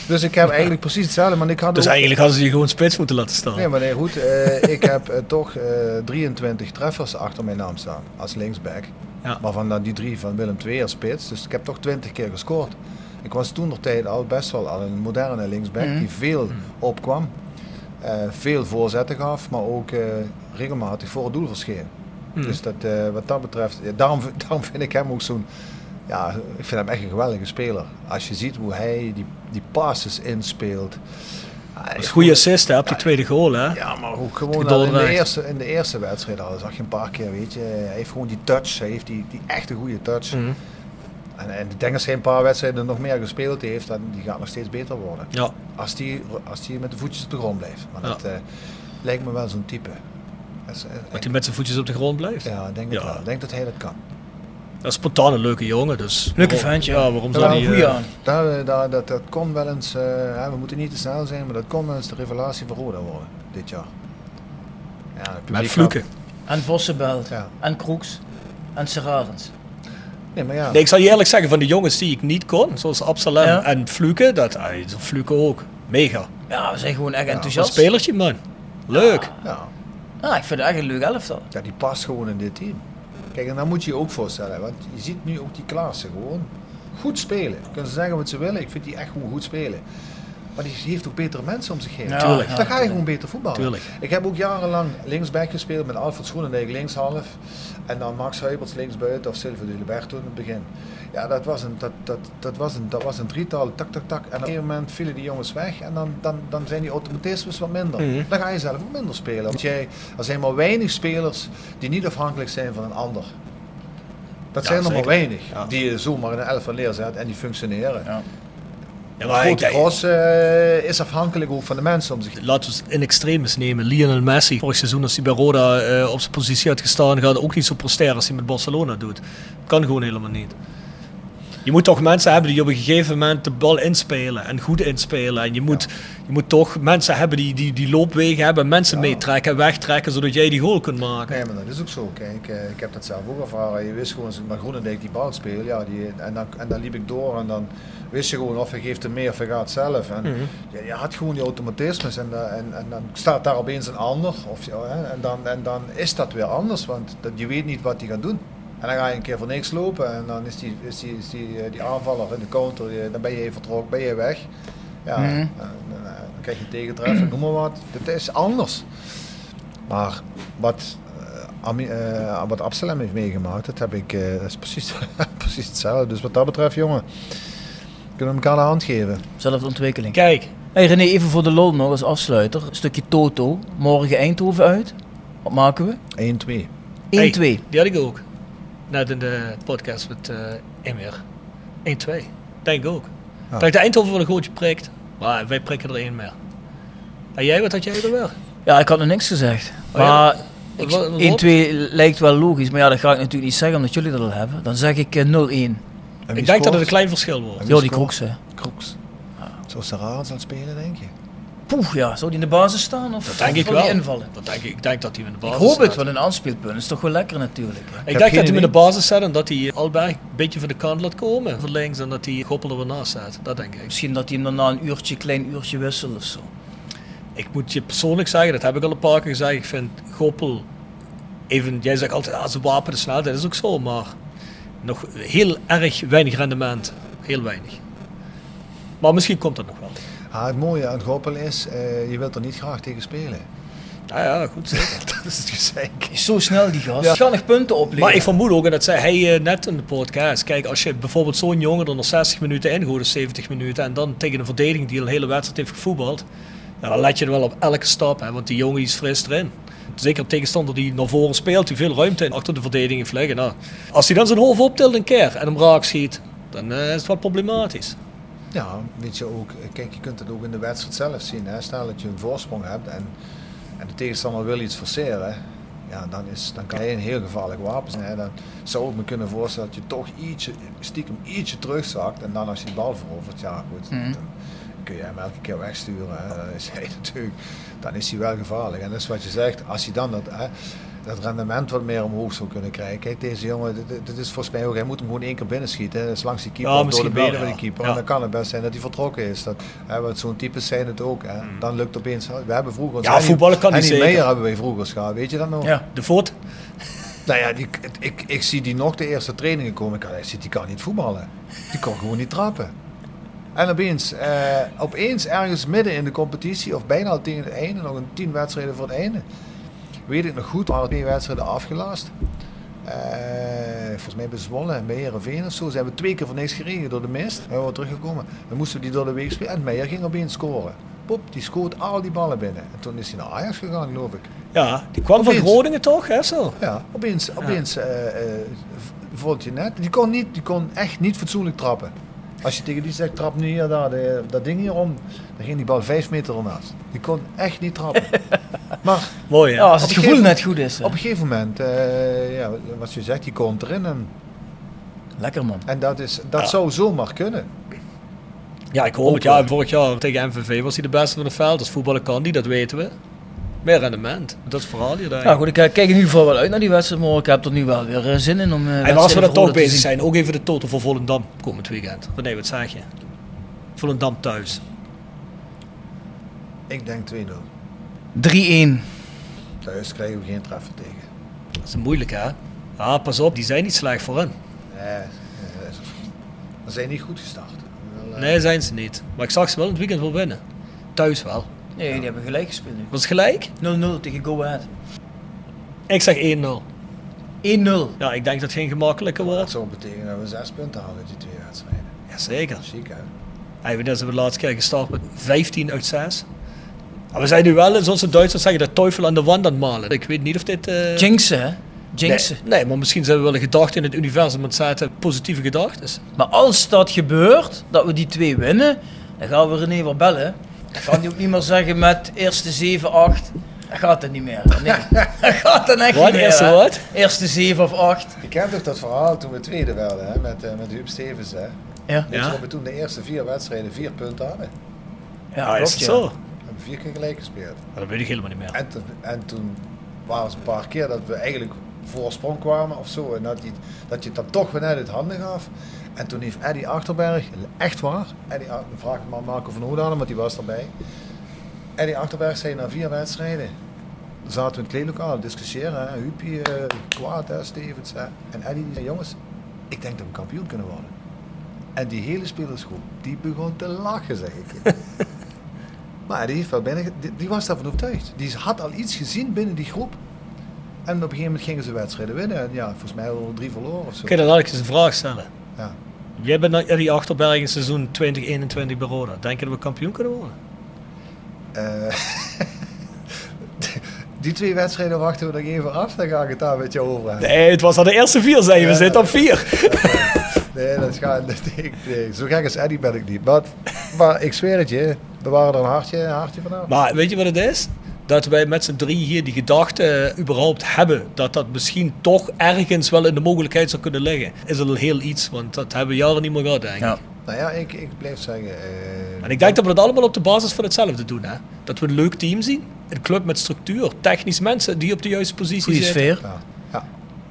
Dus ik heb eigenlijk precies hetzelfde, maar ik had Dus ook- eigenlijk hadden ze je gewoon spits moeten laten staan. Nee, maar nee, goed. eh, ik heb eh, toch eh, 23 treffers achter mijn naam staan als linksback. Ja. Waarvan dan die drie van Willem II als spits. Dus ik heb toch 20 keer gescoord. Ik was toen nog tijd al best wel al een moderne linksback Mhm. die veel opkwam. eh, veel voorzetten gaf, maar ook eh, regelmatig voor het doel verscheen. Mhm. Dus dat, eh, wat dat betreft, ja, daarom, <laughs> daarom vind ik hem ook zo'n. Ja, ik vind hem echt een geweldige speler. Als je ziet hoe hij die, die passes inspeelt. Dat is een goede assist hè, op die tweede goal. Hè? Ja, maar ook gewoon al in de, eerste, in de eerste wedstrijd al zag je een paar keer, weet je. Hij heeft gewoon die touch, hij heeft die, die echte goede touch. Mhm. En, en ik denk als hij een paar wedstrijden nog meer gespeeld heeft, dan die gaat nog steeds beter worden. Ja. Als die, als die met de voetjes op de grond blijft. Maar Ja. dat eh, lijkt me wel zo'n type. Dat eh, Dat hij met zijn voetjes op de grond blijft. ja, denk, het Ja. wel. Ik denk dat hij dat kan. Dat is spontaan een leuke jongen. Dus Leuke ventje. Ja, waarom zou die... een goeie eh, aan. Dat, eh, dat, dat, dat kon wel eens, eh, hè, we moeten niet te snel zijn, maar dat kon wel eens de revelatie van Roda worden dit jaar. Ja, met Fluke. had- En Vossenbelt. Ja. En Kroeks. En Serarens. Nee, maar ja. Nee, ik zal je eerlijk zeggen, van de jongens die ik niet kon, zoals Absalem Ja. en Fluke, dat, ay, Fluke ook. Mega. Ja, we zijn gewoon echt Een enthousiast. spelertje, man. Leuk. ja. Ja, ik vind het echt een leuk elftal. Ja, die past gewoon in dit team. Kijk, en dan moet je je ook voorstellen, want je ziet nu ook die Klaassen gewoon goed spelen. Kunnen ze zeggen wat ze willen, ik vind die echt gewoon goed spelen. Maar die heeft ook betere mensen om zich heen. Ja, Tuurlijk. Dan ga je gewoon beter voetballen. Tuurlijk. Ik heb ook jarenlang linksback gespeeld met Alfred Schoenendijk linkshalf. En dan Max Huiberts linksbuiten of Silvio de Liberto in het begin. Ja, dat was een, dat, dat, dat was een, dat was een drietal, tak, tak, tak. En op een gegeven moment vielen die jongens weg en dan, dan, dan zijn die automatismes wat minder. Mhm. Dan ga je zelf ook minder spelen. Want jij, er zijn maar weinig spelers die niet afhankelijk zijn van een ander. Dat Ja, zijn er maar weinig Ja. die je zomaar in een elftal neerzet en die functioneren. Ja. Ja, Maar Grote Gros eh, is afhankelijk ook van de mensen om zich heen. laten we het in extremis nemen. Lionel Messi, vorig seizoen als hij bij Roda eh, op zijn positie had gestaan, gaat ook niet zo presteren als hij met Barcelona doet. Kan gewoon helemaal niet. Je moet toch mensen hebben die op een gegeven moment de bal inspelen en goed inspelen. En je moet, je moet toch mensen hebben die, die, die loopwegen hebben, mensen meetrekken en wegtrekken, zodat jij die goal kunt maken. Nee, maar dat is ook zo. Kijk, eh, ik heb dat zelf ook ervaren. Je wist gewoon, als ik naar Groenendijk die bal speel, ja, die, en, dan, en dan liep ik door en dan wist je gewoon of hij geeft hem mee of hij gaat zelf. En je, je had gewoon die automatismes en, eh, en, en dan staat daar opeens een ander. Of, en, dan, en dan is dat weer anders, want dat, je weet niet wat hij gaat doen. En dan ga je een keer voor niks lopen en dan is die, is die, is die, eh, die aanvaller in de counter, die- dan ben je even vertrokken, ben je weg. Ja, Mhm. en, dan, eh, dan krijg je tegentreffer, noem maar wat. Het is anders. Maar wat, eh, Ami- eh, wat Absalem heeft meegemaakt, dat, heb ik, eh, dat is precies, <laughs> precies hetzelfde. Dus wat dat betreft, jongen, kunnen we elkaar de hand geven. Zelfde ontwikkeling. Kijk, Hey René, even voor de lol nog als afsluiter. Een stukje Toto. Morgen Eindhoven uit. Wat maken we? 1-2. 1-2. die had ik ook. Net in de podcast met eh Emir. 1-2. Denk ik ook. Ja. Dat ik de Eindhoven wel een gootje prikt. Maar wij prikken er één meer. En jij, wat had jij er wel? Ja, ik had nog niks gezegd. Oh ja, Maar wat- ik- wat- wat- 1-2 lijkt wel logisch. Maar ja, dat ga ik natuurlijk niet zeggen omdat jullie dat al hebben. Dan zeg ik eh, 0-1. En Ik denk dat het een klein verschil wordt. Ja, die? Kroeks hè. Kroeks. Zou Sarah aan spelen, denk je? Poeh, ja. Zou die in de basis staan? Of Dat denk ik wel. die invallen? Dat denk ik, ik denk dat hij in de Ik basis hoop het, staat. want een aanspeelpunt is toch wel lekker natuurlijk. hè. Ik denk dat hij hem in de basis zet en dat hij Alberg een beetje van de kant laat komen. Van links en dat hij Goppel er weer naast zet. Dat denk ik. Misschien dat hij hem daarna een uurtje, klein uurtje wisselt of zo. Ik moet je persoonlijk zeggen, dat heb ik al een paar keer gezegd. Ik vind Goppel, even, jij zegt altijd, ah, zijn wapen is snel. Dat is ook zo, maar nog heel erg weinig rendement. Heel weinig. Maar misschien komt dat nog wel. Ah, het mooie aan Goppel is, eh, je wilt er niet graag tegen spelen. Ja, ja, goed zeker. <laughs> dat is het gezeik. Is zo snel die gast. Ja. Ja. Ga nog punten opleveren. Maar ik vermoed ook, en dat zei hij eh, net in de podcast. Kijk, als je bijvoorbeeld zo'n jongen er nog 60 minuten in gooit, of 70 minuten, en dan tegen een verdediging die een hele wedstrijd heeft gevoetbald, ja, dan let je er wel op elke stap, hè, want die jongen is fris erin. Zeker een tegenstander die naar voren speelt, die veel ruimte in achter de verdediging heeft liggen. Nou, als hij dan zijn hoofd optilt een keer en hem raak schiet, dan eh, is het wat problematisch. Ja, weet je ook, eh, kijk, je kunt het ook in de wedstrijd zelf zien. Hè? Stel dat je een voorsprong hebt en, en de tegenstander wil iets forceren. ja, dan, is, dan kan hij een heel gevaarlijk wapen zijn. Dan zou ik me kunnen voorstellen dat je toch ietsje, stiekem ietsje terugzakt. En dan als je de bal verovert, ja goed, Mhm. dan kun je hem elke keer wegsturen. Hè. Dan is hij <laughs> natuurlijk, dan is hij wel gevaarlijk. En dat is wat je zegt, als hij dan dat, hè, dat rendement wat meer omhoog zou kunnen krijgen. Kijk, deze jongen, dit, dit is volgens mij ook, hij moet hem gewoon één keer binnenschieten. hè. Dat is langs die keeper, Ja, door de wel, benen van die keeper. Ja. En dan kan het best zijn dat hij vertrokken is. Dat, hè, want zo'n types zijn het ook. Hè. Dan lukt opeens, we hebben vroeger... Mm. Ja, voetballen kan die niet zeker. Meijer hebben wij vroeger gehad, weet je dat nog? Ja. De voet. Nou ja, die, ik, ik zie die nog de eerste trainingen komen. Ik, ik zie, die kan niet voetballen. Die kan gewoon niet trappen. En opeens, eh, opeens ergens midden in de competitie, of bijna al tegen het einde, nog een tien wedstrijden voor het einde. Weet ik nog goed, waren twee wedstrijden afgelast. Eh, volgens mij bij Zwolle en bij Heerenveen of zo. Zijn we twee keer voor niks gereden door de mist. We waren teruggekomen. Dan moesten we die door de week spelen. En Meijer ging opeens scoren. Pop, die schoot al die ballen binnen. En toen is hij naar Ajax gegaan, geloof ik. Ja, die kwam van. Groningen toch? Hè, zo. Ja, opeens, opeens eh, v- vond je net. Die kon, niet, die kon echt niet fatsoenlijk trappen. Als je tegen die zegt, trap nu hier daar, de- dat ding hier om, dan ging die bal vijf meter ernaast. Die kon echt niet trappen. <laughs> maar Mooi? Ja, als het gevoel net goed is. hè. op een gegeven moment, eh, ja, wat je zegt, die komt erin. En, Lekker man. en dat, is, dat Ja. zou zomaar kunnen. Ja, ik hoop het. Ja, vorig jaar tegen MVV was hij de beste van het veld. Als voetballen kan die, dat weten we. Meer rendement. Dat is verhaal hier. Nou goed, ik eh, kijk in ieder geval wel uit naar die wedstrijd morgen. Ik heb er nu wel weer eh, zin in om. eh, En als we voor toch bezig zijn, ook even de total voor Volendam komend weekend. Nee, wat zeg je? Volendam thuis. Ik denk 2-0. 3-1. Thuis krijgen we geen treffer tegen. Dat is moeilijk, hè? Ja, pas op, die zijn niet slecht voor hen. Nee, we zijn niet goed gestart. Wel, Nee, zijn ze niet. Maar ik zag ze wel in het weekend wel winnen. Thuis wel. Nee, die hebben gelijk gespeeld nu. Was het gelijk? 0-0 tegen Go Ahead. 1-0. Ik zeg 1-0. Ja, ik denk dat het geen gemakkelijke Dat wordt. zou betekenen dat we zes punten halen uit die twee wedstrijden. Jazeker. Ziek hè? Hij weet dat ze de laatste keer gestart met 15 uit 6. Maar we zijn nu wel, zoals de Duitsers zeggen, de teufel aan de wand aan het malen. Ik weet niet of dit... eh, Jinxen, hè? Jinxen. Nee, nee, maar misschien zijn we wel een gedachte in het universum met zetten positieve gedachten. Maar als dat gebeurt, dat we die twee winnen, dan gaan we René weer bellen. Kan hij ook niet meer zeggen met eerste 7, 8. Dat gaat het niet meer. Nee, <laughs> dat gaat dan echt Wat? niet meer. Eerste hè. wat? Eerste 7 of 8. Je kent toch dat verhaal toen we tweede werden hè? Met, eh, met Huub Stevens hè? Ja, je Ja. dat we toen de eerste vier wedstrijden vier punten hadden? ja Ah, is klopt, het zo? We hebben vier keer gelijk gespeeld. Maar dat weet ik helemaal niet meer. En, toen- en toen waren het een paar keer dat we eigenlijk voorsprong kwamen of zo. En dat, die, dat je het dan toch weer net uit handen gaf. En toen heeft Eddie Achterberg, echt waar, Eddie, vraag maar Marco van Oudalen, want die was erbij. Eddie Achterberg zei na vier wedstrijden, zaten we in het kleedlokaal discussiëren. Hè? Huupie, eh, kwaad, hè, Stevens. En Eddie die zei, jongens, ik denk dat we kampioen kunnen worden. En die hele spelersgroep, die begon te lachen, zeg ik. <laughs> maar die, heeft wel binnen, die, die was daarvan overtuigd. Die had al iets gezien binnen die groep. En op een gegeven moment gingen ze wedstrijden winnen. En ja, volgens mij we drie verloren of zo. Dan laat ik eens een vraag stellen. Ja. Jij bent naar die Achterberg in seizoen 2021 bij Roda. Denk je dat we kampioen kunnen worden? Eh, <laughs> die twee wedstrijden wachten we nog even af. Dan ga ik het daar met je over hebben. Nee, het was al de eerste vier zijn. We Ja. zitten op vier. <laughs> Nee, dat gaat, <laughs> nee, zo gek als Eddie ben ik niet. Maar, maar ik zweer het je, we waren er een hartje, een hartje vanaf. Maar weet je wat het is? Dat wij met z'n drie hier die gedachte eh, überhaupt hebben. Dat dat misschien toch ergens wel in de mogelijkheid zou kunnen liggen. Is al heel iets, want dat hebben we jaren niet meer gehad, denk ik. Ja. Nou ja, ik, ik blijf zeggen... eh, En ik denk dat we dat allemaal op de basis van hetzelfde doen. Hè? Dat we een leuk team zien. Een club met structuur. Technisch mensen die op de juiste positie Goeie zitten. sfeer. Ja, ja.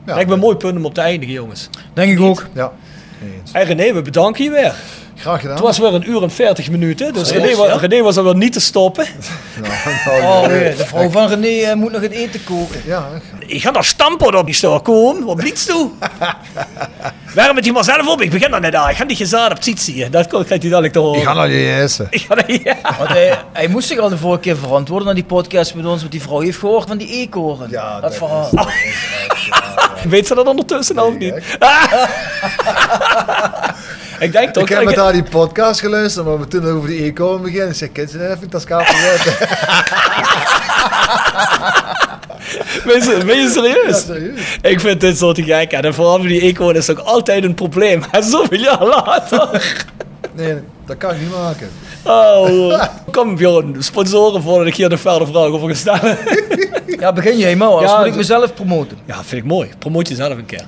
ja, Lijkt me een mooi punt om op te eindigen, jongens. Denk ik ook. Ja, nee. Hey René, we bedanken je weer. Graag gedaan. Het was weer een uur en 40 minuten. Dus René, ja. wa- René was er wel niet te stoppen. <laughs> Nou, <laughs> nou, Oh, nee. de vrouw van René eh, moet nog het eten koken. Ja, Ik ga daar stampen op die staan. Koen, wat bliets toe? <laughs> Waarom met die maar zelf op? Ik begin er net aan. Ik ga niet gezaad op het zien. Dat krijgt hij dadelijk te horen. ik ga naar je essen. Ik ga naar- ja. Want hij, hij moest zich al de vorige keer verantwoorden naar die podcast met ons. Want die vrouw heeft gehoord van die eekhoorn. Ja, dat, dat verhaal. is- dat is echt, ja, ja. Weet ze dat ondertussen of Nee, niet? Ik denk toch... Ik heb met haar die podcast geluisterd, maar we toen over die eco beginnen. Ik zei, kind, even dat schaap zetten. <laughs> Ben je, ben je serieus? Ja, serieus. Ik vind dit zo te gek. En vooral voor die eco is ook altijd een probleem. <laughs> En zoveel jaar later. Nee, dat kan ik niet maken. Oh, kom Bjorn, sponsoren voordat ik hier de verder vraag over ga stellen. Ja, begin jij maar, Ja, moet ik d- mezelf promoten. Ja, vind ik mooi. Promoot jezelf een keer.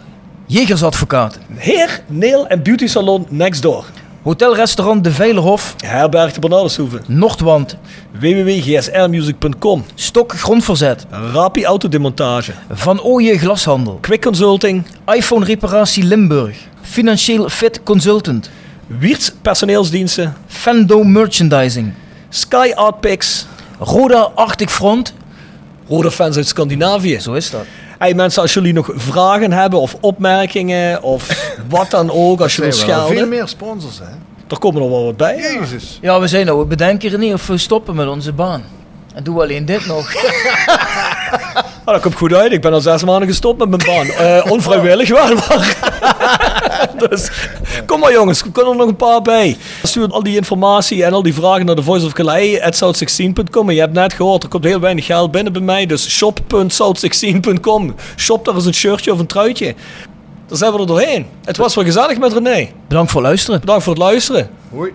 Jegersadvocaten. Heer, Neil en Beauty Salon Next Door. Hotelrestaurant De Veilerhof. Herberg de Bernardeshoeve. Noordwand. www.gsrmusic.com. Stok Grondverzet. Rapi Autodemontage. Van Ooyen Glashandel. Quick Consulting. iPhone Reparatie Limburg. Financieel Fit Consultant. Wiertz Personeelsdiensten. Fendo Merchandising. Sky Art Picks. Roda Arctic Front. Rode fans uit Scandinavië. Zo is dat. Hey mensen, als jullie nog vragen hebben of opmerkingen of <laughs> wat dan ook, als je Er wil zijn wel veel schelden, meer sponsors, hè? er komen nog wel wat bij. Jezus. Ja, we zijn nou, we bedenken er niet of we stoppen met onze baan. En doen we alleen dit nog. <laughs> Ah, dat komt goed uit. Ik ben al zes maanden gestopt met mijn baan. Eh, <laughs> onvrijwillig wel, maar... <laughs> dus, kom maar jongens, er kunnen er nog een paar bij. Stuur al die informatie en al die vragen naar de Voice of Calais, at south16.com. En je hebt net gehoord, er komt heel weinig geld binnen bij mij. Dus shop.south16.com. Shop daar eens een shirtje of een truitje. Dan zijn we er doorheen. Het was wel gezellig met René. Bedankt voor het luisteren. Bedankt voor het luisteren. Hoi.